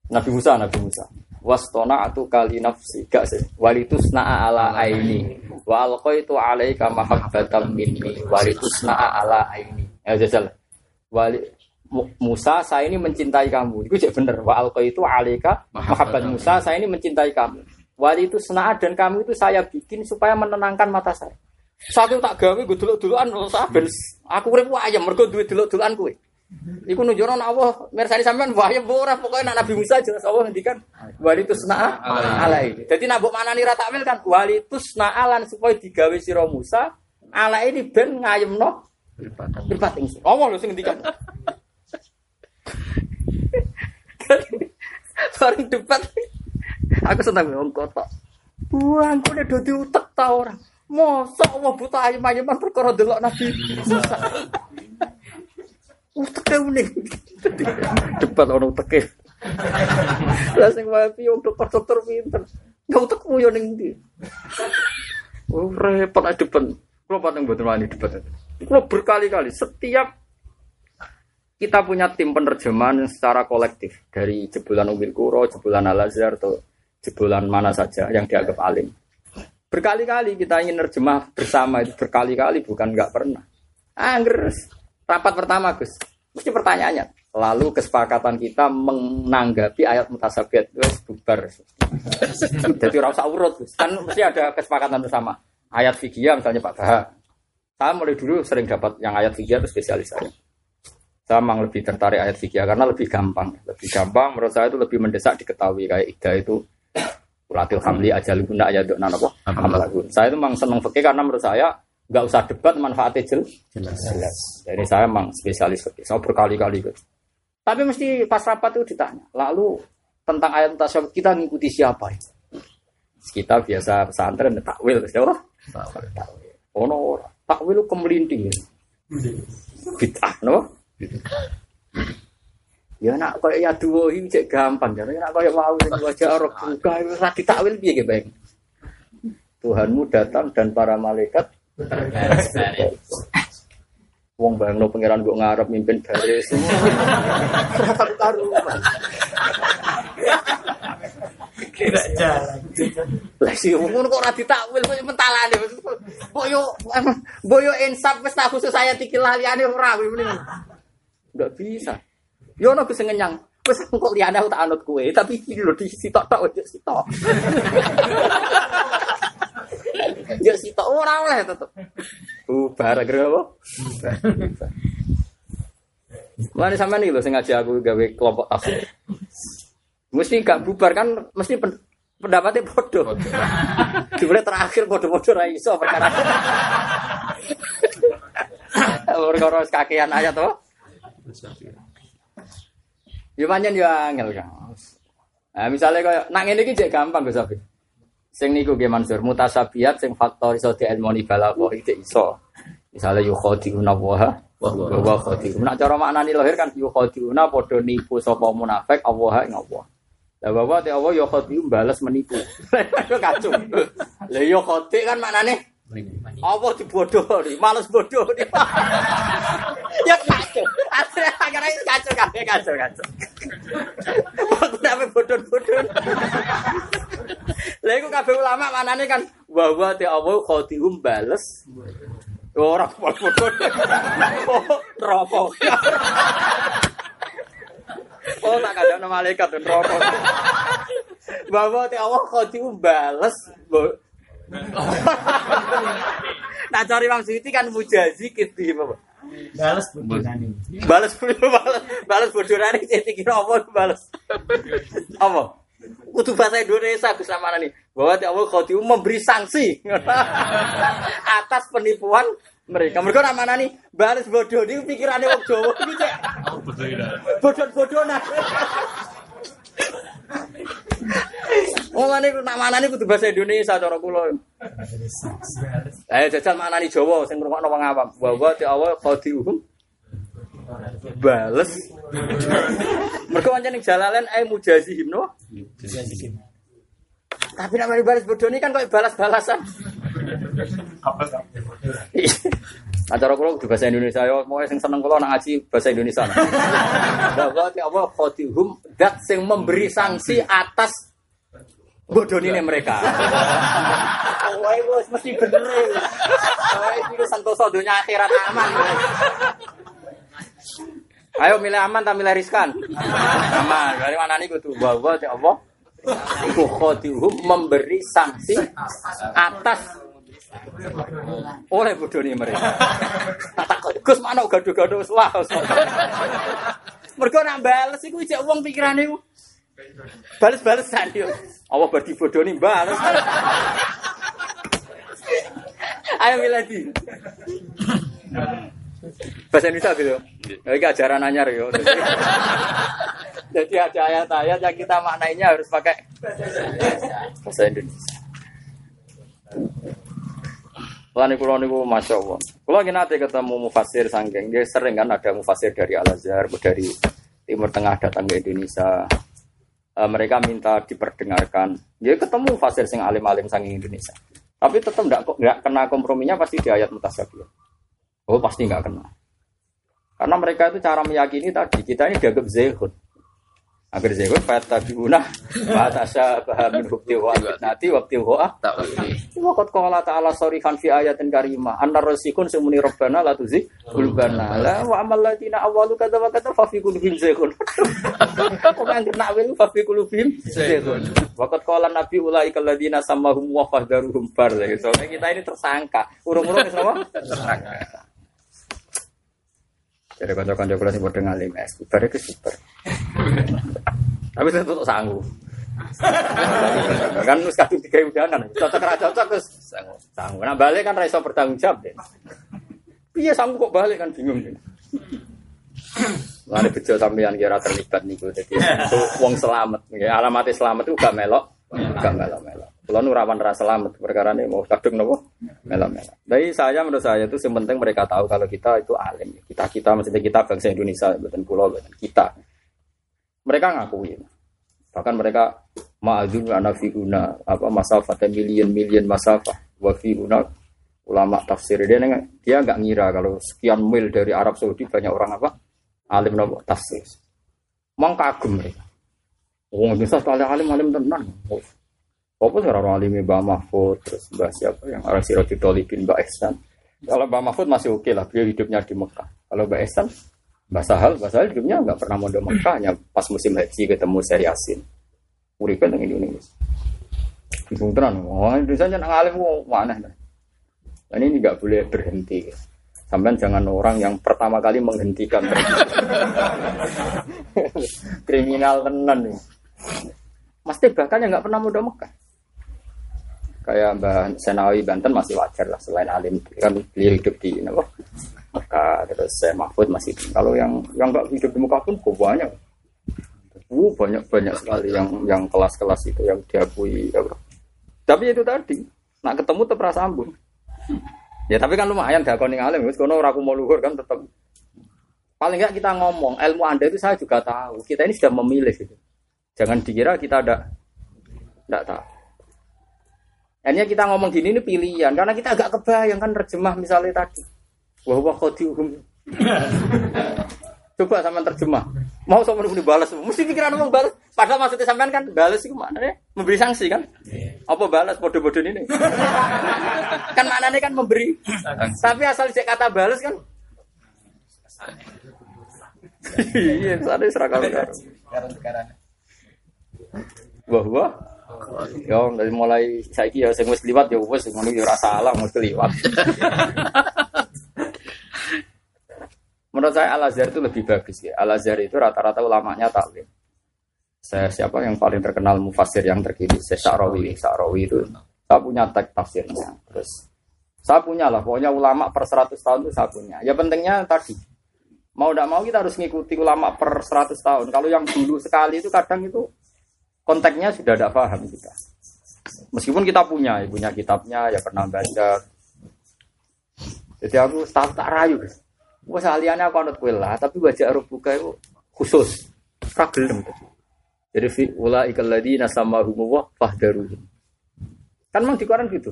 Nabi Musa, Nabi Musa. Wastona atu kali nafsi gak sih. Walitusna ala aini. Wa alqaitu alaika mahabbatan minni. Walitusna ala aini. Ya jajal. Wali Mu- Musa saya ini mencintai kamu. Itu cek bener. Wa alqaitu alaika mahabbat Musa saya ini mencintai kamu. Wali itu dan kamu itu saya bikin supaya menenangkan mata saya. Saking tak gawe gue dulu-duluan saben aku urip ayam mergo duwe dulu-duluan kowe. Iku nek Allah mirsani sampean wahya ora pokoke nek Nabi Musa jelas Allah ngendikan wali tusna alai. Dadi nek mbok manani ra takwil kan wali tusna alan supaya digawe sira Musa ala ini ben ngayemno mripat ingsun. Allah lho sing ngendikan. Bareng debat aku seneng wong kotok. Buang kok nek do diutek ta ora. Mosok Allah buta ayem-ayeman perkara delok Nabi Musa. Uteke unik. Debat ono uteke. Lah sing wae wong dokter-dokter pinter. Enggak utekmu yo ning ndi? Oh, repot aja debat. Kulo paling mboten wani debat. Kulo berkali-kali setiap kita punya tim penerjemahan secara kolektif dari jebolan Umil Kuro, jebolan Al Azhar atau jebolan mana saja yang dianggap alim. Berkali-kali kita ingin nerjemah bersama itu berkali-kali bukan nggak pernah. Anggers rapat pertama Gus, mesti pertanyaannya. Lalu kesepakatan kita menanggapi ayat mutasabiat itu bubar. Jadi rasa urut Gus. Kan mesti ada kesepakatan bersama. Ayat fikih misalnya Pak Baha. Saya mulai dulu sering dapat yang ayat fikih itu spesialis saya. Saya memang lebih tertarik ayat fikih karena lebih gampang. Lebih gampang menurut saya itu lebih mendesak diketahui kayak ida itu Ulatil hamli ajal guna ya dok nana apa? Amalagun. Saya itu memang senang fikih karena menurut saya nggak usah debat manfaatnya jel Jelas. jelas. Jadi saya memang spesialis. Saya berkali-kali gitu. Tapi mesti pas rapat itu ditanya. Lalu tentang ayat tasyabut kita ngikuti siapa? ya? Kita biasa pesantren takwil, siapa? Takwil. Oh no, takwil kemelinting. Bid'ah, no? Ya nak koyo ya duwo iki cek gampang ya. Nak koyo mau wajah orang buka itu ora ditakwil piye Bang? Tuhanmu datang dan para malaikat Wong bayangno pangeran kok ngarep mimpin baris. Ora karu-karuan. Kira jalan. Lah sih ngono kok ora ditakwil kok mentalane. Kok yo mbok yo insaf wis tak khusus saya tikil laliane ora kuwi mending. Enggak bisa. Yo ono sing ngenyang. Wis kok liyane aku tak anut kowe, tapi iki lho di sitok-tok ojo sitok. Yo sitok ora oleh tetep. Bubar akhirnya apa? Mulane sampean iki lho sing ngaji aku gawe kelompok tafsir. Mesti gak bubar kan mesti pen- pendapatnya bodoh. Dimulai terakhir bodoh-bodoh ra iso perkara. Perkara kakean ayat to. Ya pancen ya angel kan. Nah, misalnya kayak nak jek gampang Gus Abi. Sing niku nggih Mansur mutasabiat sing faktor iso diilmoni balagha iki iso. Misalnya yukhadiuna wa wa khadiun. Nak cara maknani lahir kan yukhadiuna padha nipu sapa munafik Allah ing Allah. Lah bahwa te Allah yukhadiun balas menipu. Kacau. Lah yukhadi kan maknane apa dibodoh nih, males bodoh nih. ya kacau. Akhirnya akhirnya kacau kabeh kacau kacau. Aku sampe bodoh-bodoh. Lah iku kabeh ulama manane kan bahwa te Allah khadium bales orang bodoh. Oh, rokok. Oh, tak ada nama malaikat dan rokok. Bahwa te Allah khadium bales nah cari Imam Suyuti kan mujazi gitu apa? Balas bodohane. Balas balas balas bodorane jadi kira apa balas. Apa? Kudu bahasa Indonesia Gus Ramana nih. Bahwa Allah Khodiu memberi sanksi atas penipuan mereka. Mereka ramana nih balas bodoh ini pikirannya wong Jawa iki cek. Bodoh-bodoh nah. Mulane nak manani kudu bahasa Indonesia cara kula. Ayo jajal maknani Jawa sing ngrungokno wong awam. Wa wa ti awal khadiuhum bales. Mergo pancen ning jalalen ae mujazihim no. Tapi nak mari balas bodoh ini kan kok balas-balasan. Acara kula kudu bahasa Indonesia yo, mau sing seneng kula nak ngaji bahasa Indonesia. Bahwa ti Allah khadihum dat sing memberi sanksi atas bodoh ini mereka. Wah, wis mesti bener. Wah, iki santoso dunia akhirat aman. Ayo milih aman tak milih riskan? Aman. Dari mana nih kudu bahwa ti Allah iku khadihum memberi sanksi atas oleh bodoh ini mereka. Gus mana gaduh-gaduh wah. Mergo nak bales iku ijek wong pikirane iku. Bales-balesan yo. Allah berarti bodoh ini bales. Ayo milih di. Bahasa Indonesia gitu. Ini ajaran anyar yo. Jadi ada ayat-ayat yang kita maknainya harus pakai bahasa Indonesia. Lan kula niku masyaallah. Kula ki nate ketemu mufasir sanggeng, dia sering kan ada mufasir dari Al Azhar, dari Timur Tengah datang ke Indonesia. E, mereka minta diperdengarkan. Dia ketemu mufasir sing alim-alim sanggeng Indonesia. Tapi tetap enggak enggak kena komprominya pasti di ayat mutasyabih. Oh, pasti enggak kena. Karena mereka itu cara meyakini tadi kita ini dianggap zehud. Agar zehud fatabiuna wa tasyabaha min hubti wa nanti waktu wa Tak ngerti. Waqat qala ta'ala sorihan fi ayatin karimah annar rasikun sumuni rabbana la tuzi qulubana la wa amal ladina awwalu kadza wa kadza fa fi qulubihim zaygun. Kok nang kena wil fa fi qulubihim zaygun. Waqat qala nabi ulaika ladina samahum wa fahdaruhum bar. Soalnya kita ini tersangka. Urung-urung wis apa? Tersangka. Jadi kanca-kanca kula sing padha ngalim es, bar itu super. Tapi saya tuh sanggup. kan wis kadung tiga udanan, cocok ra cocok terus sanggup. Sanggup. Nah balik kan ra iso bertanggung jawab deh. Piye sanggup kok balik kan bingung deh. Lari bejo sampeyan kira terlibat niku dadi wong selamat. Alamate selamat itu gak melok, gak melok-melok. Kulo nu rawan ra selamat perkara ini mau kadung nopo melok-melok. Jadi saya menurut saya itu yang penting mereka tahu kalau kita itu alim. Kita kita maksudnya kita bangsa Indonesia, bukan pulau, bukan kita. Mereka ngakui. Bahkan mereka ma'adun fiuna apa masafah million million masafah wa fiuna ulama tafsir dia neng- dia nggak ngira kalau sekian mil dari Arab Saudi banyak orang apa alim nopo tafsir. Mang kagum mereka. Oh, bisa sekali alim alim tenan. Apa sih orang alim Mbak Mahfud terus Mbak siapa yang orang Siroti Tolibin Mbak Ehsan. Kalau Mbak Mahfud masih oke lah, beliau hidupnya di Mekah. Kalau Mbak Ehsan, Mbak Sahal, Mbak Sahal hidupnya nggak pernah mau di Mekah, hanya pas musim haji ketemu Syekh Yasin. Dengan Indonesia. Bingung oh Indonesia jangan ngalim, oh, mana. Dan ini nggak boleh berhenti. Sampai jangan orang yang pertama kali menghentikan kriminal tenan nih. Mesti bahkan yang nggak pernah mau di Mekah. Kayak Mbak Senawi Banten masih wajar lah selain alim kan beliau hidup di apa? Mekah terus saya Mahfud masih kalau yang yang nggak hidup di Mekah pun kok banyak. Uh, banyak banyak sekali yang yang kelas-kelas itu yang diakui apa. Tapi itu tadi, nak ketemu tetap rasa ambun. Ya tapi kan lumayan dakon ning alim, wis kono ora mau luhur kan tetap. Paling enggak kita ngomong, ilmu Anda itu saya juga tahu. Kita ini sudah memilih gitu. Jangan dikira kita ada enggak tahu. Akhirnya kita ngomong gini ini pilihan karena kita agak kebayang kan terjemah misalnya tadi. Wah wah khadiuhum. Coba sama terjemah. Mau sama ini balas, mesti pikiran ngomong balas. Padahal maksudnya sampean kan balas itu maknanya memberi sanksi kan? Apa balas bodoh-bodoh ini? kan maknanya kan memberi. Tapi asal cek kata balas kan? Iya, sana serakal Wah wah. Ya, dari mulai saiki ya sing wis liwat ya wis ngono ya ora salah mesti liwat. Menurut saya Al Azhar itu lebih bagus ya. Al Azhar itu rata-rata ulamanya taklim. Saya siapa yang paling terkenal mufasir yang terkini? Saya Sa'rawi. Sa'rawi itu saya punya teks tafsirnya. Terus saya punya lah, pokoknya ulama per 100 tahun itu saya punya. Ya pentingnya tadi, mau tidak mau kita harus ngikuti ulama per 100 tahun. Kalau yang dulu sekali itu kadang itu konteksnya sudah tidak paham kita. Meskipun kita punya, ya, punya kitabnya, ya pernah baca. Jadi aku tak tak rayu. Wah saliannya aku anut kue lah, tapi baca Arab buka itu khusus. Ragelem. Jadi fi ula ikal ladina sama humuwah fahdaruhum. Kan memang di Quran gitu.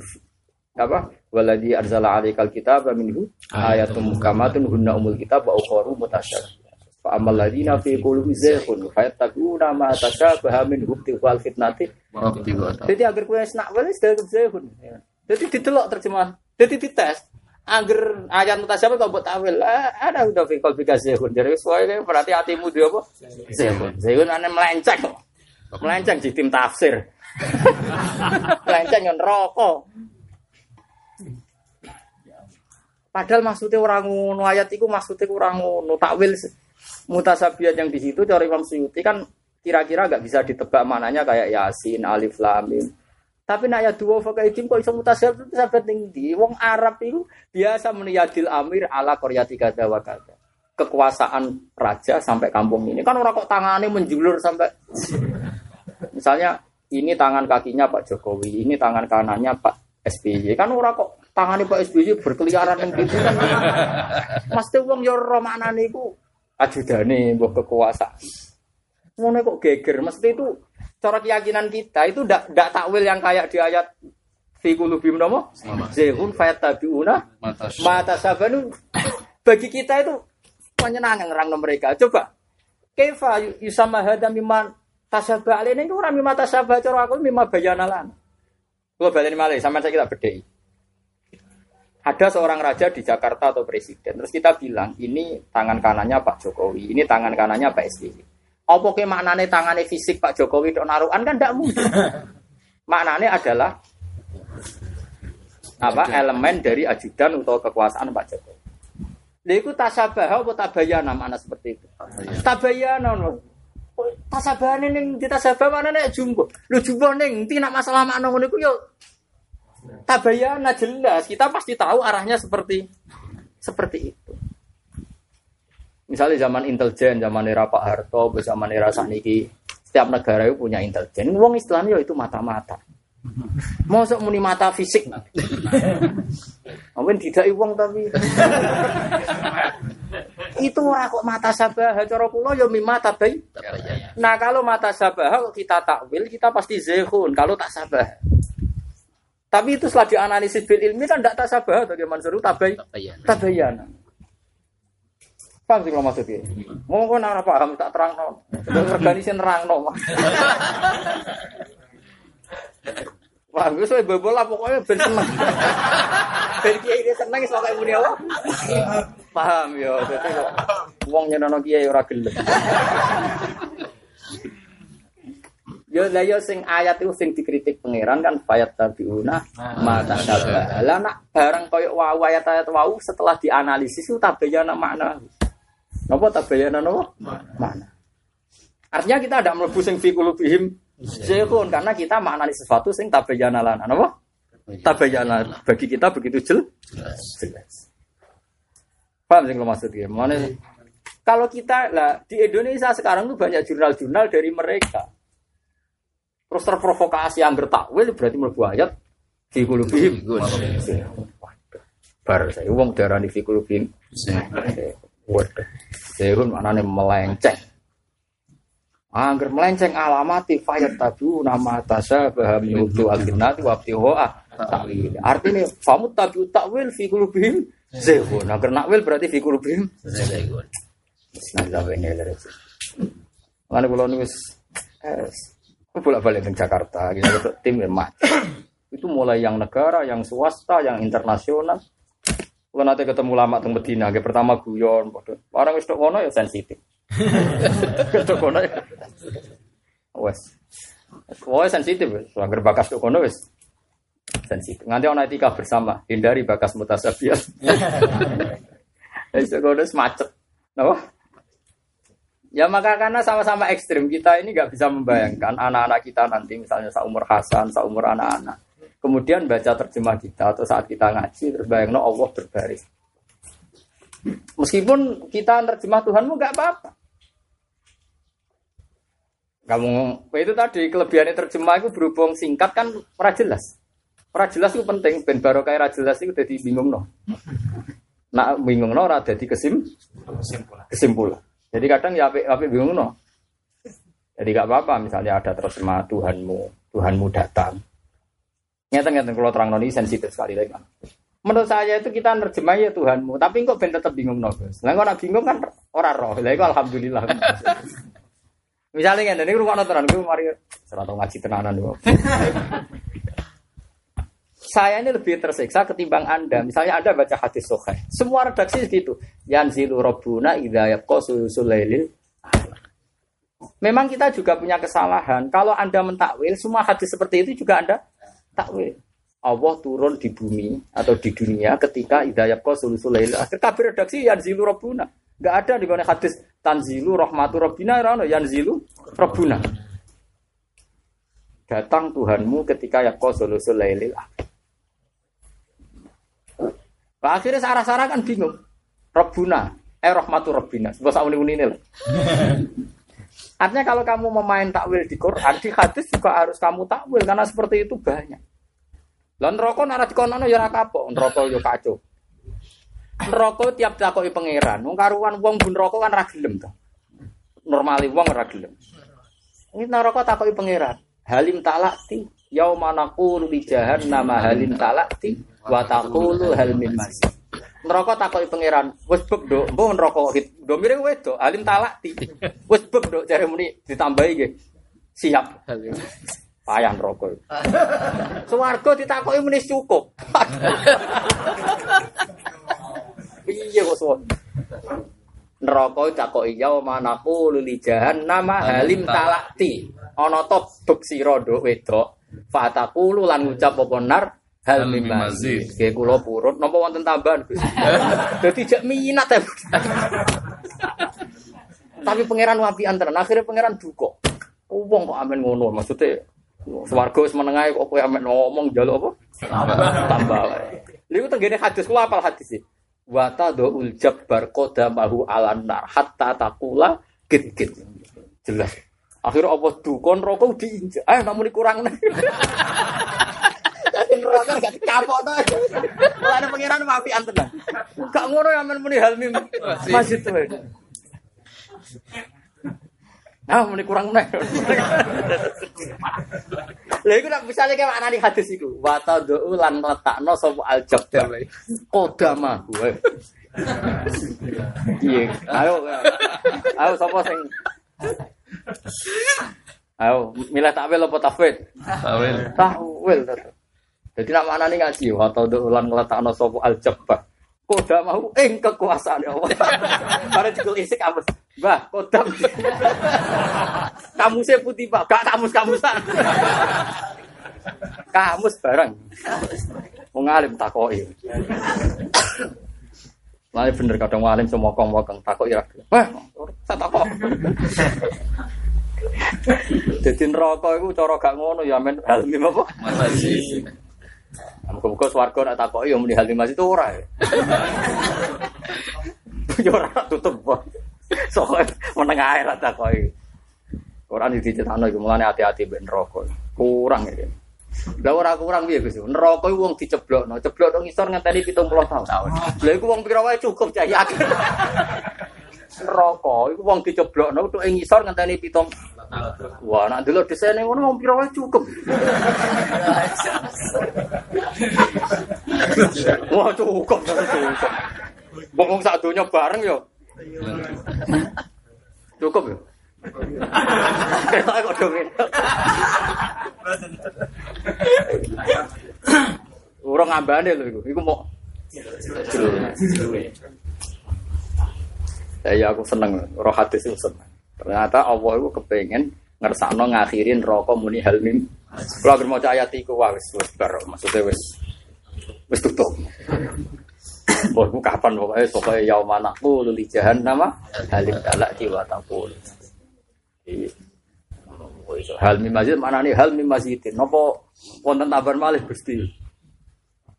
Apa? Waladi arzala alaikal kitab minhu ayatum mukamatun hunna umul kitab wa ukharu mutasyabih. Fa amal ladina fi qulubi zayghun fayattaquna ma tashabaha min hubti wal fitnati. Jadi agar kowe nak wis dalem zayghun. Jadi didelok terjemahan. Jadi dites. Agar ayat mutasyabih kok mbok tawil. Ah, Ada udah fi qalbi zayghun. Jadi soalnya berarti hatimu dia apa? Zayghun. Zayghun ane melenceng. Melenceng di tim tafsir. melenceng yang rokok. Padahal maksudnya orang ngono ayat itu maksudnya orang ngono takwil mutasabiat yang di situ dari Imam Suyuti kan kira-kira nggak bisa ditebak mananya kayak Yasin, Alif, Lam, Mim. Tapi nak ayat dua fakaidim kok iso mutasabiat itu sampai tinggi. Wong Arab itu biasa meniyadil amir ala koryati kada wa kada. Kekuasaan raja sampai kampung ini kan orang kok tangannya menjulur sampai misalnya ini tangan kakinya Pak Jokowi, ini tangan kanannya Pak SBY. Kan orang kok tangannya Pak SBY berkeliaran yang gitu kan. Mesti wong yo ro maknane iku ajudane mbok kekuasaan. Ngono kok geger, mesti itu cara keyakinan kita itu ndak ndak takwil yang kayak di ayat fi qulubihim napa? Zehun fayatabiuna mata sabanu bagi kita itu menyenangkan orang mereka. Coba Kaifa yusama hada miman tasabah alaina itu orang mimma tasabah cara aku mimma bayanalan. Kalau balik malih sama saya kita bedai. Ada seorang raja di Jakarta atau presiden, terus kita bilang ini tangan kanannya Pak Jokowi, ini tangan kanannya Pak SBY. Apa ke maknane tangannya fisik Pak Jokowi dok naruhan kan tidak mungkin. maknane adalah apa elemen dari ajudan atau kekuasaan Pak Jokowi. Lha iku tasabah apa tabayana makna seperti itu. Tabayana no. Tasabahane ning ditasabah mana nek jumbo. Lu jumbo ning ti nak masalah makna ngono iku yo tabayana jelas. Kita pasti tahu arahnya seperti seperti itu. Misalnya zaman intelijen, zaman era Pak Harto, zaman era saniki, setiap negara itu punya intelijen. Wong Islam yo itu mata-mata. Mosok muni mata fisik. Mungkin tidak uang tapi itu ora kok mata sabah cara kula ya mi mata bay. Nah kalau mata sabah kalau kita takwil kita pasti zehun kalau tak sabah. Tapi itu setelah dianalisis bil ilmi kan tidak tak sabah bagaimana seru tabay tabayana. Paham sih kalau maksudnya? Ngomong kok nara paham tak terang no. Organisasi nerang no. Wah, gue soal bobol lah pokoknya ben seneng. ben kiai ini seneng iso kayak muni apa? Paham ya, kok wong nyenono kiai ora gelem. Yo lah yo sing ayat itu sing dikritik pangeran kan fayat tabiuna mata syabah. Lah nak barang koyo wau ayat-ayat wau setelah dianalisis itu tabayana makna. Napa tabayana napa? Mana? Artinya kita ada mlebu sing fi qulubihim Zehun karena kita maknani sesuatu sing tabayana lana, apa? Tabayana bagi kita begitu jel jelas. Paham sing lo maksudnya? Mana kalau kita lah di Indonesia sekarang tuh banyak jurnal-jurnal dari mereka. Terus terprovokasi yang bertakwil berarti mlebu ayat fi qulubihim. Bar saya wong darani fi qulubihim. Waduh. Zehun maknane melenceng. Angger melenceng alamati fayat tabu nama tasa baham yudu alfinati wabti hoa takwil. Artinya famut tabu takwil fi kulubihim zehun. Angger nakwil berarti fi kulubihim zehun. Bismillahirrahmanirrahim. Mana kalau nulis, bolak balik ke Jakarta, kita gitu, tim emak. Itu mulai yang negara, yang swasta, yang internasional. Kalau nanti ketemu lama teng Medina, pertama guyon, orang itu kono ya sensitif. Tok kono. ya. Wes. Wes sensitif wes. Angger bakas tok kono wes. Sensitif. Nganti ana etika bersama, hindari bakas kono wis macet. Napa? Ya maka karena sama-sama ekstrim kita ini nggak bisa membayangkan anak-anak kita nanti misalnya seumur Hasan, seumur anak-anak. Kemudian baca terjemah kita atau saat kita ngaji terus bayangno Allah berbaris. Meskipun kita terjemah Tuhanmu nggak apa-apa. Kamu itu tadi kelebihannya terjemah itu berhubung singkat kan ora jelas. Ora jelas itu penting ben barokah ora jelas itu dadi bingung no. Nak bingung no ora dadi kesim Kesimpulan. kesimpulan. Jadi kadang ya apik apik bingung no. Jadi gak apa-apa misalnya ada terjemah Tuhanmu, Tuhanmu datang. Nyata-nyata kalau terang ini sensitif sekali lagi. Menurut saya itu kita nerjemah ya Tuhanmu, tapi kok ben tetap bingung no. Lah kok bingung kan ora roh. Lah alhamdulillah. Misalnya ini rumah tenan, gue mari serata ngaji tenanan gue. Saya ini lebih tersiksa ketimbang Anda. Misalnya Anda baca hadis sokai. Semua redaksi segitu. Yanzilu Rabbuna idha yabqa sulailil Memang kita juga punya kesalahan. Kalau Anda mentakwil, semua hadis seperti itu juga Anda takwil. Allah turun di bumi atau di dunia ketika idayab kau sulail. Kabir redaksi yanzilu Rabbuna. Gak ada di mana hadis tanzilu rahmatu rabbina rano yanzilu rabbuna. Datang Tuhanmu ketika yakko sulusul lailil akhir. Nah, akhirnya sarah-sarah kan bingung. Rabbuna, eh rahmatu rabbina. Sebab sak uni ini lah. Artinya kalau kamu memain takwil di Quran, di hadis juga harus kamu takwil karena seperti itu banyak. Lah neraka nek dikono ya ora kapok, neraka yo kacau. Neraka tiap takoki pangeran, wong karuan wong bun neraka kan ora gelem to. Normali wong ora gelem. Ini neraka takoki pangeran. Halim talakti yauma naqulu li jahannam halim talakti wa taqulu hal min. Neraka takoki pangeran, wis bek nduk, mbok neraka hit. Domire wedok, halim talakti. Wis bek nduk jare muni ditambahi nggih. Siap. Payah neraka. Suwarga ditakoki muni cukup. Piye kok suwan? Neraka takoki ya manaku lili jahannam halim talakti. Ana to bek sira nduk wedok. Fatakulu lan ngucap apa nar hal mim mazid. kula purut napa wonten tambahan Gus. Dadi jak minat ya. Tapi pangeran wapian tenan. Akhirnya pangeran duka. Wong kok amen ngono maksudnya Swarga wis menengae kok kowe amen ngomong njaluk apa? Tambah. Lha iku tenggene hadis kula apal hadis iki. Wa tadul jabbar qadamahu alan nar hatta taqula git git. Jelas. Akhirnya apa dukon rokok diinjak. Eh namun kurang neraka gak dikapok to. Lah ada pangeran wapian tenan. Gak ngono ya men muni hal mim. Masjid tuh. Nah, muni kurang nih. Lha iku nek misale kayak mana di hadis iku, wa tad'u lan letakno sapa al-jabbar. Kodama gue. Iya, ayo. Ayo sapa sing Ayo, milih takwil apa tafwid? Takwil tetep. Jadi nak mana nih ngaji, wa tad'u lan letakno sapa al-jabbar. Koda mau ing kekuasaan Allah. Para judul isi kamus. Mbah, kodam. Kamusnya putih, Pak. Gak kamus-kamusan. Kamus bareng. Wong alim takoki. Lah bener kadang wong alim semua kong-kong takoki ra. Wah, saya takok. Dadi neraka iku cara gak ngono ya men halmi apa? Mazid. Muga-muga swarga nek takoki ya muni halmi masih itu ora. ya. Ya ora tutup. Bos. Soale meneng ae ra takoki. Quran dicetakno iku mulane hati-hati mbek neraka. Kurang iki. Lah ora kurang piye Gus? Neraka iku wong diceblokno, ceblok nang ngisor ngenteni 70 tahun. Lah iku wong pira wae cukup cah yakin. Neraka iku wong diceblokno tok ngisor ngenteni 70 Wah, nak dulu desainnya ngono wong pira wae cukup. Wah, cukup, cukup. Wong sak donya bareng yo. Cukup yo. Kok dong. Urung ngambane lho iku. Iku mau Ya aku seneng roh itu seneng. Ternyata Allah itu kepengen ngersakno ngakhirin rokok muni halmim. Kalau agar mau ayat iku wis wis bar maksudnya wis wis tutup. Wah, aku kapan pokoknya pokoknya yauma naqulu li jahannam halim talak jiwa taqul. Iya. Hal mim masjid mana nih hal mim masjidin. Nopo wonten tabar malih Gusti.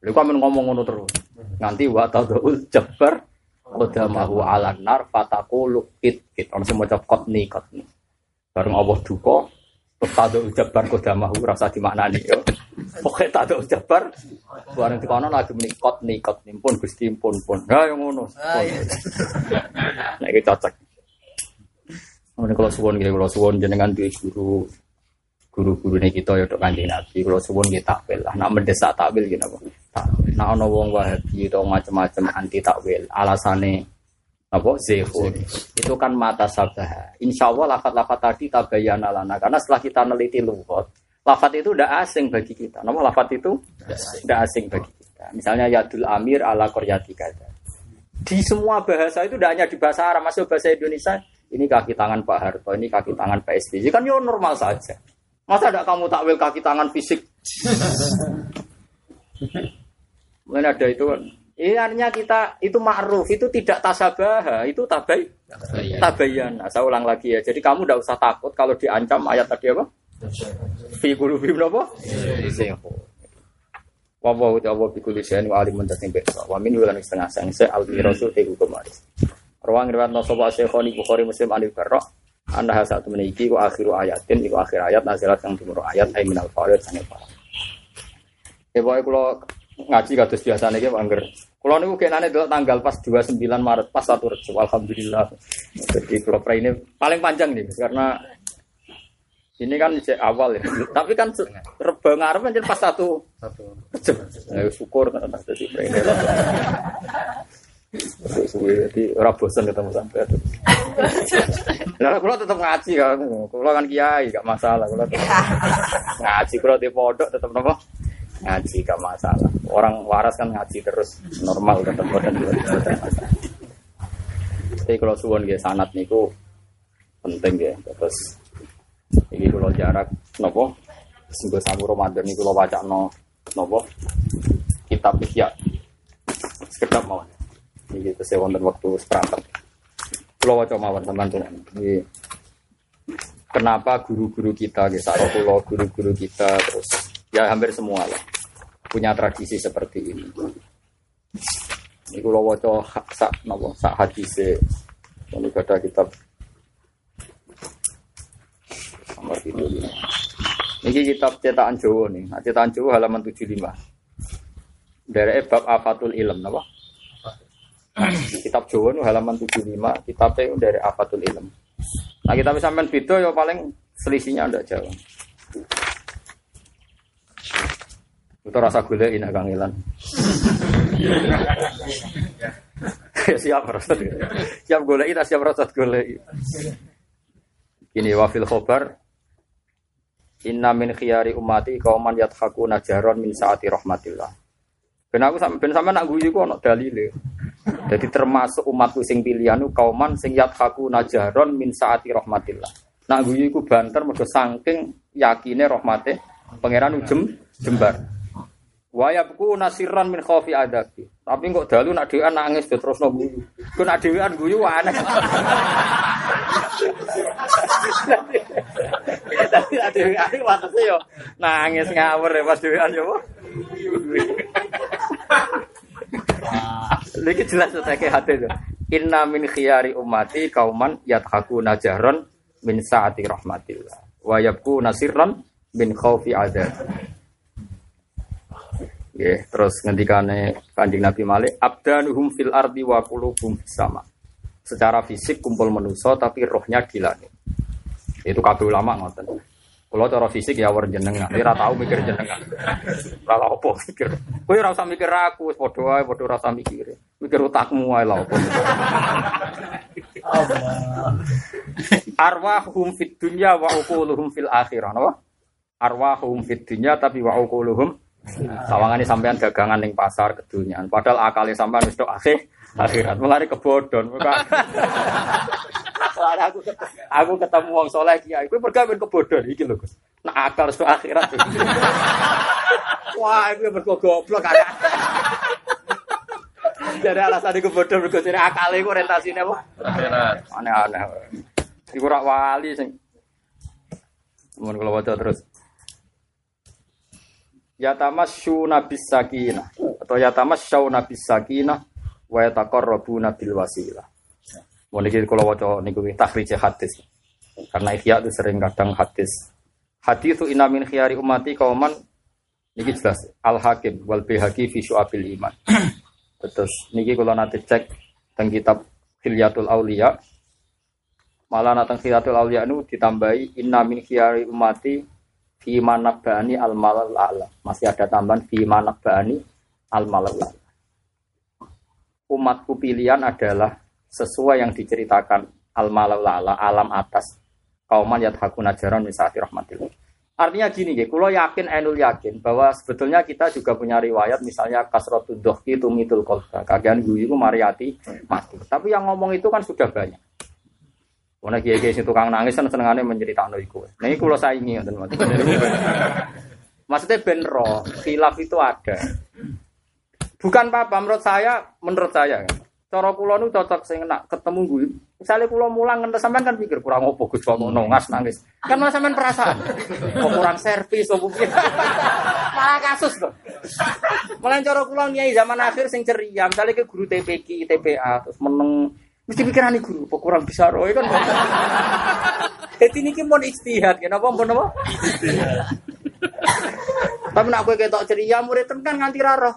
Kok men ngomong ngono terus. Nganti wa tadul jabbar qadamahu ala nar fataqulu kit kit. Ono sing maca qatni qatni. Bareng Allah duka, terus tado ujabar kodamahu rasa dimaknani yo. Pokoknya tado ujabar, bareng di kono lagi menikot nikot nimpun gusti pun pun. Nah yang ngono. Nah ini cocok. Ini kalau suwon gitu, kalau suwon jenengan duwe guru guru-guru ini kita ya kanjeng nabi kalau suwon kita takwil lah nak mendesak takwil gitu apa nak ono wong wahabi atau macam-macam anti takwil alasane apa? Zehun itu kan mata sabah. Insya Allah lafat-lafat tadi tabayana lana. Karena setelah kita neliti lugot lafat itu udah asing bagi kita. Nama lafat itu? Udah asing. Bagi kita. Misalnya yadul amir ala koryati kata di semua bahasa itu tidak hanya di bahasa Arab masuk bahasa Indonesia ini kaki tangan Pak Harto ini kaki tangan Pak SBY kan ya normal saja. Masa ada kamu takwil kaki tangan fisik? Mungkin ada itu kan. Ini artinya kita itu ma'ruf, itu tidak tasabah, itu tabai, tabayan. Nah, saya ulang lagi ya. Jadi kamu tidak usah takut kalau diancam ayat tadi apa? Fi qulubihim apa? Wa wa wa wa bi kulli syai'in alimun tasing bisa. Wa min wulan setengah se al rasul te hukum aris. Ruang riwayat nasaba Syekhoni Bukhari Muslim Anil Barra anda satu meniki ku akhiru ayatin iku akhir ayat nazilat yang timur ayat ay minal farid sange para. Ya boy kalau ngaji kados biasa nih Pak Angger. Kalau niku kenane delok tanggal pas 29 Maret pas satu Rejab alhamdulillah. Jadi kalau ini paling panjang nih karena ini kan sejak awal ya. Tapi kan reba ngarep kan pas satu satu Rejab. Ya syukur kan jadi ini. Suwe jadi ora bosan ketemu sampai itu. Nah, kalau tetap ngaji kan, kalau kan kiai gak masalah. Kalau ngaji kalau di pondok tetap nopo ngaji gak masalah. Orang waras kan ngaji terus normal tetap bosan Tapi kalau suwon gitu sanat niku penting ya. Terus ini kalau jarak nopo singgo samu Ramadan niku lo baca no nopo kitab ya sekedap mau ini gitu saya wonten waktu seperangkat. Kalau wajah mawar teman-teman. Kenapa guru-guru kita, pulau guru-guru kita terus ya hampir semua lah punya tradisi seperti ini. Ini kalau wajah sak nopo sak hadise. Ini ada kitab nomor itu. Ini kitab cetakan Jawa nih. Nah, cetakan Jawa halaman 75. Dari bab afatul ilm, napa? kitab Jawa nu halaman 75, kitabnya dari Afatul Ilm. Nah, kita bisa main video ya paling selisihnya ada jauh. Itu rasa gula ini Kang Ilan. ya siap rasa. Siap gula itu siap rasa gula. Ini wafil khobar Inna min khiyari umati kauman yathakuna jaron min saati rahmatillah. Ben aku sampe ben sampe nak guyu ku ana dalile. Jadi termasuk umatku sing pilihan kauman sing yathaku najaron min saati rahmatillah. Nak guyu iku banter mergo saking yakine rahmate pangeran ujem jembar. Wayabku nasiran min khaufi adabi. Tapi kok dalu nak dhewean nangis terus guyu. Ku nak dhewean guyu aneh. Tapi nak dhewean watese yo nangis ngawur ya pas dhewean yo. Lagi jelas kayak hati itu. Inna min khiyari umati kauman yathaku najaron min saati rahmatillah. Wa yabku nasirran min khaufi adab. Ya, terus ngendikane Kanjeng Nabi Malik, abdanuhum fil ardi wa qulubuhum sama. Secara fisik kumpul manusia tapi rohnya di langit. Itu kabeh ulama ngoten. Kalau cara fisik ya war jenengan, ora tahu mikir jenengan. Ora apa mikir. Kowe ora usah mikir aku, wis padha wae, padha ora usah mikir. Mikir utakmu wae lha apa. Arwahum fit dunya wa uquluhum fil akhirah, napa? Arwahum fit dunya tapi wa uquluhum Sawangane sampean dagangan ning pasar kedunian, padahal akale sampean wis tok akhir akhirat. Mulane kebodhon. Soalnya aku ketemu, aku ketemu wong soleh kiai, kowe men kebodohan iki lho Gus. Nak akal sak akhirat. Wah, iku mergo goblok. Jadi alasan iku bodoh mergo jare akale iku orientasine apa? Akhirat. Aneh-aneh. Iku rak wali sing Mun kula waca terus. Yatamasyu bis sakinah atau yatamasyu bis sakinah wa yataqarrabuna bil wasilah. Mau niki kalau waca niku takhrij hadis. Karena ihya itu sering kadang hadis. Hadis itu inamin khiyari umati kauman Niki jelas Al Hakim wal Bihaqi fi Syu'abil Iman. Terus niki kalau nanti cek tentang kitab Hilyatul Aulia malah natang Hilyatul Aulia itu ditambahi inna min khiyari umati fi manabani al malal a'la. Masih ada tambahan fi manabani al malal a'la. Umatku pilihan adalah sesuai yang diceritakan al malal a'la, alam atas. Kauman yadhakuna jaran misati rahmatillah. Artinya gini, ya, kalau yakin, enul yakin bahwa sebetulnya kita juga punya riwayat, misalnya kasrotul dohki itu mitul kolba, kagian guyu mariati mati. Tapi yang ngomong itu kan sudah banyak. Karena kiai kiai tukang nangis kan senengannya menceritakan itu. Nah ini kalau saya ingin, maksudnya benro, khilaf itu ada. Bukan apa-apa, menurut saya, menurut saya. Cara kula nu cocok sing nak ketemu gue. Misalnya kula mulang ngentes sampean kan pikir kurang opo Gus kok ngono ngas nangis. Kan malah sampean perasaan. Kok kurang servis opo piye. Malah kasus tuh. Malah cara kula nyai zaman akhir sing ceria, misalnya ke guru TPK, TPA terus meneng mesti pikiran guru kok kurang bisa roy kan. Jadi ini mau istihad, kenapa mau apa? Tapi nak gue ketok ceria, murid kan nganti raro.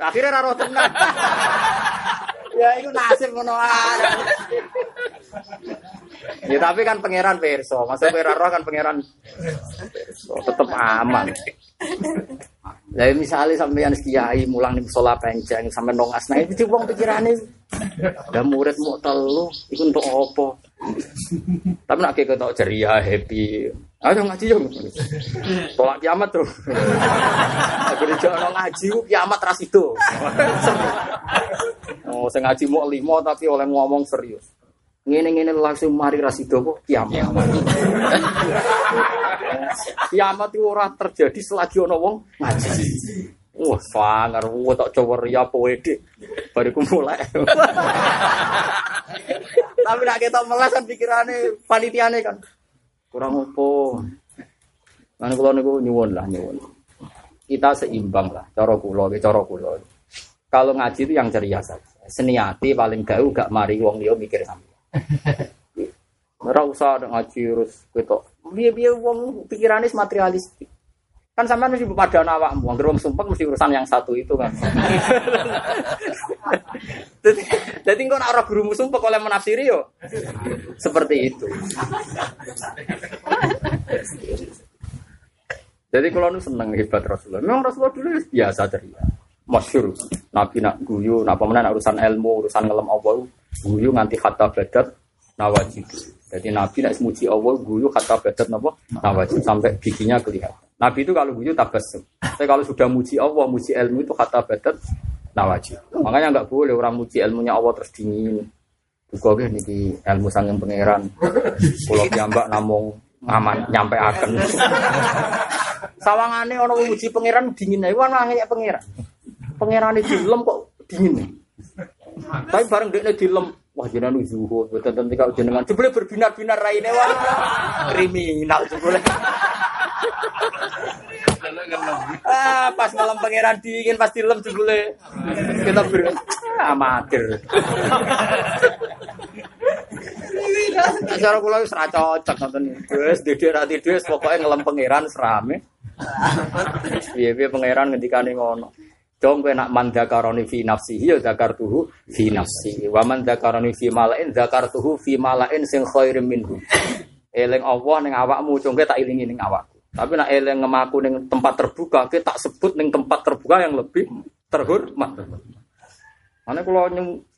Akhirnya raro tenang. ya itu nasib ngono Ya tapi kan pangeran perso, masa roh kan pangeran perso, tetep aman. Lah misalnya sampeyan kiai mulang ning musola penceng sampe nongas nah itu wong pikirane ya murid mau telu iku untuk apa? Tapi nak ketok ceria happy. Ayo ngaji yo. Tolak kiamat tuh. Akhirnya jangan ngaji kiamat ras itu. Oh, saya ngaji mau limo tapi oleh ngomong serius. Ngene-ngene langsung mari rasido kok kiamat. kiamat itu ora terjadi selagi ono wong ngaji. Wah, sangar, wah tak coba ria poede. Baru mulai. Tapi nak kita melas kan pikirannya panitiane kan. Kurang opo. Mana kalau niku nyuwun lah nyuwun. Kita seimbang lah, cara kula, cara kula. Kalau ngaji itu yang ceria saja seniati paling gau gak mari wong liya mikir sampe. Ora usah ada ngaji terus ketok. Piye-piye wong pikirane materialistik. Kan sampean mesti pada awakmu, wong wong sumpah mesti urusan yang satu itu kan. Jadi engko nek ora gurumu sumpah oleh menafsiri yo seperti itu. Jadi kalau nu seneng hebat Rasulullah. Memang Rasulullah dulu biasa ceria masyur. Nabi nak guyu, nak pemenang urusan ilmu, urusan ngelam Allah, guyu nganti kata badat nawajib. Jadi Nabi nak semuji Allah, guyu kata badat napa nawajib sampai giginya kelihatan. Nabi itu kalau guyu tabasum. Tapi kalau sudah muji Allah, muji ilmu itu kata badat nawajib. Makanya nggak boleh orang muji ilmunya Allah terus dingin. Juga gini di ilmu sanging pangeran. Kalau piyambak namung ngaman nyampe akan. Sawangane orang muji pangeran dingin wan nangis pangeran pangeran itu dilem kok dingin nih. Tapi bareng dia dilem, wah jenengan zuhud, betul tentu kalau jenengan jebule berbinar-binar raine wah kriminal jebule. ah, pas malam pangeran dingin pas dilem jebule. Kita ber amatir. Cara kula wis ra cocok ngoten. Wis dede ra tidur pokoke ngelem pangeran serame. Piye-piye pangeran ngendikane ngono. Dong kowe nak man dzakaroni fi nafsihi ya tuhu fi nafsi. Wa man dzakaroni fi malain tuhu fi malain sing khairim minhu. Eling Allah ning awakmu, cung tak ilingi ning awakku. Tapi nak eling ngemaku ning tempat terbuka, kita tak sebut ning tempat terbuka yang lebih terhormat. Mana kalau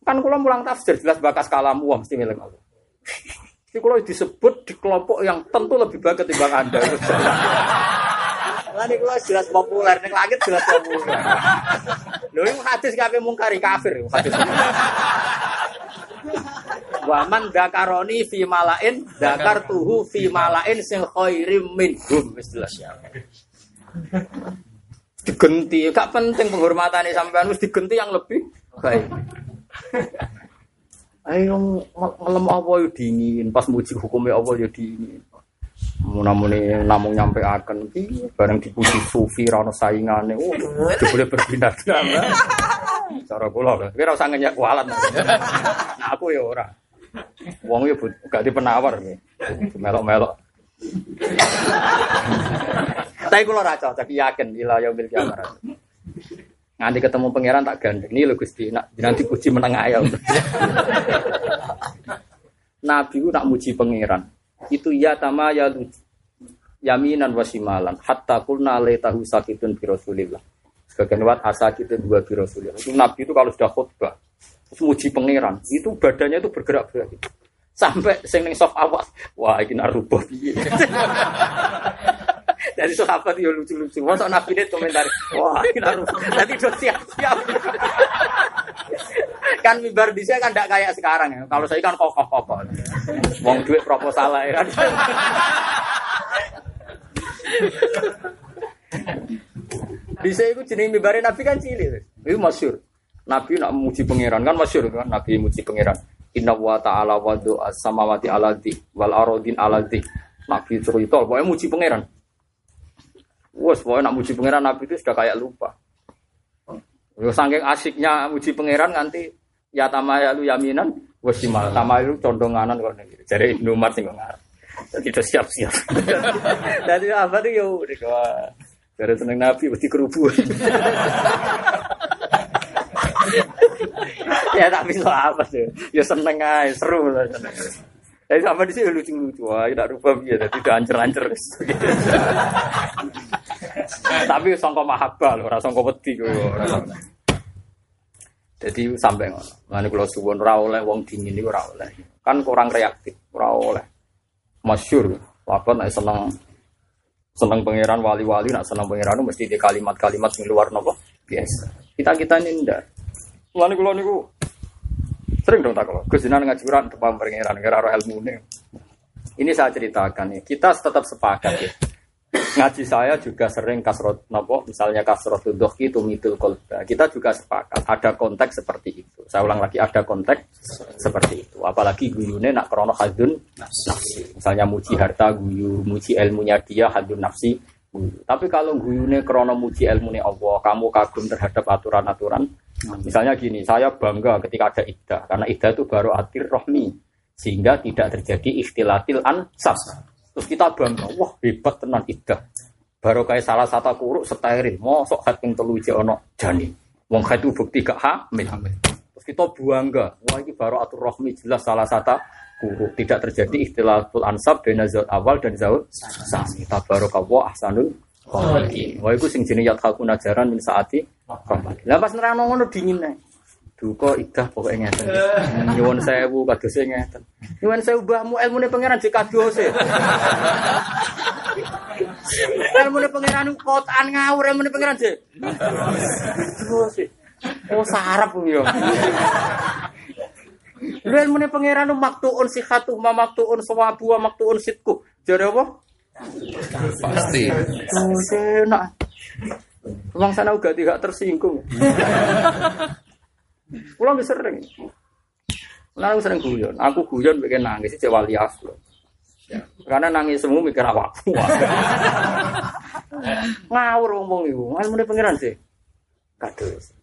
kan kalau mulang tafsir jelas bakas kalamu mesti milik Allah. Jadi kalau disebut di kelompok yang tentu lebih baik ketimbang Anda. Lah niku jelas populer ning langit jelas populer. Lho iku hadis kabeh mungkari kafir hadis. Wa man dakaroni fi malain dakartuhu fi malain sing khairim minhum wis jelas ya. Digenti, gak penting penghormatan sampean wis digenti yang lebih baik. Ayo ngelem apa yo dingin, pas muji hukumnya apa yo dingin. Namun namun nyampe akan bareng dipuji sufi rano saingane, oh boleh berpindah Cara kula lho, kira usah ngenyak kualat. Nah, aku ya ora. Wong ya gak di penawar melok-melok. Tapi kalau ra cocok yakin ila yaumil kiamah. Nganti ketemu pangeran tak gandeng. Ini lho Gusti, nak nanti puji meneng ayam. Nabi ku nak muji pangeran. Itu ya tama ya yaminan wasimalan hatta kulna tahu sakitun bi Rasulillah. Sebagian wat asakitun dua bi Rasulillah. Itu Nabi itu kalau sudah khutbah terus muji pangeran, itu badannya itu bergerak-gerak gitu. Sampai sing ning soft awas, wah iki narubah piye. Dari sahabat yo lucu-lucu. Masa Nabi ini komentar, wah iki narubah. Tadi udah siap-siap. kan mimbar di kan tidak kayak sekarang ya. Kalau saya kan kokoh-kokoh. Wong duit proposal ya kan. Bisa itu jenis mimbarin Nabi kan cilik. Itu masyur. Nabi nak muji pangeran kan masyur kan. Nabi muji pangeran. Inna wa ta'ala wa do'a samawati ala di wal arodin ala di. Nabi cerita, pokoknya muji pangeran. Wes, pokoknya nak muji pangeran Nabi itu sudah kayak lupa. Yo saking asiknya muji pangeran nanti ya tamayalu yaminan wasimal tamayalu condonganan kok nek jare Ibnu Umar sing ngarep. Jadi udah siap-siap. Jadi apa tuh yo. Dari seneng Nabi mesti kerubu. ya tapi so apa sih? Ya seneng aja, seru lah. seneng. Jadi sama di sini lucu-lucu, wah, tidak rubah jadi tidak ancer-ancer. Tapi sangka mahabbah loh, rasa sangka wedi kowe ora. Jadi sampai ngono. Lan kula suwun ora oleh wong dingin iku ora oleh. Kan kurang reaktif, ora oleh. Masyur, apa nek seneng seneng pangeran wali-wali nak seneng pangeran mesti di kalimat-kalimat yang luar nopo biasa. Kita kita ini ndak. Lan kula niku sering dong tak kalau kezinan ngajuran tentang pangeran kira ilmu Ini saya ceritakan nih. Kita tetap sepakat ya ngaji saya juga sering kasrot nopo misalnya kasrot dohki itu mitul kolba kita juga sepakat ada konteks seperti itu. Saya ulang lagi ada konteks seperti itu. Apalagi guyune nak krono hadun nafsi. Misalnya muji harta guyu muji ilmunya dia hadun nafsi tapi kalau guyune krono muji ilmunya Allah kamu kagum terhadap aturan-aturan misalnya gini saya bangga ketika ada iddah. Karena iddah itu baru atir rohmi. Sehingga tidak terjadi ikhtilatil ansab Terus kita bangga, wah hebat tenan idah. Baru kayak salah satu kuruk steril, mosok hat yang telu ono jani. Wong itu bukti gak hamil. Terus kita bangga, wah ini baru atur rohmi jelas salah satu kuruk. Tidak terjadi ikhtilaful ansab bena zat awal dan zat. Tabaraka wa ahsanul khaliqin. Wah itu sing jenis hakun ajaran min saati. Lah pas nerangno ngono dingin. Duka idah pokoknya ngeten. Nyuwun sewu kadose ngeten. Nyuwun sewu mbahmu ilmune pangeran jek kadose. ilmune pangeran kotaan ngawur ilmune pangeran jek. Kadose. Oh sarap yo. Lu ilmune pangeran maktuun sihatu ma maktuun sawabu wa maktuun sitku. Jare apa? Pasti. Oh, enak. Wong sana uga tidak tersinggung. Pulang bisa sering. Aku sering guyon. Aku guyon bikin nangis sih wali aslo. Karena nangis semua mikir awakku. Ngawur ngomong iku. Ilmu pengiran sih. Kados.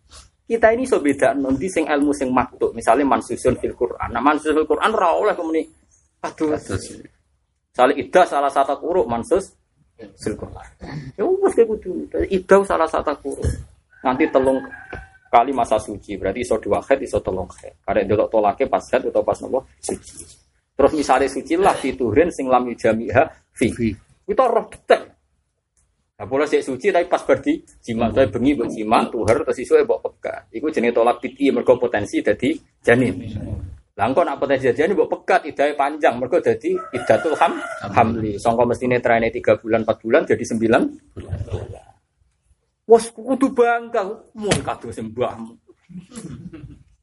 Kita ini so beda nanti sing ilmu sing maktuk, misalnya mansusun fil Quran. Nah, mansusun fil Quran ora oleh kemuni. Kados. Salah ida salah satu kuruk mansus fil Quran. Ya wis kudu. Ida salah satu kuruk. Nanti telung kali masa suci berarti iso dua head iso telung head karena delok tolake pas head atau pas nopo suci terus misalnya suci lah fiturin sing lam yujamiha fi kita roh detek Nah, boleh sih suci tapi pas berdi jima, tapi bengi buat jima, tuhar terus isu bawa pekat. Iku jenis tolak piti mergo potensi jadi janin. Lah engko nak potensi jadi janin bawa pekat idai panjang mergo jadi idatul ham hamli. Songko mestine traine 3 bulan 4 bulan jadi 9 bulan. Wes kudu bangga mun kado sembahmu.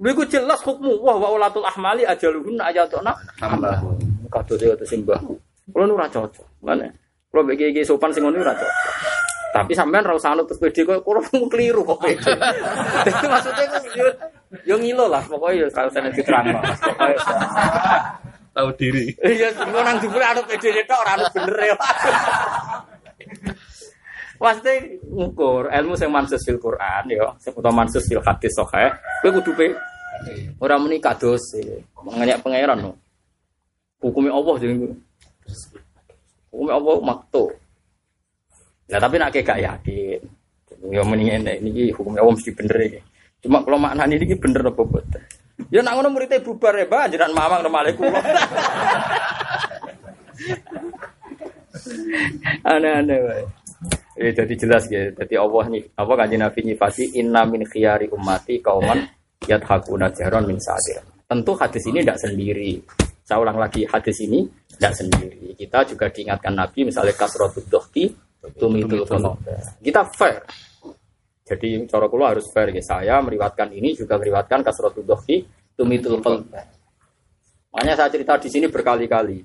Lha iku jelas hukmu wah wa ulatul ahmali ajaluhun ayatuna hamba. Kado dia kado sembahmu. Kulo nu ora cocok. Mana? Kulo iki sopan sing ngono ora cocok. Tapi sampean ra usah anut terus pede kok kulo keliru kok pede. Dadi maksudnya kok yo ngilo lah pokoknya yo usah diterangno. Pokoke Tahu diri. Iya, engko nang jupure anut pede tok ora anut bener ya. Pasti ngukur ilmu sing mansus fil Quran ya, utawa mansus fil hadis sahih, kowe kudu pe ora muni kados mengenyak pangeran no. Hukumnya Allah jadi Hukum Allah makto. Nah tapi nak gak yakin. Ya mendingan ini hukum Allah mesti bener ini. Cuma kalau ini ini bener apa betul? Ya nak ngono muridnya bubar ya, Pak. Jangan mamang nama kula. Aneh-aneh. Eh, jadi jelas ya. Jadi Allah nih, apa kanjeng Nabi nyifati inna min khiyari ummati kauman yadhakuna jahron min sadir. Tentu hadis ini tidak sendiri. Saya ulang lagi hadis ini tidak sendiri. Kita juga diingatkan Nabi misalnya kasrotud dohki tumitul qulub. Kita fair. Jadi cara kula harus fair ya. Saya meriwatkan ini juga meriwatkan kasrotud dohki tumitul qulub. Makanya saya cerita di sini berkali-kali.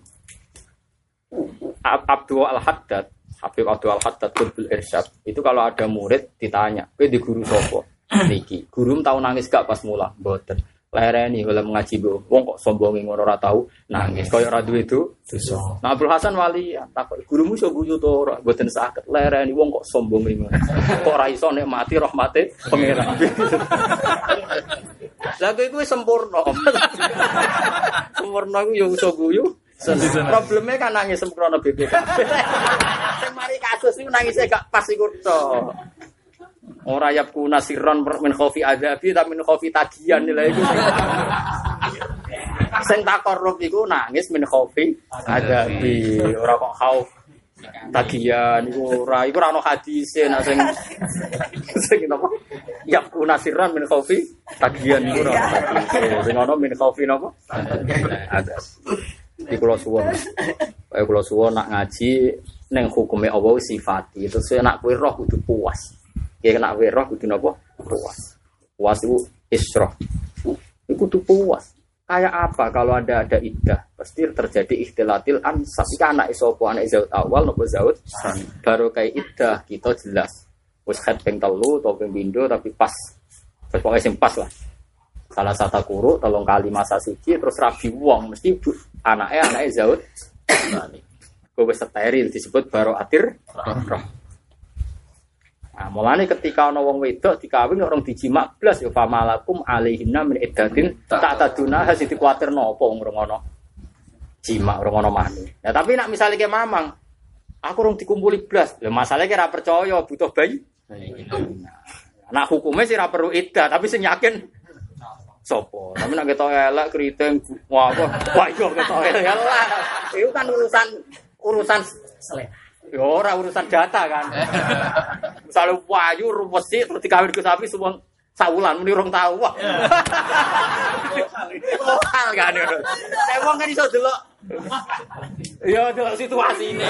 Ab- Abdul Al-Haddad, Habib Abdul Al-Haddad Qutbul Irsyad, itu kalau ada murid ditanya, "Kowe di guru sapa?" Niki. Guru tahu nangis gak pas mula? Mboten. Lereni kalau mengaji bu, wong kok sombongin ngono ora tahu nangis. Kaya ora duwe itu. Nah Abdul Hasan wali takut gurumu iso guyu to ora? Mboten saged. Lereni wong kok sombongin ngono. Kok ora iso nikmati rahmate pangeran. Lah kowe kuwi sempurna. sempurna ku yo iso guyu. Problemnya kan nangis sempurna BPK. Sing mari kasus iku nangisnya gak pas iku tok. Ora yap kuna sirron min khofi adabi tapi min khofi tagihan nilai iku. Sing takorup iku nangis min khofi adabi. Ora kok khauf tagihan iku ora iku ora ono hadise nak sing sing napa yap kuna sirron min khofi tagihan iku ora ono hadise. Sing ono min khofi napa? Ada. Di kula suwun. Kaya kula suwun nak ngaji ning hukume Allah sifati. Terus nak kowe roh kudu puas. Ya nak kowe roh kudu napa? Puas. Puas itu isroh. Itu kudu puas. Kayak apa kalau ada ada iddah? Pasti terjadi ikhtilatil ansab. Iki anak sapa anak zaud awal nopo zaud Baru kayak iddah kita jelas. Wis head ping telu atau ping pindho tapi pas. Pokoknya sing pas lah. Salah satu kuru tolong kali masa siji terus rabi wong mesti anaknya anaknya zaud. Gue steril disebut baru atir roh. Nah, mulane ketika ana wong wedok dikawin orang dijimak blas ya famalakum alaihinna min iddatin tak taduna hasil dikuatir nopo ngurung ono jimak urung ono mani. Ya tapi nak misalnya kayak mamang aku orang dikumpuli blas, ya masalahnya kira percaya butuh bayi. Nah, hukumnya sih perlu iddah, tapi sing yakin sopo. Tapi nak kita elek keriting wah apa? Wah iya kita elek lah. Itu kan urusan urusan Selera. Ya ora urusan data kan. Misalnya wayu rupesi terus dikawin ke sapi semua saulan muni rong tahu wah. Lokal kan ya. Saya wong kan iso delok. Ya delok situasi ini.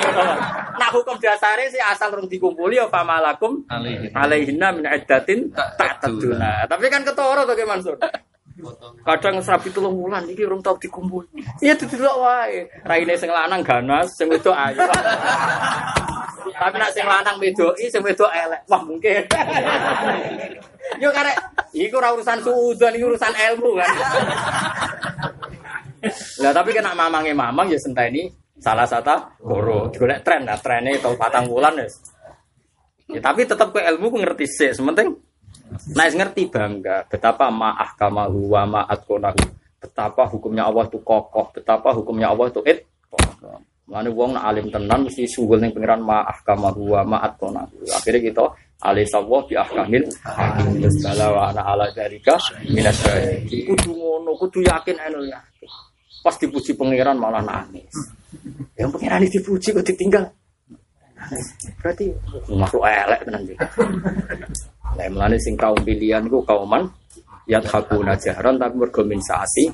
Nah hukum dasarnya sih asal rong dikumpuli ya pamalakum Alaihi. alaihinna min iddatin tak taduna. Tapi kan ketoro to Ki Mansur. Kadang serabi tulung wulan iki urung tau dikumpul. Iya didelok wae. Raine sing lanang ganas, sing wedok ayu. Tapi nak sing lanang wedoki, sing wedok elek. Wah, mungkin. Yo karek iku ora urusan suudzon, iki urusan ilmu kan. Lah tapi kena mamange mamang ya senteni salah satu guru. Golek tren lah, trennya tau patang wulan wis. Ya tapi tetap ke ilmu ku ngerti sih, sementing Nah, ngerti bangga betapa ma'ah kamahu wa ma'at konahu. Betapa hukumnya Allah itu kokoh, betapa hukumnya Allah itu it. Mana wong nak alim tenan mesti sugul ning pengiran ma'ah kamahu wa ma'at konahu. Akhirnya kita alih sawah bi ahkamil Bismillah wa ana ala dzalika minas syahidin. Kudu ngono, kudu yakin anu ya. Pas dipuji pangeran malah nangis. Yang pangeran dipuji kok ditinggal. Berarti makhluk elek tenan. Lah mulane sing kaum pilihan ku kauman yat hakuna jahran tapi mergo saati.